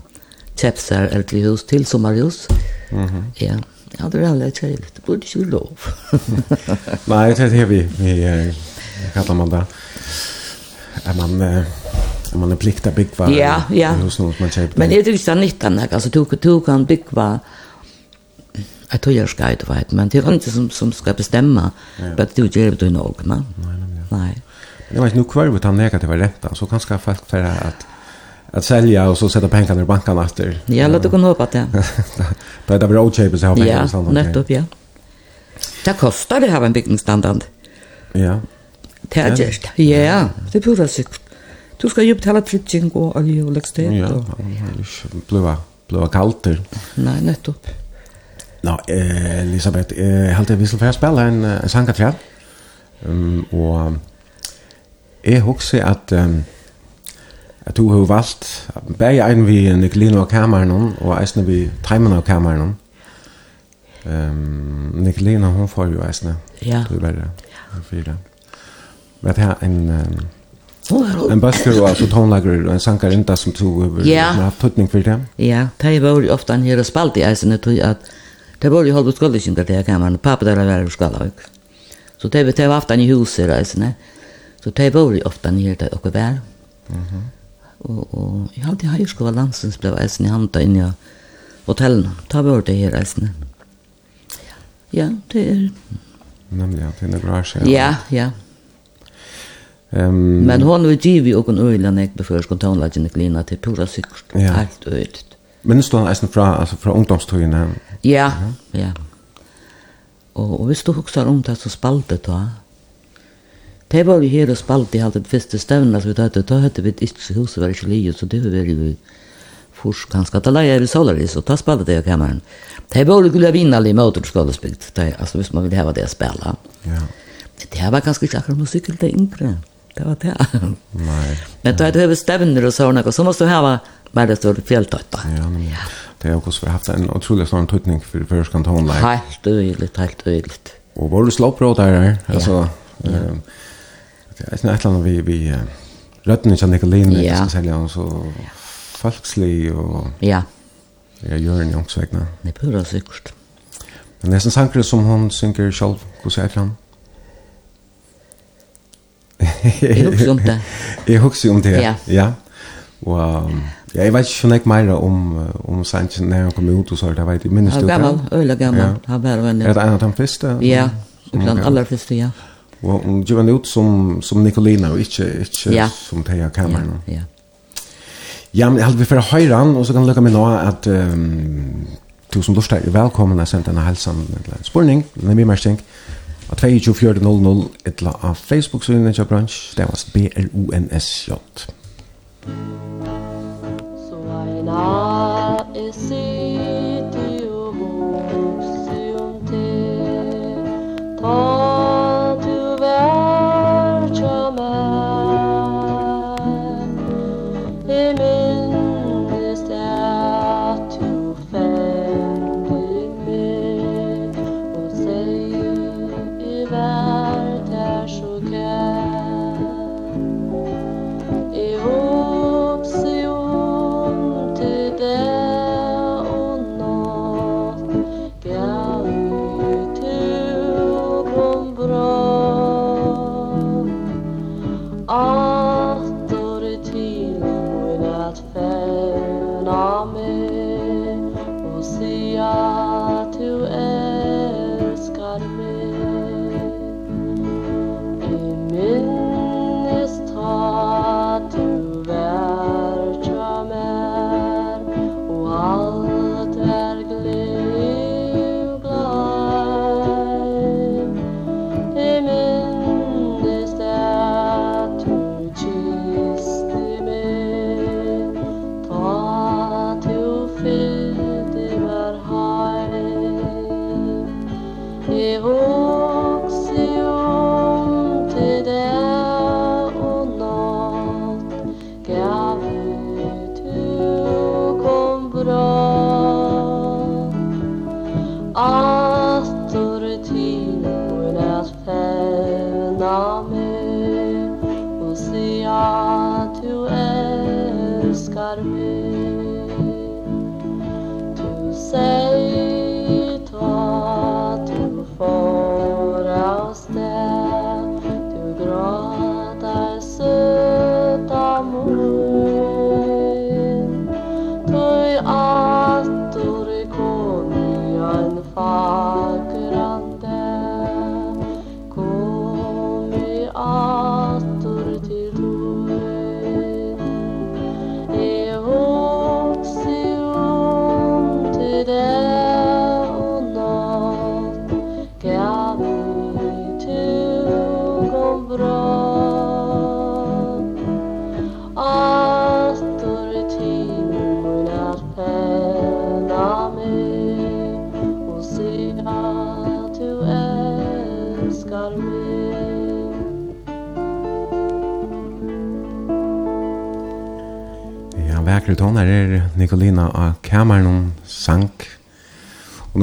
chepsar eldre hus til sommarhus. Mhm. Mm ja. Ja, det er veldig trevligt. Det borde ju lov. [LAUGHS] nei, det är vi vi kallar man det. Er man eh, man är pliktad bygga. Ja, ja. Hus något man köper. Men är det ju så nyttan alltså du du kan bygga Jeg tror jag ska inte vet, men det er ikke som, som ska bestämma ja. du gjør det nog. Nei, nej, nej. nej. Jag vet nu kvar vi tar negativa renta, så kanske folk för att att sälja och så sätta pengarna i banken efter. Ja, låt det gå upp att det. Det är väl okej på så här pengar och sånt. Ja, nettopp, ja. Det kostar det här en byggnadsstandard. Ja. Det är just, ja, det borde sikt. Du ska ju betala flytting och olje och läggstet. Ja, det blir blåa kallt. Nej, nettopp. Nå, eh, Elisabeth, eh, halte vi skal få spille en, en sang til um, og jeg husker at um, at du har valgt begge en vi Nicolino og Kameran og eisne vi Teimen og Kameran um, Nicolino hun får jo eisne ja. du er bare fire men det her en um, En basker og altså tonlager og en sankar inda som tog over. Ja. Men haft tøtning for det. Ja, det var jo ofte han her og spalt i eisen, jeg tror at Det var ju halvt skollishingar det här kameran. Pappa där var i Skalavik. Så det var det var aftan i huset reisene. Så det var ju ofta nere där och var. Mhm. Och och jag hade ju skola landsens blev reisen i handa in i hotellen. Ta var det här reisen. Ja, det är Nämligen, ja, det är några år sedan. Ja, ja. Um, Men hon var givet och en öjla när jag beförs kontonlagen i klina till pura sikkert. Ja. Helt öjligt. Men nu står han eisen fra, alltså, fra ungdomstøyene Ja, ja. Og, og hvis du husker om det så spalte da, det var jo her og spalte i alt det første stevnet, som vi tatt, da hadde vi ikke huset var ikke livet, så det var veldig først ganske. Da la jeg i Solaris, og da spalte det i kameran. Det var jo gulig vinnelig med återskålesbygd, altså hvis man ville hava det å spela. Ja. Det var ganske ikke akkurat musikkel det yngre. Det var det. Nei. Men da hadde vi stevner og sånn, og så måste du ha bare det stod fjelltøyta. Ja, men... Ja. Det har också haft en otroligt stor tydning för för ska ta online. Helt öjligt, helt öjligt. Och var du slåpråd där alltså ehm ja. det är nästan vi vi rötten kan det lena ja. ska sälja och så folkslig och ja. Ja, gör en också egna. Det pura säkert. Men nästan sankre som hon synker själv, hur säger han? Jag husker om det. [LAUGHS] Jag husker om det, ja. ja. Och um, Ja, jeg vet ikke sånn ikke mer om, om Sanchez når han kom ut og så, det vet jeg minnes du. Han var gammel, øyla gammel, ja. han var venn. Er det en av de første? Ja, blant aller første, ja. Og hun gjør han ut som, som Nicolina og ikke, ikke ja. som Teia Cameron. Ja, ja. Ja, men jeg hadde vi for å høre han, og så kan jeg lukke meg nå at um, du som lort er velkommen har sendt en helsan spørning, en mimersting, av 22.00 etla av Facebook-synet i Bransj, det var B-R-O-N-S-J. Musikk Tar Alleluia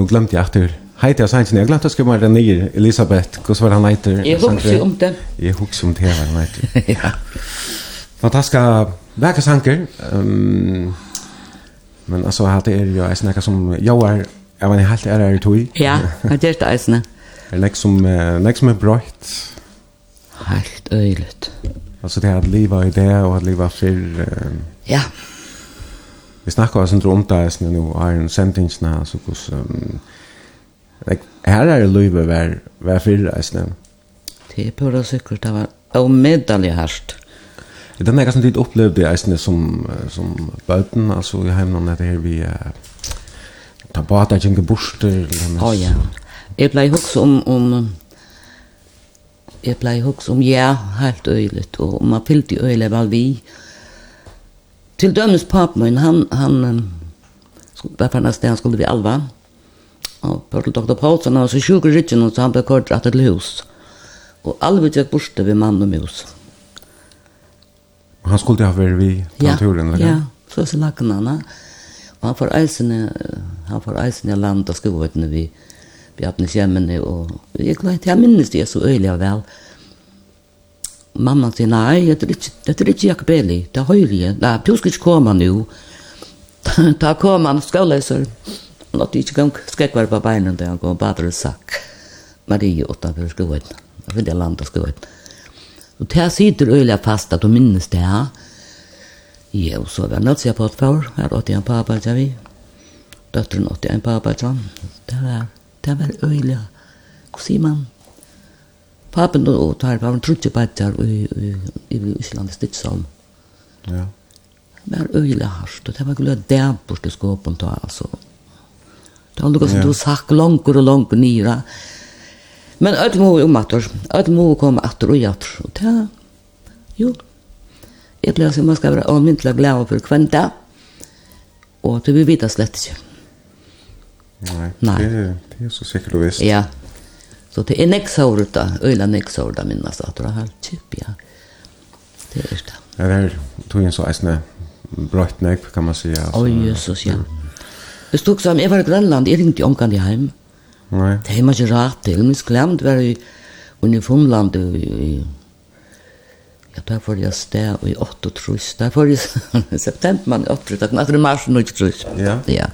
Nå glemte jeg etter. Hei til Sainsen, jeg glemte å skrive meg den nya Elisabeth. hur var han heter Jeg husker om det. jag husker om det var han etter. ja. Fantastiska verkasanker. Um, men alltså altså, det är ju eisen snacka som jag är jag mener, helt är det i tog. Ja, det er det eisen. Det er nek som, nek som er brøyt. Helt øyligt. Altså, det er at livet i det, og at livet fyrir... Um, ja. Ja vi snakkar oss inte om det nu och har en sentensna så kus um, här är det löve var var fyra nu. Det är pura säkert det var omedelig härst. Det är något som tid upplevde jag nu som som böten alltså i hemmen det här vi uh, ta bort att jag inte borster. Ja ja. Jag blev hooks om om jag blev hooks om ja helt öjligt och man fyllde öjligt väl vi. Mm dømes papen min, han, han var på nästa han skulle vi alva. Og på til doktor Paulsen, han var så sjuk i ryggen så han ble kort rett til hus. Och alva gick borste ved mann og mus. Han skulle ha varit vi på ja, eller? Ja, så er så lakken han. Og han får eisene, han får eisene i land og skovetene vi, Bjartnes hjemmene. Og jeg, jeg minnes det så öjliga väl. Och mamma sier, nei, det er ikke, det er ikke Jakob Eli, det er høyre, nei, du skal ikke komme nå. [LAUGHS] Da kom han skåleser, han hadde ikke gang skrekkvar på beina, da han kom badre sakk. Marie utenfor skoen, ved det landet skoen. Og det sitter øyla fast at du minnes det her. Jo, så var det nødt til på et far, her åtte jeg en pappa, sier vi. Døtteren åtte jeg en pappa, sånn. Det var, det var øyla, hva sier man? Pappen og tar var trutje bætjar i, i, i, i Íslandi Ja. Det var øyelig hardt, og det var glød dæmport til skåpen da, altså. Det var noe som du sagt langer og langer nyra. Men øyne må om atter, øyne må komme atter og jatter, og det jo. Jeg ble altså, man skal være anmyntelig glad for hvem det, og det vil vite slett ikke. Nei, Nei. Det, det er så sikkert og visst. Ja, Så det är nästa år då, eller nästa år då minnas att det har typ ja. Det er det. Det väl tog en så äsna bröt nek, kan man säga. Oj Jesus ja. Det stod som jeg var i Grønland, jeg ringte omkant i heim. Nej. Det er man ju rätt till, men sklemt var i uniformland i i Ja, der får jeg sted i 8 trus. Der får jeg september man 8 trus. det er mars og 9 trus. Ja. Ja.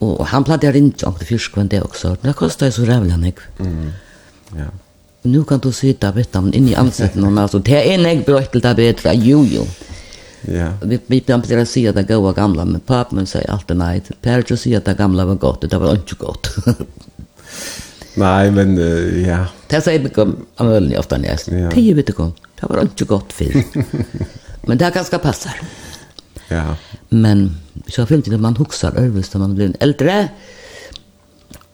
Og han platt jeg inte om det fyrskvände också. Det kostade så rävla mycket. Mm. Ja. Og nu kan du sitta vet du, inn i ansiktet och altså, det er en bra til det bedre, Jo jo. Ja. Vi vi kan bara se att det goda gamla men pappa men säger alltid nej. Per just säger att det gamla var gott, det var inte gott. [LAUGHS] nej, men uh, ja. Det säger vi kom amölni ofta nästan. Ja. Det är ju vet du kom. Det var inte gott för. men det kanske passar. Ja. Men så har det man huxar överst när man blir en äldre.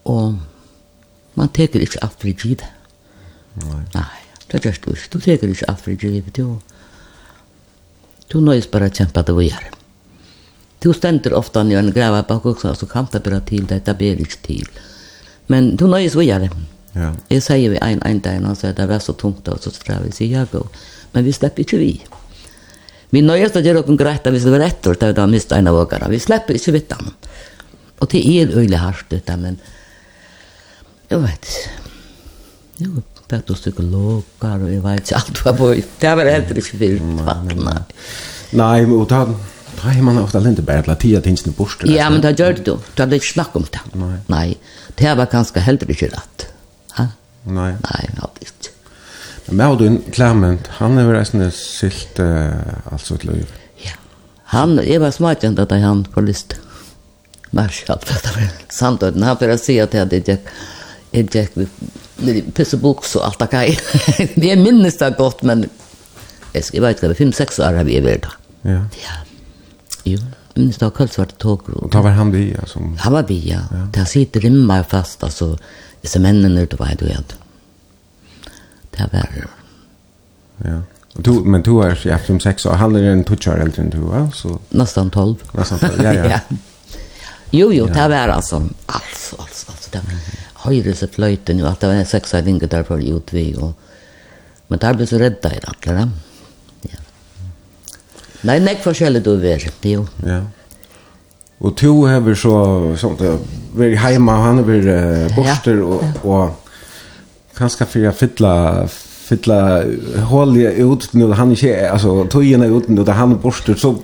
Och man teker inte allt för givet. Nej. Nej, det är just det. Du teker inte allt för givet. Du, du nöjs bara att kämpa det vi gör. Du ständer ofta när en gräva bak också så kan det bara till det, det blir inte till. Men du nöjs vi gör Ja. Jag säger vi en, en dag, han säger det var så tungt och så tror vi säger jag går. Men vi släpper inte vi. Ja. Vi nøyast å gjøre noen greit hvis det var rett etter til å miste en av åkere. Vi slipper ikke vidt han. Og det er øyelig hardt ut, men jeg vet Jo, det er psykologer, og jeg vet ikke alt hva på. Det var helt ikke fyrt. Nei, og da Nei, man har ofta lente bare til tida tinsene borster. Ja, men det gjør det du. Du hadde ikke snakk om det. Nei. Nei. Det var kanskje heller ikke rett. Ha? Nei. Nei, hadde ikke. Maudun Clement, han er reisende silt uh, altså til løyve. Ja. Han, jeg var smakjent at han på lyst. Marshall, for det var samtidig. Han for å si at jeg hadde jeg gikk med pisseboks og alt det kaj. Jeg minnes det godt, men jeg, jeg vet ikke, 5-6 år har vi vært da. Ja. Ja. Jo, minnes det kallt svart tog. Og da var han vi, ja? Som... Han var vi, ja. Det Da sitter rimmer fast, altså, disse mennene, du vet, du vet det var Ja. Ja. Du, men du er ja, fem, seks år, han er en tutsjar eldre enn du, ja? Så... Nästan tolv. Nästan tolv, ja, ja. [LAUGHS] ja. Jo, jo, det var altså, altså, altså, altså, det var høyre seg fløyten jo, at det var en seks år yngre derfor i utvi, og... Men der ble så redda i det, eller? Ja. Nei, nek forskjellig du er, jo. Ja. Og to hever så, sånt, veri heima, han er veri borster, og... Ja. og kanske för jag fylla fylla hålla ut nu han inte alltså tojen ut nu där han borster så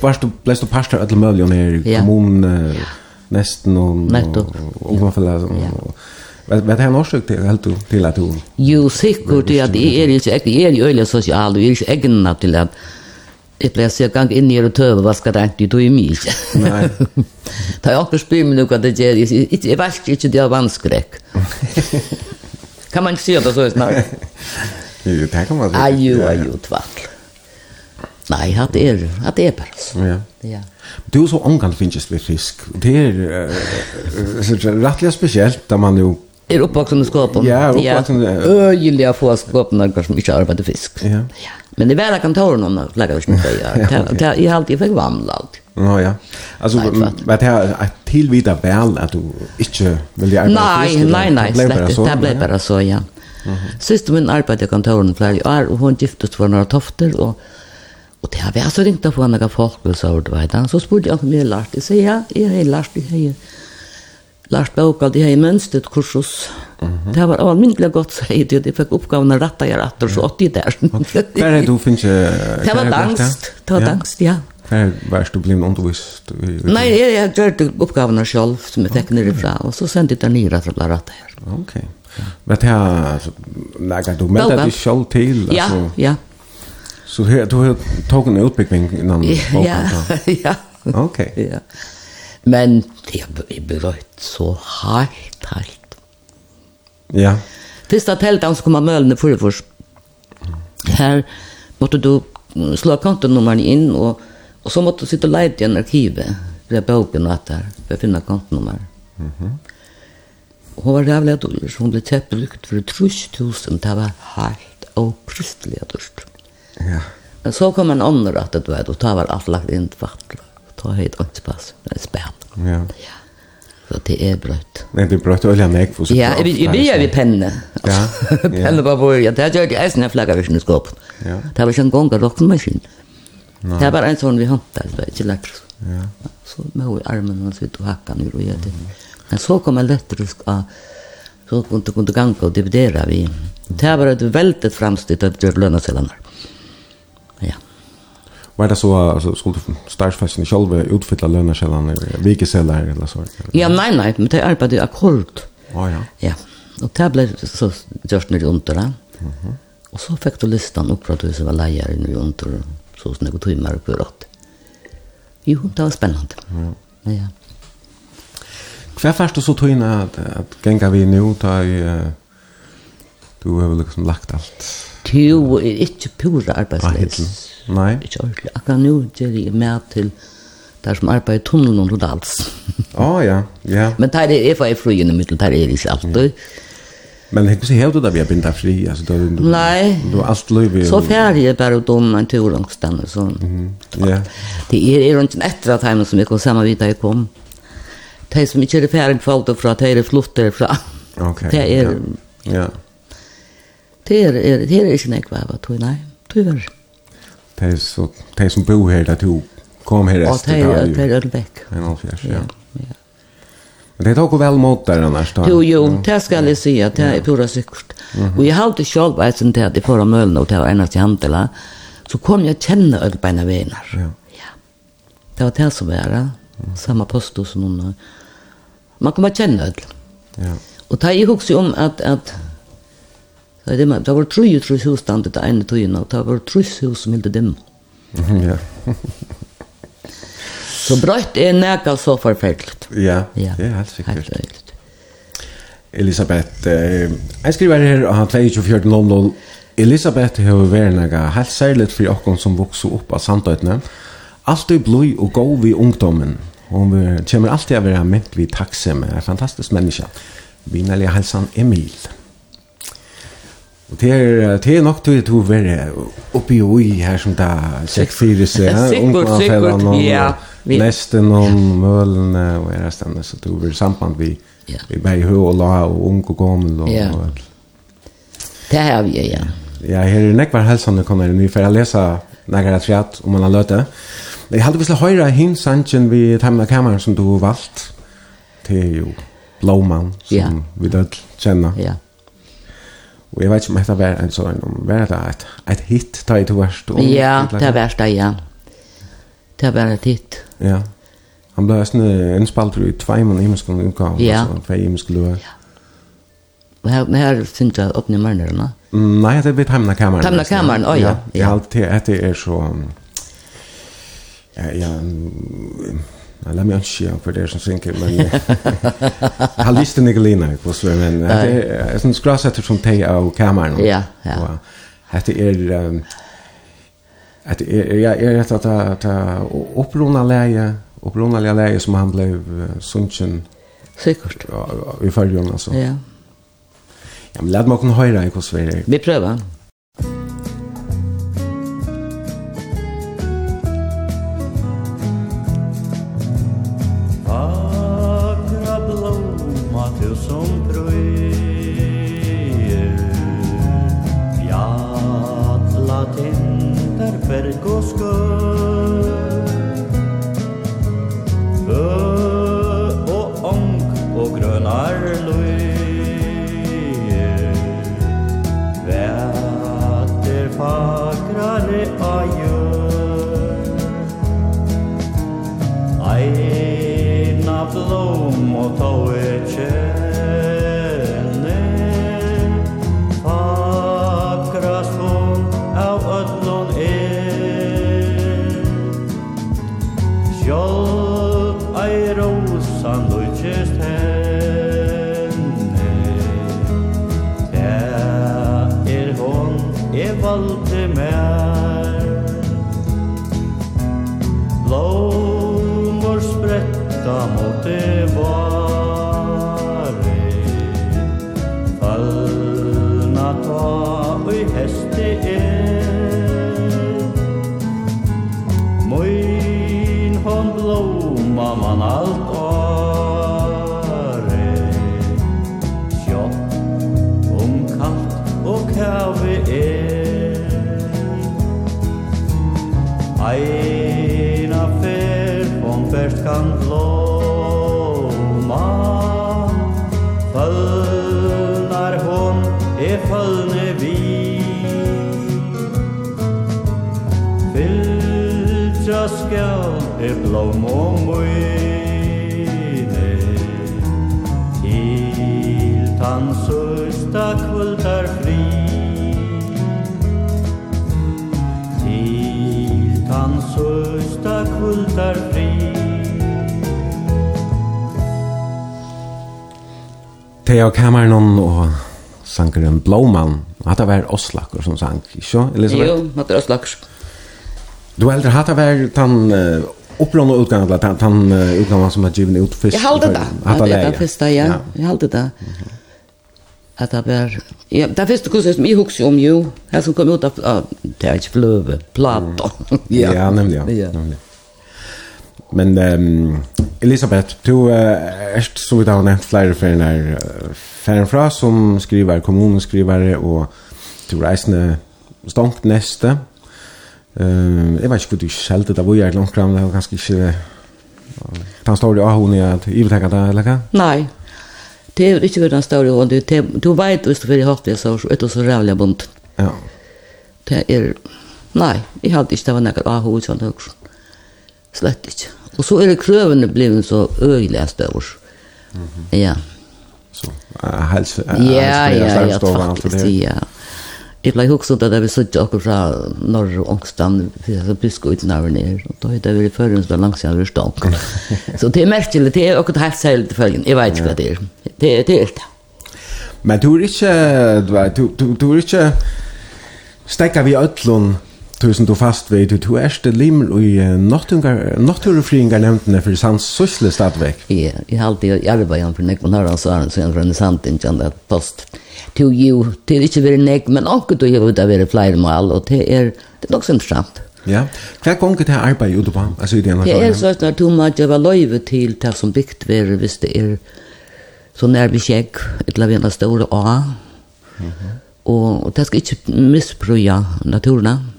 vart du bläst du pastor alla möjliga ner i kommun nästan och och man fälla Vad vad han också till helt till att hon. Jo säkert det att är inte jag är ju öliga social och är egna till att Jeg ble så gang inn i og tøve, hva skal det i tog i mye? Nei. Da jeg akkurat spyr meg noe hva det gjør, jeg vet ikke det er vanskrekk. Kan man inte säga det så är snart? [LAUGHS] Jo, det kan man si. Ajo, ajo, tvatt. Nej, hat är hat er bare. så. Ja. Ja. Du så ankan finnes det fisk. Det er uh, rettelig spesielt da man jo... Er oppvaksen i skåpen. Ja, oppvaksen. Ja. Øyelig å få skåpen når som ikke arbeider fisk. Ja. Men det er vel ta om det, lägga oss med det. Jeg har alltid fikk fick alltid. Ja, ja. Alltså vad det här et tillvita vel at du ikke ville arbeide? Nei, arbeta. Nej, nej, nej. Det blev bara så, ja. Mm -hmm. Sist min arbeid i kontoren flere år, og hun giftet for noen tofter, og, og det har vi altså ringt på noen folk, og så, du vet, så spurte jeg om jeg lærte. Jeg sier, ja, jeg har lært, jeg har lært boka, jeg har mønstret kursus. Det var almindelig godt, sier jeg, jeg fikk oppgaven å rette jeg rett, og så åtte jeg der. Hva er det du finner? Det var dangst, det var dansk, ja. Hver var du blitt undervist? Nei, jeg, jeg gjør oppgavene selv som jeg tekker nere fra, og så sendte jeg den nye rett og ble rett her. [LAUGHS] Ok. Men det her, lager du med deg selv til? Ja, ja. Så her, du har tog en utbygging innan boken? Ja, ja. Ok. Ja. Men det er berøyt så hardt, hardt. Ja. Fyrst at helt han skulle komme mølene forrige først. Her måtte du slå kontonummeren inn, og Og så måtte jeg sitte og leite i en arkiv, det jeg boken og alt der, for jeg finner kontonummer. Mm -hmm. Hun var rævlig dårlig, så hun ble teppelukt for 3000, det var helt opprystelig dårlig. Ja. Men så kom en annen at det var, og det var alt lagt inn til vattnet. Ta høyt åndspass, det er spennende. Ja. ja. Så det er brøtt. Men det er brøtt olja nek for så. Ja, vi vi er vi penne. Ja. [LAUGHS] penne på hvor ja, det er jo eisen jeg flagger vi skop. Ja. Det var ikke en gang rockmaskin. Nej. Det er bare en sånn vi hämtade, det var ikke lett. Ja. Så med i armen og sitte og hakka hackan og gjøre det. Men så kom en lättrusk av så kunde kunde ganga og dividera vi. Det var ett väldigt framsteg att göra lönesedlarna. Ja. Var det så altså, skulle startfesten i själva utfylla lönesedlarna, vikesedlar eller så? Ja, nei, nei, men det arbeidet akkord. Ja, ja. Ja. og det ble så gjort när det under. Mhm. Og så fikk du listan opp upprättad så var leier nere under. Mm så snägg timmar på rått. Jo, det var spennende. Mm. Ja. Hva er først du så tog inn at, at genga vi nå, da uh, du har vel liksom lagt alt? Jo, [LAUGHS] er ikke pura arbeidsleis. Nei? Ikke ordentlig. Akkurat nå gjør jeg med til der som arbeider i tunnelen og rodals. Å oh, ja, ja. Men der er jeg for i fruen i middelen, der er jeg ikke alltid. Ja. Men hur ser du där vi har binda fri alltså då du Nej. Du allt löv. Så färdig är bara dom en tur långt stanna så. Mhm. Ja. Det är er, runt efter att hemma som vi kom samma vidare jag kom. De som inte är färdig för allt och för att det är flottar fra. Okej. Det är ja. Det är det är inte något vad tror nej. Tyvärr. Det är så det som bor här där du kom här resten. Ja, det är det är väck. Ja, ja. Men det tar väl mot där annars då. Jo jo, mm. det ska jag säga att det är pura sikkert. Mm -hmm. Och jag hade själv varit sånt här det förra mölen och det var ena till handla. Så kom jag känna öll på ena vänar. Ja. ja. Det var det som var det. Samma post som hon. Man kommer känna öll. Ja. Och det är också om att att det man det var tre tre hus standet ene tøyna, det var tre hus som hilde dem. [LAUGHS] Ja. Så brøtt er nega så forferdelig. Ja, ja, det er helt sikkert. Helt sikkert. Elisabeth, eh, jeg skriver her av 24.00. Elisabeth har vært nægget helt særlig for dere som vokser opp av samtøytene. Alt er blod og gå ved ungdommen. Hon kommer alltid å være med vid taksem. En fantastisk menneske. Vinnerlig hälsan Emil. Og det er, det er nok til at være er oppe i oi her som da 6-4 seg. Sikkert, sikkert, ja. Vi... Lästen om ja. mölne och era stanna så tog vi samband vi ja. vi bär hur och la och ung och gammal och ja. Och... Det har vi ja. Ja, här är näkvar hälsan kommer nu för att läsa några chat om man har löte. Men jag hade visst höra hin sanchen vi tämna kameran som du har valt till ju blåman som ja. vi då känner. Ja. Og jeg vet ikke om dette var en sånn, var det et, et hit da i to verst? Ja, det var det, ja. Det var en titt. Ja. Han ble nesten innspalt i tvei mann imenske utgav. Ja. Altså, fei imenske løy. Ja. Og her, men her finner jeg åpne mørnere, no? Nei, det er blir Pamela Kammeren. Pamela Kammeren, å ja. Ja, det er så... Ja, ja... Ja, la mig inte for det som synker, men... [LAUGHS] jeg har lyst til Nicolina, men... Det er en skrasetter som teg av kameran. Ja, ja. Og Det är att jag jag at att att opprona leie opprona leie som han blev sunchen sikkert ja i förrjun altså. Ja. Ja men låt mig kunna höra hur det är vi prøver. sangeren Blåmann. Hatta var Oslakker som sang, ikke? Elisabeth? Jo, hatta var Oslakker. Du eldre, hatt hatta var den uh, utgangen, eller den, den uh, utgangen som har givet ut først? Jeg halte det. Hatt läge. Det första, ja. ja. Jeg halte det. Att det var... Ja, det første kurset som jeg husker om, jo. Här som kom ut av... Uh, det er ikke fløve. Plata. ja, ja nämligen. Ja. Nemlig. [LAUGHS] Men um, Elisabeth, du uh, er som vi da har nevnt flere ferien her ferien fra, som skriver, kommuneskrivere, og du reisende stankt neste. Uh, jeg vet ikke hvor du skjelte det, hvor jeg er langt frem, det var ganske ikke... Han står i Ahon i at ivetekket det, eller hva? Nei, det er ikke hvordan står i Ahon, du vet hvis du vil ha det, så er det så rævlig bunt. Ja. Det er, nei, jeg hadde ikke det var nekket Ahon, slett ikke. Og så er det krøvene blevet så øyelig større. Mm -hmm. Ja. Så uh, helse, uh, ja, ja, ja, faktisk, ja. Jeg ble hokset at jeg vil sitte akkurat fra norr og ångstan for jeg ble sko uten av ned, og da hadde jeg vært føren som langt siden jeg var stånd. Så det er merkelig, det er akkurat helt særlig til følgen, jeg vet ikke hva det er. Det er det. Er det. Men du er ikke, du, du, du du er ikke, stekker vi øtlån tusen du fast ved du to erste lim i nattungar naturfringar nämnde för sans syssle stadväg. Ja, i halt i arbetet for nek på norra så är sen från sant inte andra post. To you til inte vara nek men också då jag där vara flyr mal og det er det nok också intressant. Ja. Hva gonger det arbeid ute på? Altså, i den det er sånn at du må gjøre løyve til det som bygd være hvis det er så nær vi kjekk, et eller annet store A. Og det skal ikke misbruke naturen.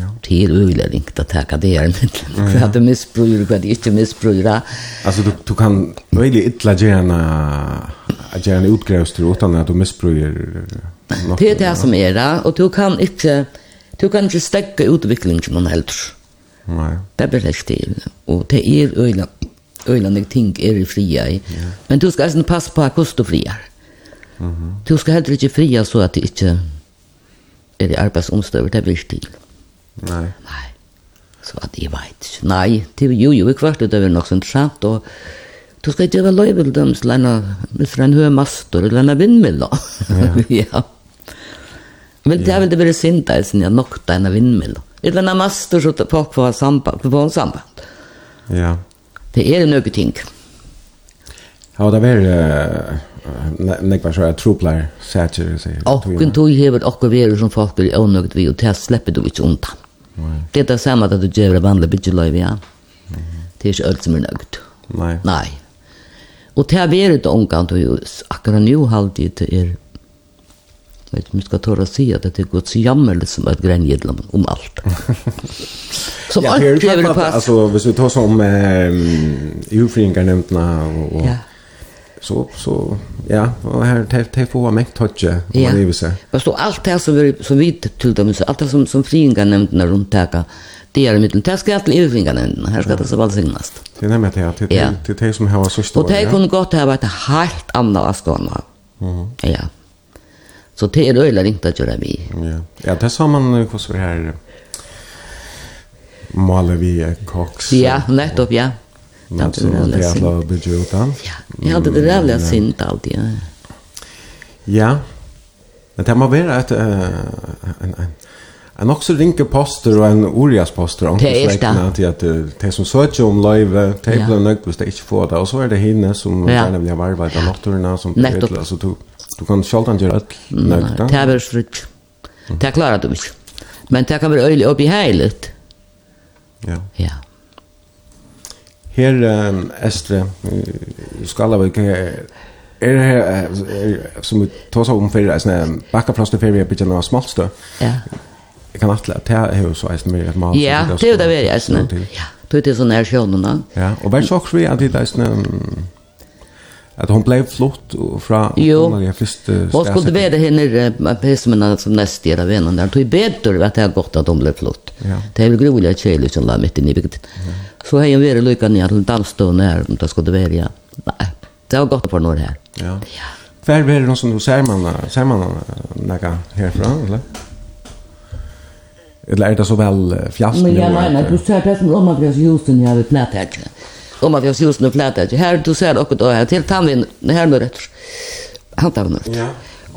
Ja. Till öliga ringt att tacka det är inte. För att det missbrukar, för att det inte missbrukar. Alltså du, du kan väldigt illa gärna att gärna utgrävster utan att du missbrukar något. Det är det som är det. Och du kan inte, du kan inte stäcka utvecklingen man helst. Nej. Det blir det till. Och det är öliga öjlande ting är fria i. Men du ska alltså passa på att kosta fria. Du ska heller inte fria så att det inte är det arbetsomstöver, det blir stil. Nej. Nei. Så at jeg vet. ikke. Nei, det er jo jo i kvart det er nok så interessant, og Du skal ska inte vara löjvel döms läna för en høy master, eller en vindmilla. Ja. [LAUGHS] ja. Men det er vel det blir synd där sen jag nokta en vindmilla. Eller en master, så at folk får samband, på samband. Ja. Det är något ting. Ja, det var nek var så att troplar sætjer, sier. Og kun tog hever och vi som folk blir onödigt vi och det slipper du ikke undan. Det er det samme at du gör vanliga byggelöv, ja. Det er ikke alt som er nøgt. Nei. Nei. Og det har varit omgående och just akkurat nå har det er, jeg vet ikke om jeg skal tåre å si at det er gått så jämmerligt som ett gränjedel om, om alt. [LAUGHS] Som ja, allt på pass. Alltså, hvis vi tar som eh, urfringarnämnderna och, och ja så så ja och här te te få mig toucha vad det vill säga. Fast allt det som vi som vi till dem så allt det som som fringa när runt täcka det är mitt det ska i fringa nämnde här ska det så väl signas. Det nämnde jag till till det som har så stort Och det kunde gott ha varit helt andra skåna. Mhm. Ja. Så det är öliga inte att göra vi. Ja. Ja, det sa man hur så här Malawi Cox. Ja, nettopp ja. Det är det jävla synd. Jävla bedjuta. Ja, jag hade det jävla synd alltid. Ja. Men det må vara ett en en en också rinke poster och en Orias poster om det räknar till att det som söker om live table nog på stage för det och så är det hinne som gärna vill ha arbetat nattorna som det alltså du du kan själv inte göra något. Det är väl fritt. Det klarar du inte. Men det kan vara öjligt i behärligt. Ja. Ja her um, Estre, i Skalavik, er her, er, som vi tås om fyrir, er bakkaplass til fyrir vi er bytjan av smaltstø. Ja. Jeg kan atle at det er jo så eisen mer et mal. Ja, det er jo det vi er eisen. Ja, det er jo sånn her sjånene. Ja, og vær sjokk vi at det er eisen, at hon blev flott fra jo. när jag först Hon skulle vara henne, nere på som som näst i där vännen där. Tog bättre att det har gått att hon blev flott. Ja. Det är väl grovliga tjejer som la mitt inne i bygget. Ja så har jag varit lycka ner till dansstånd här om det skulle välja. Nej, det har gått för några här. Ja. ja. Var var det någon som du ser man ser man några härifrån eller? Eller är det så väl fjast? Men jag menar, du ser det som om att vi har ljusen här vid plätäckna. Om att vi har ljusen och plätäckna. Här du ser också då här till tandvin, här nu rätt. Han tar nu. Ja.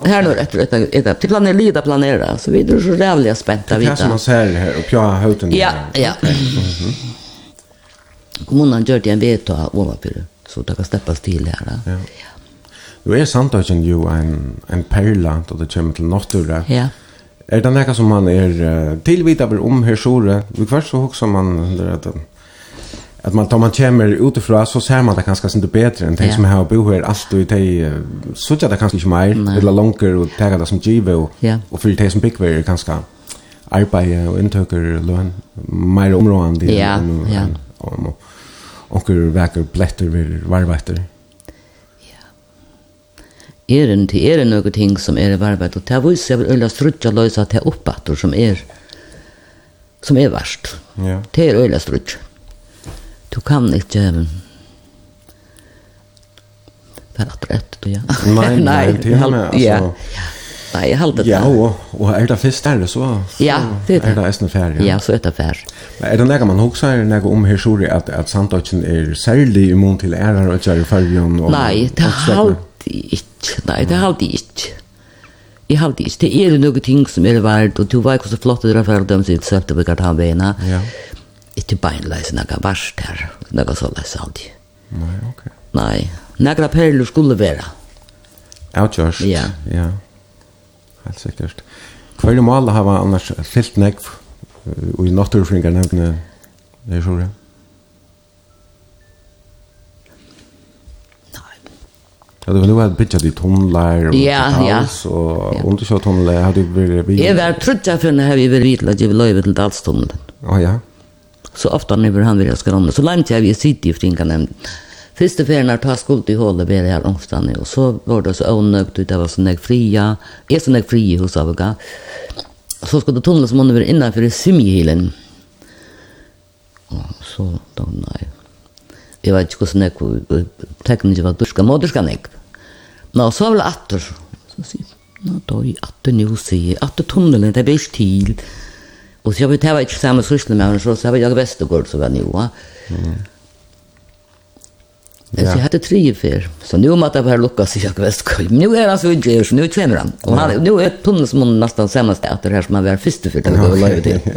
Här nu rätt rätt rätt till planera, lida planera så vi är så rävliga spänta Det Det som man ser här och jag har höjden. Ja, ja. Mhm kommunen gjør det en veto overfor, så det kan steppes til her. Ja. Du er samtidig jo en, en perla da det kommer til nattura. Ja. Er det noe som man er uh, tilvidt av om her sjore? Vi kvart så også man at, at man, tar man kommer utifra så ser man det kanskje sin det bedre enn ting ja. som har bo her alt og de uh, sutja det kanskje ikke mer eller langer og tega det som givet og, ja. og fyrir de som byggver kanskje arbeid og inntøkker løn mer områdende ja, ja. Og, og, onkur vekker blätter við varvætter. Ja. Er en til er nokre ting som er varvætt og ta vis er ølla strutja løysa ta oppatter som er som er varst. Ja. Det er ølla strutja. Du kan ikke för att rätt då ja. Nei, nei, det är med altså. Ja. ja. Nei, jeg halte det. Ja, og, og er det fyrst der, så, så ja, det er det. er det eisen fær. Ja. ja, så er det fær. Men Er det noe man hoksa, er det om her sori at, at Sandøkken er særlig immun til ærer og kjær i fargen? Og, nei, det er halde ikke. Nei, det er halde ikke. Jeg halde ikke. Det er noen ting som er verdt, og du var ikke så flott i det før de sier søpte på kartanbeina. Ja. Ikke beinleis, noe verst her, noe så leis alltid. Nei, ok. Nei, noe perler skulle være. Outjørst. Ja. Ja helt sikkert. Hver mål har man annars fyllt negv og i naturfringar nevne i Sjore? Ja, det var nu att bitcha ditt tunnlar och ja, ja. och om du kör tunnlar hade du blivit... Jag var trött jag för när vi var vidt att jag vill løyve til dalstunneln. Ja, ja. Så ofta när han vill jag. Så långt jag vi sitter i fringar nämnden. Første ferien er ta skuld i hålet ved det her omstande, og så var det så ånøgt ut, det var så nek fria, er så nek frie hos avga. Så skulle det tunnel som ånne var innanfor i simjehilen. Og så, da, nei, jeg vet ikke hvordan jeg, tekken ikke var durska, må durska nek. Nå, så var det atter, så sier jeg, nå, da, er atter nu, sier jeg, atter tunnelen, det er ikke til. Og så var det ikke samme sysle med henne, så var det ikke best å gå, så var det jo, ja. Ja. Så jag hade tre för. Så nu måste jag bara lucka sig jag vet Men nu är han så inte så nu kommer han. Och han nu är tunnel som hon nästan samma ställe att det här som han var först för det var lite till.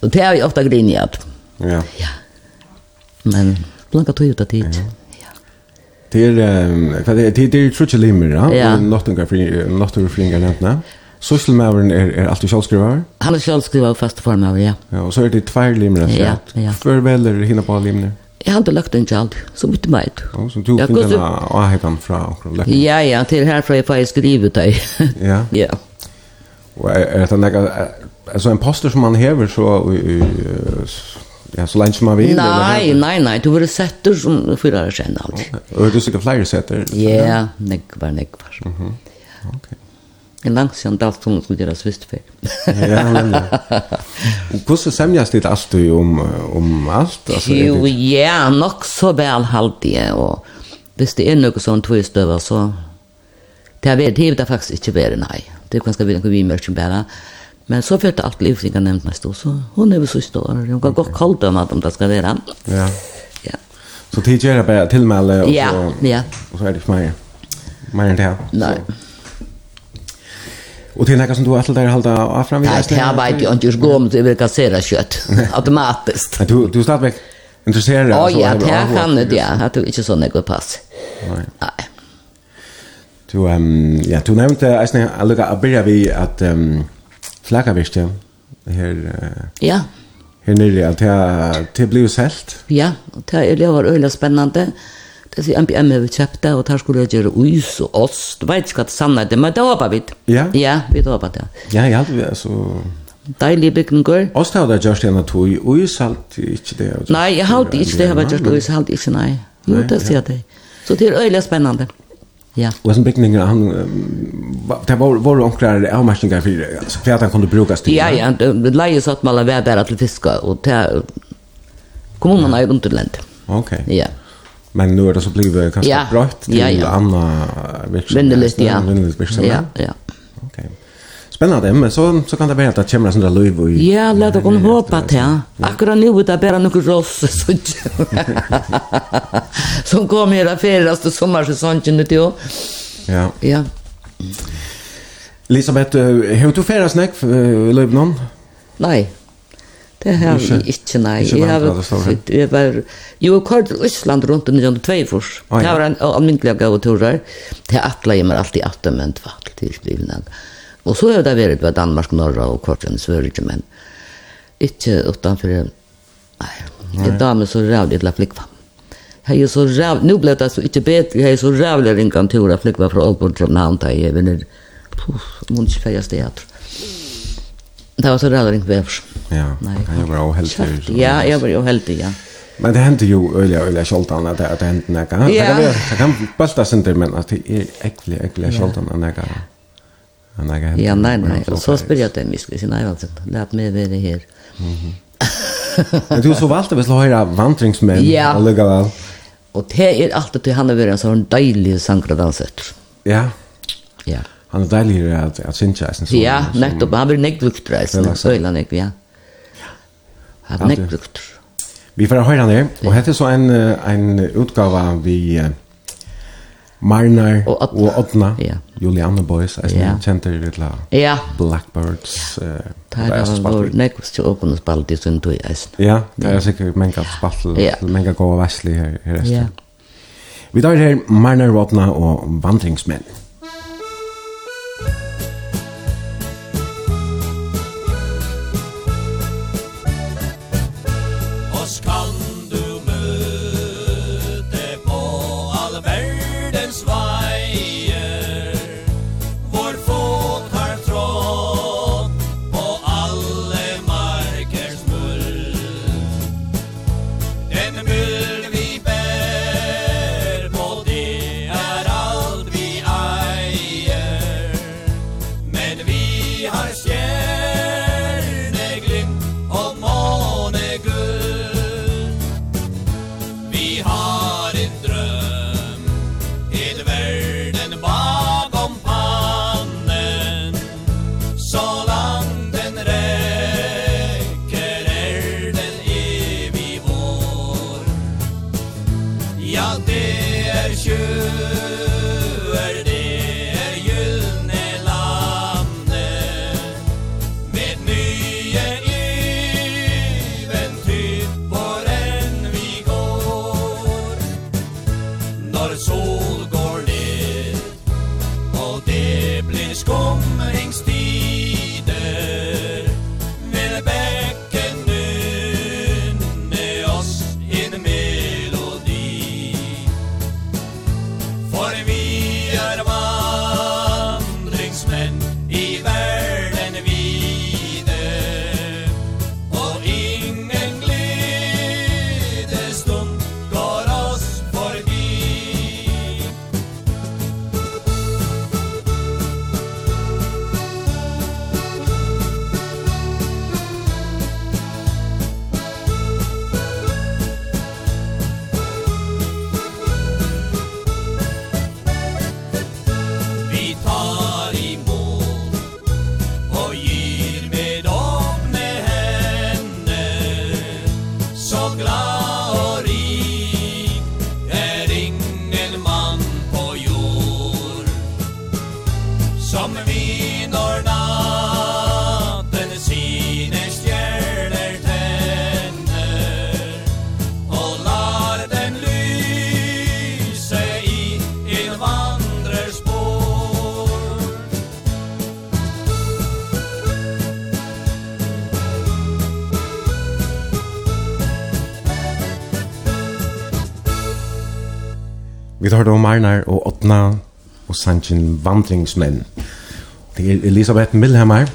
Och det är ju ofta grinjat. Ja. Ja. Men blanka tog ut att Ja. Det är för det det är trutch limmer, ja. Någonting för någonting för inga nämna. Sysselmäveren er, er alltid sjálfskrivar? Han er sjálfskrivar og faste formaver, ja. ja. Og så er det tvær limner, ja, ja. Før veler hinna på limner? Jeg hadde lagt en kjald, så bytte meg ut. Så du ja, finner denne avhetan fra akkurat lekkene? Ja, ja, til herfra jeg får skrive ut deg. [LAUGHS] ja? Ja. Og er det nekka, altså en poster som man hever så, i, i, ja, så lenge som man vil? Nei, nei, nei, du var setter som fyrer kjenner aldri. Og er du sikkert flere setter? Ja, nekvar, nekvar. Mhm, ok. En langt siden som skulle svist för. ja, men... Hvordan semjas ditt alltid om, om alt? alltså. jo, ja, nok så velhaldige, og hvis det er noe sånn tvistøver, så... Det er det, det er faktisk ikke vært, nei. Det er ganske veldig vi mørker bare. Men så følte alt livet ikke nevnt mest stå, så hun er väl så stor. Hun kan godt kalle om at om det skal være. Ja. ja. Så tid bara till mig och så, ja, ja. Och så är det för mer, mer det her. Nei. Så. Och det är något som du alltid där hålla fram vid. Jag arbetar ju inte just gå om det vill kassera kött [LAUGHS] automatiskt. Du du snabbt väck intresserad alltså. Ja, jag kan det ja, att du inte såna något pass. Nej. Nej. Du ehm ja, du nämnde alltså jag jag att börja vi att ehm flagga visst ja. Här Ja. Här nere att det det blev sällt. Ja, det är det var öle spännande. Det sier MPM har vi kjøpt det, og der skulle jeg gjøre uis og ost. Vet ikke hva det sannet det, men det håper vi. Ja? Ja, vi håper det. Ja, ja, det er så... Deilige bygninger. Ost har det gjort en av tog, uis halte ikke det. Nei, jeg halte ikke det, jeg har gjort uis halte ikke, nei. Jo, det sier det. Så det er øyelig spennende. Ja. Och sen byggningen han det var var det onklar avmärkningar för alltså för att han kunde bruka stil. Ja ja, det lejer så att man lär bara till fiska och till kommunen är runt. Okej. Ja. Men nu är det så blivit kanske ja. brött till ja, ja. andra verksamheter. Vindeligt, ja. Vindeligt verksamheter. Ja, ja. Okej. Okay. Spännande, men så, så kan det vara att det kommer sådana löv. och... Ja, låt oss hoppa till. Ja. Akkurat nu är det bara något ross [LAUGHS] som kommer hela fjärraste sommarsäsongen till. Ja. Ja. Elisabeth, har du färdas näck i Löbnon? Nej. Det har vi ikke, nei. Ikke jeg har, jeg var, jo, jeg kom til Østland rundt i 1902 først. Det var en almindelig gav og turer. Det atla jeg meg alltid at men det til alltid. Og så har det vært ved Danmark, Norra og kort Kortjen, Sverige, men ikke utenfor, nei, det damer så rævlig til å flikva. Jeg er så rævlig, nu ble det altså ikke bedre, jeg er så rævlig ringan turer flikva fra Aalborg, København, da jeg vinner, puff, må ikke feie stedet. Det var så rädd inte vävs. Ja, Nej. ju vara oheldig. Ja, jag var ju oheldig, ja. Men det händer ju öliga öliga skoltan att det händer näka. Det kan det kan bulta synter men att det är äcklig äcklig skoltan näka. Näka. Ja, nej nej. Och så spelar jag det mycket sin nej alltså. Låt mig vara här. Mhm. Men du så valt att höra vandringsmän ja. och lägga väl. Och det är alltid till han har är en sån deilig sankradalsett. Ja. Ja han är deilig att att synja sen så. Ja, nettopp. Han blir nekt viktor reisen. Så illa nek, ja. Han nekt viktor. Vi får höra det. Och heter så en en utgåva vi Marnar och Otna. Ja. Julianne Boys, alltså ja. center lilla. Ja. Blackbirds. Eh. Där var next to open spalt i sin tog, eisen. Ja, det är sikkert men kan ja. men kan gå her i resten. Ja. Vi tar här Marnar Otna och vandringsmän. hørte om Arnar og Otna og Sanchin Vandringsmenn. Det er Elisabeth Milhammer,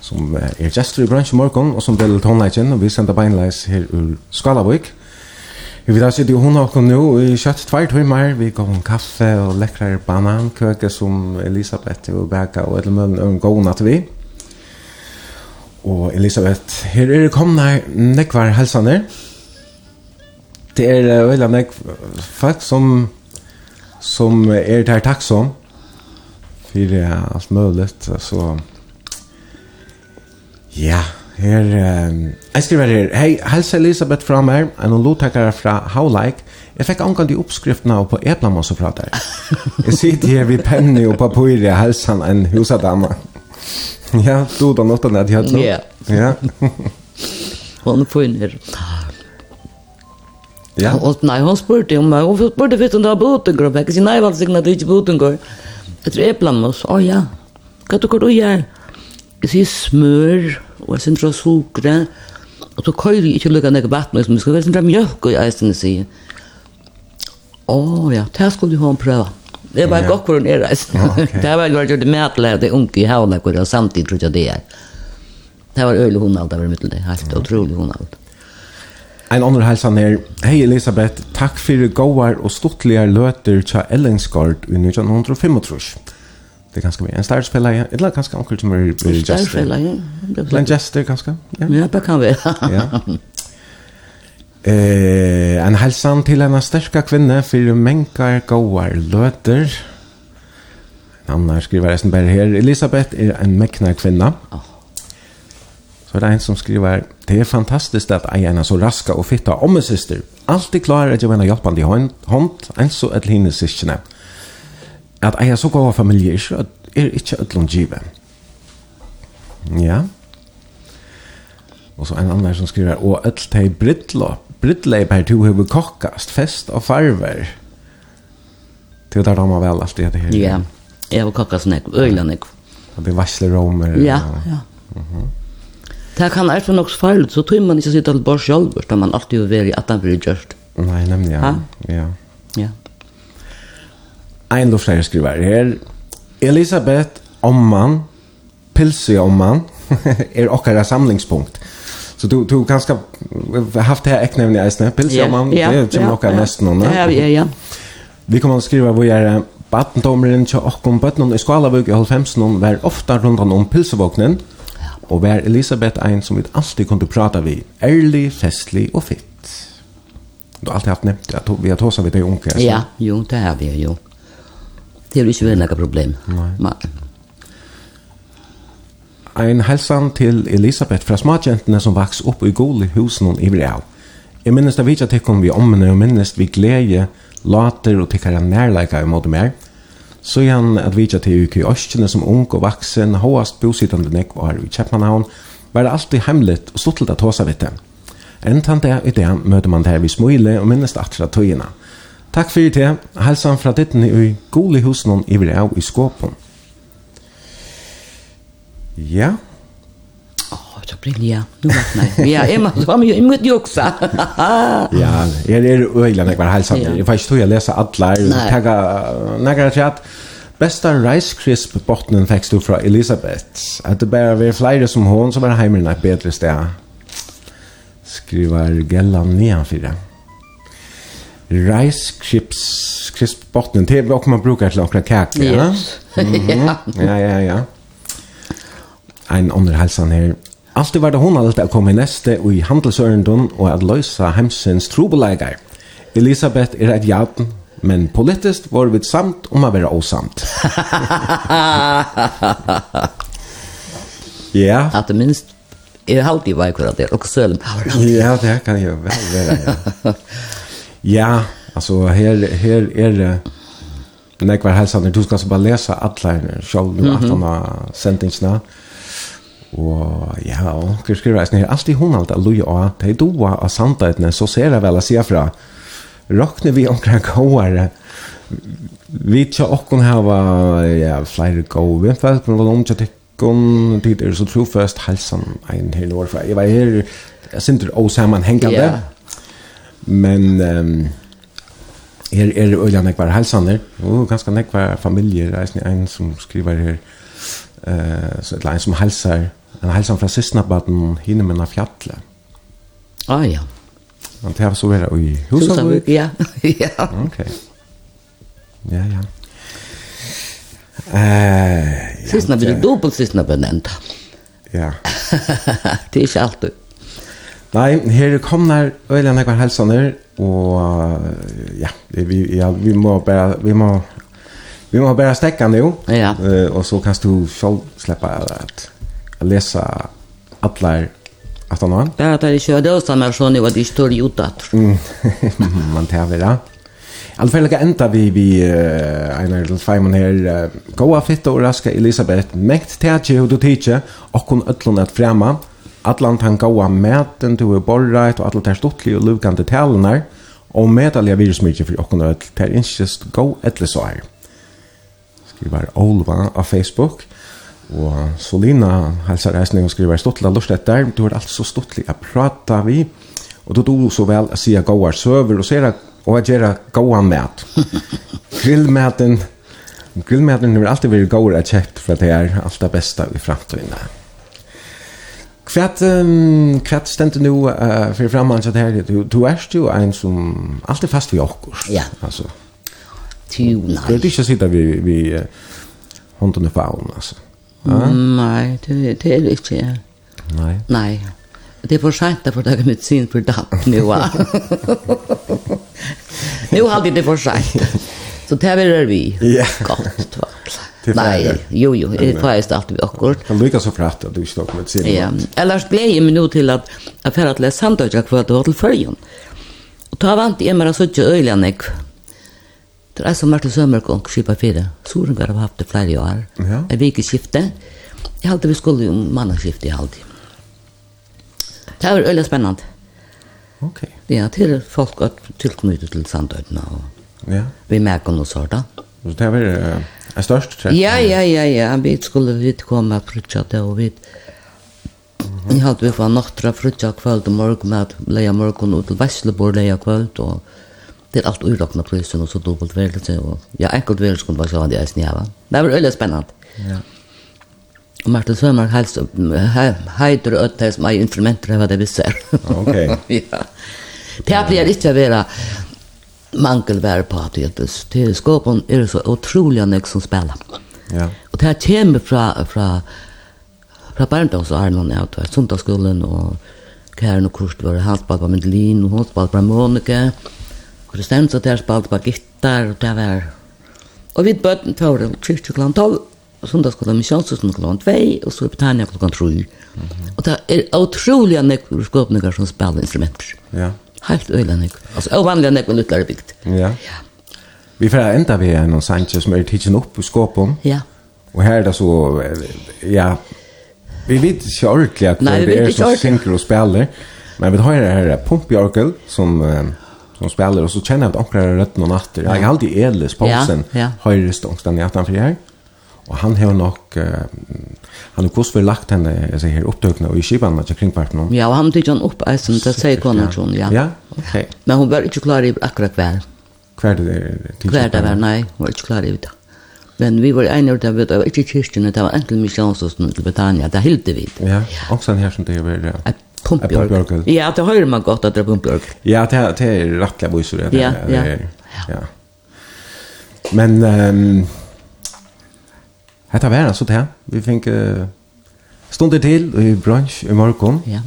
som er gestor i bransjen morgen, og som deler tonleitjen, og vi sender beinleis her ur Skalavøk. Vi vil da sitte jo hun og nå i kjøtt tvær timer, vi går om kaffe og lekkere banankøke som Elisabeth og Bega og Edelmøn og en god natt vi. Og Elisabeth, her er det kommet nekvar helsene. Det er veldig nekvar folk som som er det her takksom for uh, alt mulig. Så ja, her uh, jeg skriver her Hei, helse Elisabeth fra her en lottakere fra Howlike Jeg fikk angående i oppskriften av på eplamån som prater. Jeg sitter her ved penne og papur i helsen en husadama. Ja, du da nåttet ned jeg hadde. Ja. Ja. Hon är på inne. Ja. Och nej, hon spurte om mig. Hon spurte først om det var blotengår, Jag sa, nej, vad valgte sikkert at det ikke blotengår. Jag tror eplamos, Åh, ja, hva du går og gjør? Jag säger smör och jag säger socker. Och så køyre jag inte lykke ner vatten, Jag ska skal mjölk och jag säger. og jeg ja, det här skulle hon pröva. Det var gott för hun er reist. [LAUGHS] Det var godt gjort det med at det er unge i havnet, og samtidig tror jag det är. Det var øyelig hon allt. det var mitt, helt utrolig hun alt. En annan hälsan her. Hei Elisabeth, takk fyrir gåar og stortliga løter til Ellingsgård i 1905 Det Det ganske mye. en starspelare, ja. eller ganske onkel som er Jester. Starspelare, ja. Jester ganske. ja. Ja, det kan vi. ja. Eh, en hälsan til en starka kvinne fyrir mänkar gåar løter. En annan skriver jag som her. Elisabeth er en mäknar kvinna. Ja. Oh er det en som skriver Det är fantastiskt att äga en så raska och fitta om syster. Alltid klarar att jag menar hjälpande i hånd, en så et linje syskene. Att äga så goda familjer är inte ett långt givet. Ja. Och så en annan som skriver Och ett teg brittlopp Brittleip här to huvud kokkast, fest og farver. Det där de har väl alltid det her. Ja, jeg har kockast nek, øyla nek. Och det varsler romer. Ja, ja. Mhm det kan være nok så farligt, så tror man ikke sitte til bare selv, da man alltid vil være i at han blir gjørst. Nei, nemlig, ja. Ja. ja. Ein lovsleier skriver her, Elisabeth Omman, Pilsi Omman, [LAUGHS] er okkara samlingspunkt. Så du du kanske haft det här äcknämnet i Eisne, Pilsi yeah, Omman, yeah, det är som okkara mest någon. Ja, ja, ja. Vi kommer att skriva vad är Battendomeren til åkken bøttenen i Skalavug i 90 var ofta rundt om pilsevåknen, og var Elisabeth ein som vi alltid kunde prata vi, ærlig, festlig og fitt. Du har alltid haft nevnt at vi har tåsa vid det unke. Altså. Ja, jo, det har vi, jo. Det har ikke vært noe problem. Nei. Ein helsan til Elisabeth fra småkjentene som vaks opp i gole husen i ivrig av. Jeg minnes det vi ikke at jeg kom vi om, men minnes vi glede, later og tikkere nærleika i måte mer. Så igjen at vi ikke til UK Østjene som ung og vaksen, håast bosittende nek var i Kjepmanhavn, var det alltid hemmelig og stått til å ta seg vidt tant det i det møter man det her vi smøyle og minnes det atra tøyene. Takk fyrir til, helsan fra ditten i gulihusnån i Vreau i Skåpen. Ja, Brynja, nu vaknar jag. Ja, Emma, så har man ju emot också. ja, jag är öjla när jag var hälsam. Jag faktiskt tog jag läsa alla. Tagga, när jag tror att Besta rice crisp bottnen fikk du fra Elisabeth. At det bare var flere som hon som var hjemme i et bedre sted. Skriver Gellan nian det. Rice crisp, crisp bottnen, det er hva man brukar til åkne kake, ja? Yes. Ja. Ja, ja, ja. Ein andre helsan her. Alltid var det hon alltid å komme i neste og i handelsørendun og at løysa hemsens trobelegar. Elisabeth er et jaten, men politisk var vi samt om å være osamt. ja. At det minst er halvt var vei akkurat det, og selv Ja, det kan jo vel være, ja. [LAUGHS] ja, altså her, her er det... Nekvar hälsan, du skal alltså bara läsa alla här nu, själv nu, mm -hmm. han har Og ja, og hva skriver jeg, jeg alltid hun alt alloja av, det er doa av sannhetene, så ser jeg vel å si fra, råkner vi omkring gåare, vi tja okkon hava, ja, flere gåere, vi fyrir men om tja tikkon, tid er så trofest, halsan ein hel år fra, jeg var her, jeg synes det hengande, osammanhengande, men, um, er er øyla nekvar halsaner, og ganske nekvar familier, en som skriver her, eh så ett län som hälsar en hälsan från Sistnabaden hinne med en fjälle. Ah ja. Han tar så vidare i Husavik. Ja. [LAUGHS] ja. Okej. Okay. Ja, ja. Eh, ja, sistna blir dubbel sistna benämnt. Ja. [LAUGHS] det är inte alltid. Nej, här kommer ölen här hälsaner och ja, vi ja, vi må bara vi må Vi må bare stäcka nu. Ja. Eh, och så kan du själv släppa at lese alla at han har. Bara att det är kjöda och stannar så nu vad det står ju utåt. [LAUGHS] Man tar väl da. I alla fall enda vi vi uh, Einar Lutfeimann her uh, Goa fitta og raska Elisabeth mekt tætje og du tidsje Og kun ötlun at frema Atlant han goa meten du er borreit Og atlant er stuttlig og lukande talenar Og medalja virusmykje for okkun öll Ter just go etle så her skriver Olva av Facebook. Og Solina hälsar reisning og skriver Stottla lust etter. Du har alt så stottlig å prata vi. Og du tog så vel å si gåar søver og ser og at gjøre gåan mat. [LAUGHS] Grillmaten Grillmaten har alltid vært gåar at kjekt for det er alt det beste i fremtiden. Kvært um, kvært stendur nú uh, fyrir framan så her du, du erst jo ein som alltid fast við okkur. Ja. Altså Tio, nej. Det är inte sitta vi vi hånden på armen alltså. Ja? Nej, det det är det inte. Nej. Nej. Det är för sent för det är medicin för dapp nu va. nu har det för sent. Så det är vi. [LAUGHS] Ja. Gott va. Nej, jo jo, det är faktiskt allt vi akkurat. Kan lyckas så fratt att du stopp med sin. Ja. Eller glädje mig nu till att affärat läsa kvart kvar till Färjan. Och ta vant i mig så inte öjliga. Det er som Martin Sømmerk og Skipa 4. Sorengar har haft det flere år. Ja. Jeg vil ikke skifte. Jeg halte vi skulle jo mannskifte i halvtid. Det var veldig spennende. Ok. Ja, til folk at tilknyttet til Sandøyden og ja. vi merker noe sånt da. Så det var uh, er størst trett? Ja, ja, ja, ja. Vi skulle vidt komme og frutja det og vidt. Jeg halte vi fra nattra frutja kvöld og morgen med leia morgen og til Veslebor leia kvöld og Det er alt urokna prisen og så dobbelt verelse. Og, ja, enkelt verelse kunne bare sjående det eisen jæva. Det var veldig spennende. Ja. Og Martin Sømark helst, heider og øtter som er instrumenter, hva det visser. Ok. ja. Det blir ikke å være mangelvær på at det er skåpen er så utrolig nek som spiller. Ja. Og det kommer fra, fra, fra barndomsarnen, jeg vet, sundagsskolen og kæren og kurs, var hans på Mendelin og hans på harmonika, og Kristens og der spalte på gittar og det var og vi bøtten tåre kyrkje klokken 12 og sundagsskola misjonshusen klokken 2 og så i Britannia klokken 3 mm -hmm. og det er utrolig nekkur skåpninger som spiller instrumenter ja. helt øyla nekkur altså ovanliga nekkur lutlare bygd ja. ja. Vi får enda vi er noen sanger som er tidsen opp i skåpen ja. og her er det så ja vi vet ikke ordentlig at Nei, det er som synker og spiller men vi har det her pumpjorkel som som spelar och så känner jag att ankrar rätt någon natter. Jag har alltid Elis Paulsen ja, ja. högre stångstan i att han här. Och han har nog uh, han har kost lagt henne jag säger upptagna och i skivan att kring parten. Ja, och han tog han upp alltså det säger hon hon ja. Ja, okej. Okay. Men hon var inte klar i akkurat kvar. Kvar det till. Kvar det var nej, hon var inte klar i det. Men vi var en av det, det var ikke kyrkene, det var enkel misjonsåsen til Betania, det hilde vi. Ja, også en her som det var... Pumpbjörg. Ja, det hører man godt at det er Pumpbjörg. Ja, det er, det [LAUGHS] er rettelig bøyser. Ja, ja. Det er, ja. Men um, dette var altså det. Vi fikk uh, stunder til i bransj i morgen. Ja.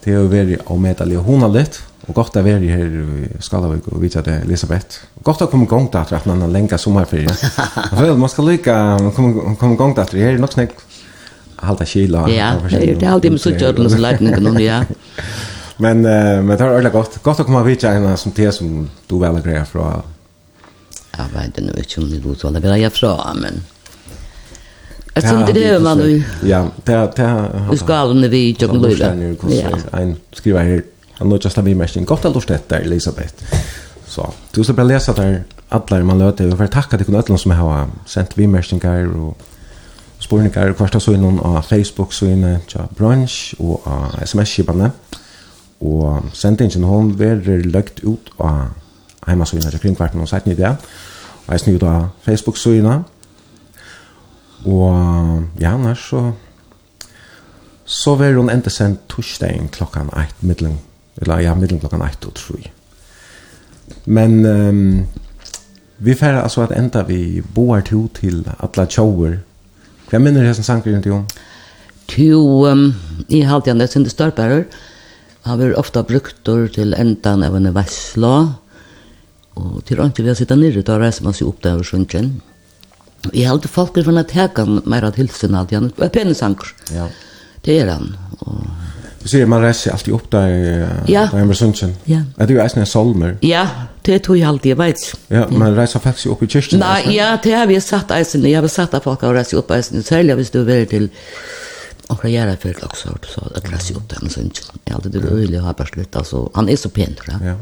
Det er å være avmedelig og hona litt. Og godt å være her i Skalavik og vite det Elisabeth. Godt å komme i gang til at vi har en lenge sommerferie. Jeg føler man skal lykke å komme i gang til at vi er nok snakk halta kila. Ja, det er alltid med så tjort och så ja. Men uh, men det har godt. Godt å komme komma vid en som te som du vel har grejer fra. Jeg vet inte ikke om ni då så där jag fra, men Jeg synes det är man nu. Ja, det er... det er ska alla vi jag kan lova. En skriver her, Han nå just har vi mest en godt att det der, Elisabeth. Så, du skal bare lese der, alle man löter. Vi får tacka till alla som har sendt vi mest och spurningar kvarta så innan av Facebook så inne tja brunch og av SMS-kibane. Og sendingen hon verer løgt ut av heima så inne kring kvarten og sætten i det. Og jeg ut av Facebook så. Og ja, annars så så verer hon enda sendt torsdagen klokkan 1 middelen, eller ja, middelen klokkan 1 og 3. Men um, vi færre altså at enda vi boar to til atla tjauer Hva minner hesten sangren til om? To, um, i halte han det sinde størpærer, har vi ofta brukt til endan av en vesla, og til ångt vi har sittet nere, da reiser man seg opp der og sjunken. Jeg halte folk er fra at hekan meira tilsyn alt, Det er penesanker. Ja. Det er han, og Du sier man reiser alltid opp der ja. der med sunsen. Ja. Er det jo eisen en solmer? Ja, det tror jeg alltid, jeg vet. Ja, man reiser faktisk opp i kyrsten. Nei, ja, det har vi satt eisen. Jeg har satt av folk og reiser opp eisen. Særlig hvis du vil til omkring gjøre før også, så jeg reiser upp den sunsen. Ja, det er øyelig å ha bare slutt, altså. Han är så pen, tror jag. Ja.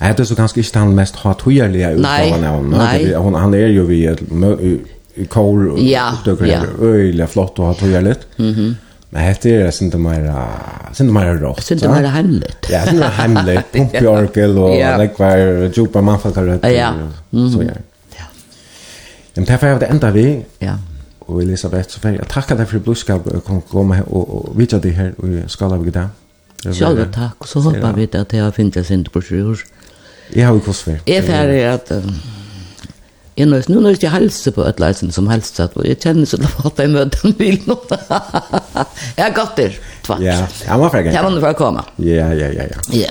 Men det så ganske ikke han mest hatøyerlige utgaven av henne? Han er jo vi i kår og ja, oppdøkker. Ja. Øyelig flott å ha tøyerlig. Mhm. Mm Men hette är det inte mera inte mera rått. Inte mera hemligt. Ja, sinde mera hemligt. Pumpjorkel och det var djupa manfalkar och ja. så. Ja. Men därför har det enda vi. Ja. Og Elisabeth så jag tackar deg för blodskap og kom og och, och vidja dig här och skala vi där. Själva tack och så hoppas vi att det har funnits inte på sjur. Jeg har ju kostfär. Jag är färdig att Jeg nøys, nu nøys jeg helse på et leisen som helst, og jeg kjenner så det var at jeg møter en bil nå jag har gått där. Ja, han var färgen. Jag var för komma. Ja, ja, ja, ja. Ja.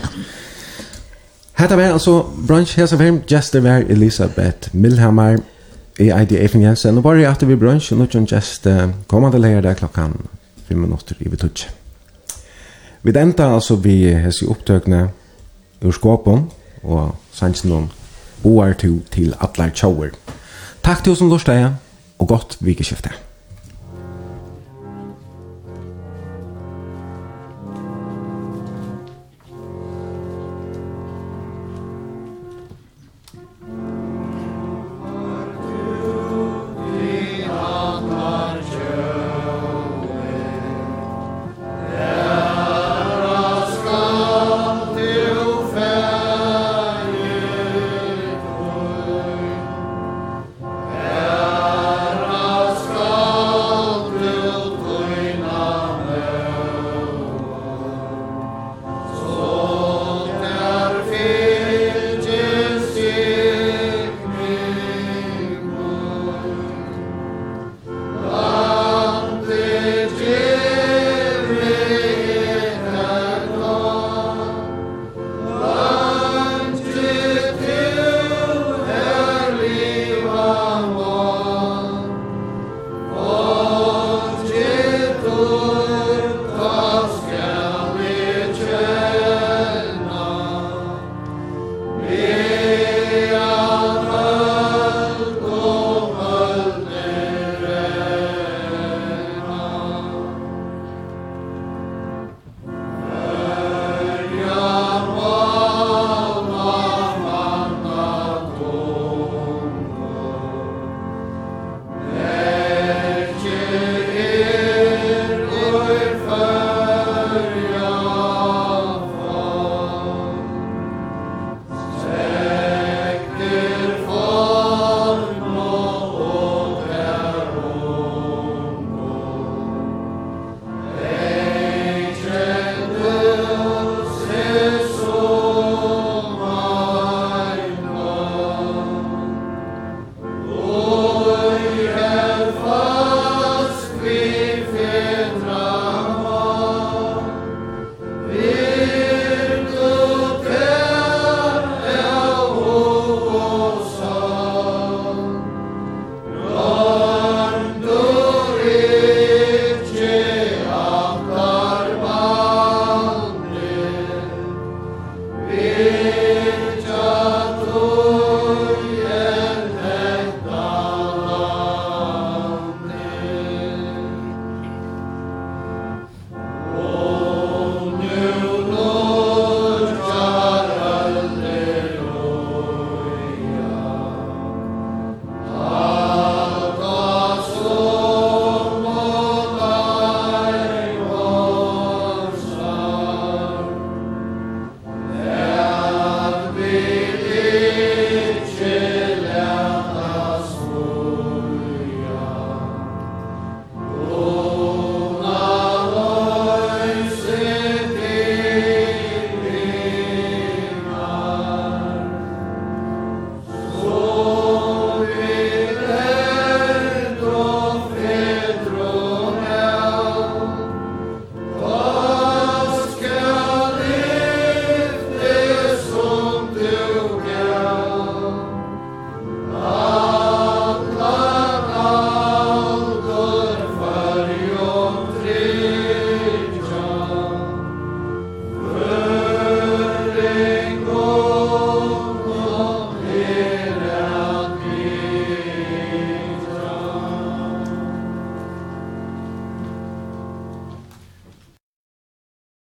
Hetta var altså brunch her som just Jester var Elisabeth Milhammer i ID Efen Jensen. Nå var det at vi brunch, nå kan just uh, komme til der klokkan 5 minutter i betutje. Vi enda altså vi hese opptøkne ur skåpen og sannsyn om boar til, til atler tjauer. Takk til oss som lortet og godt vikeskiftet.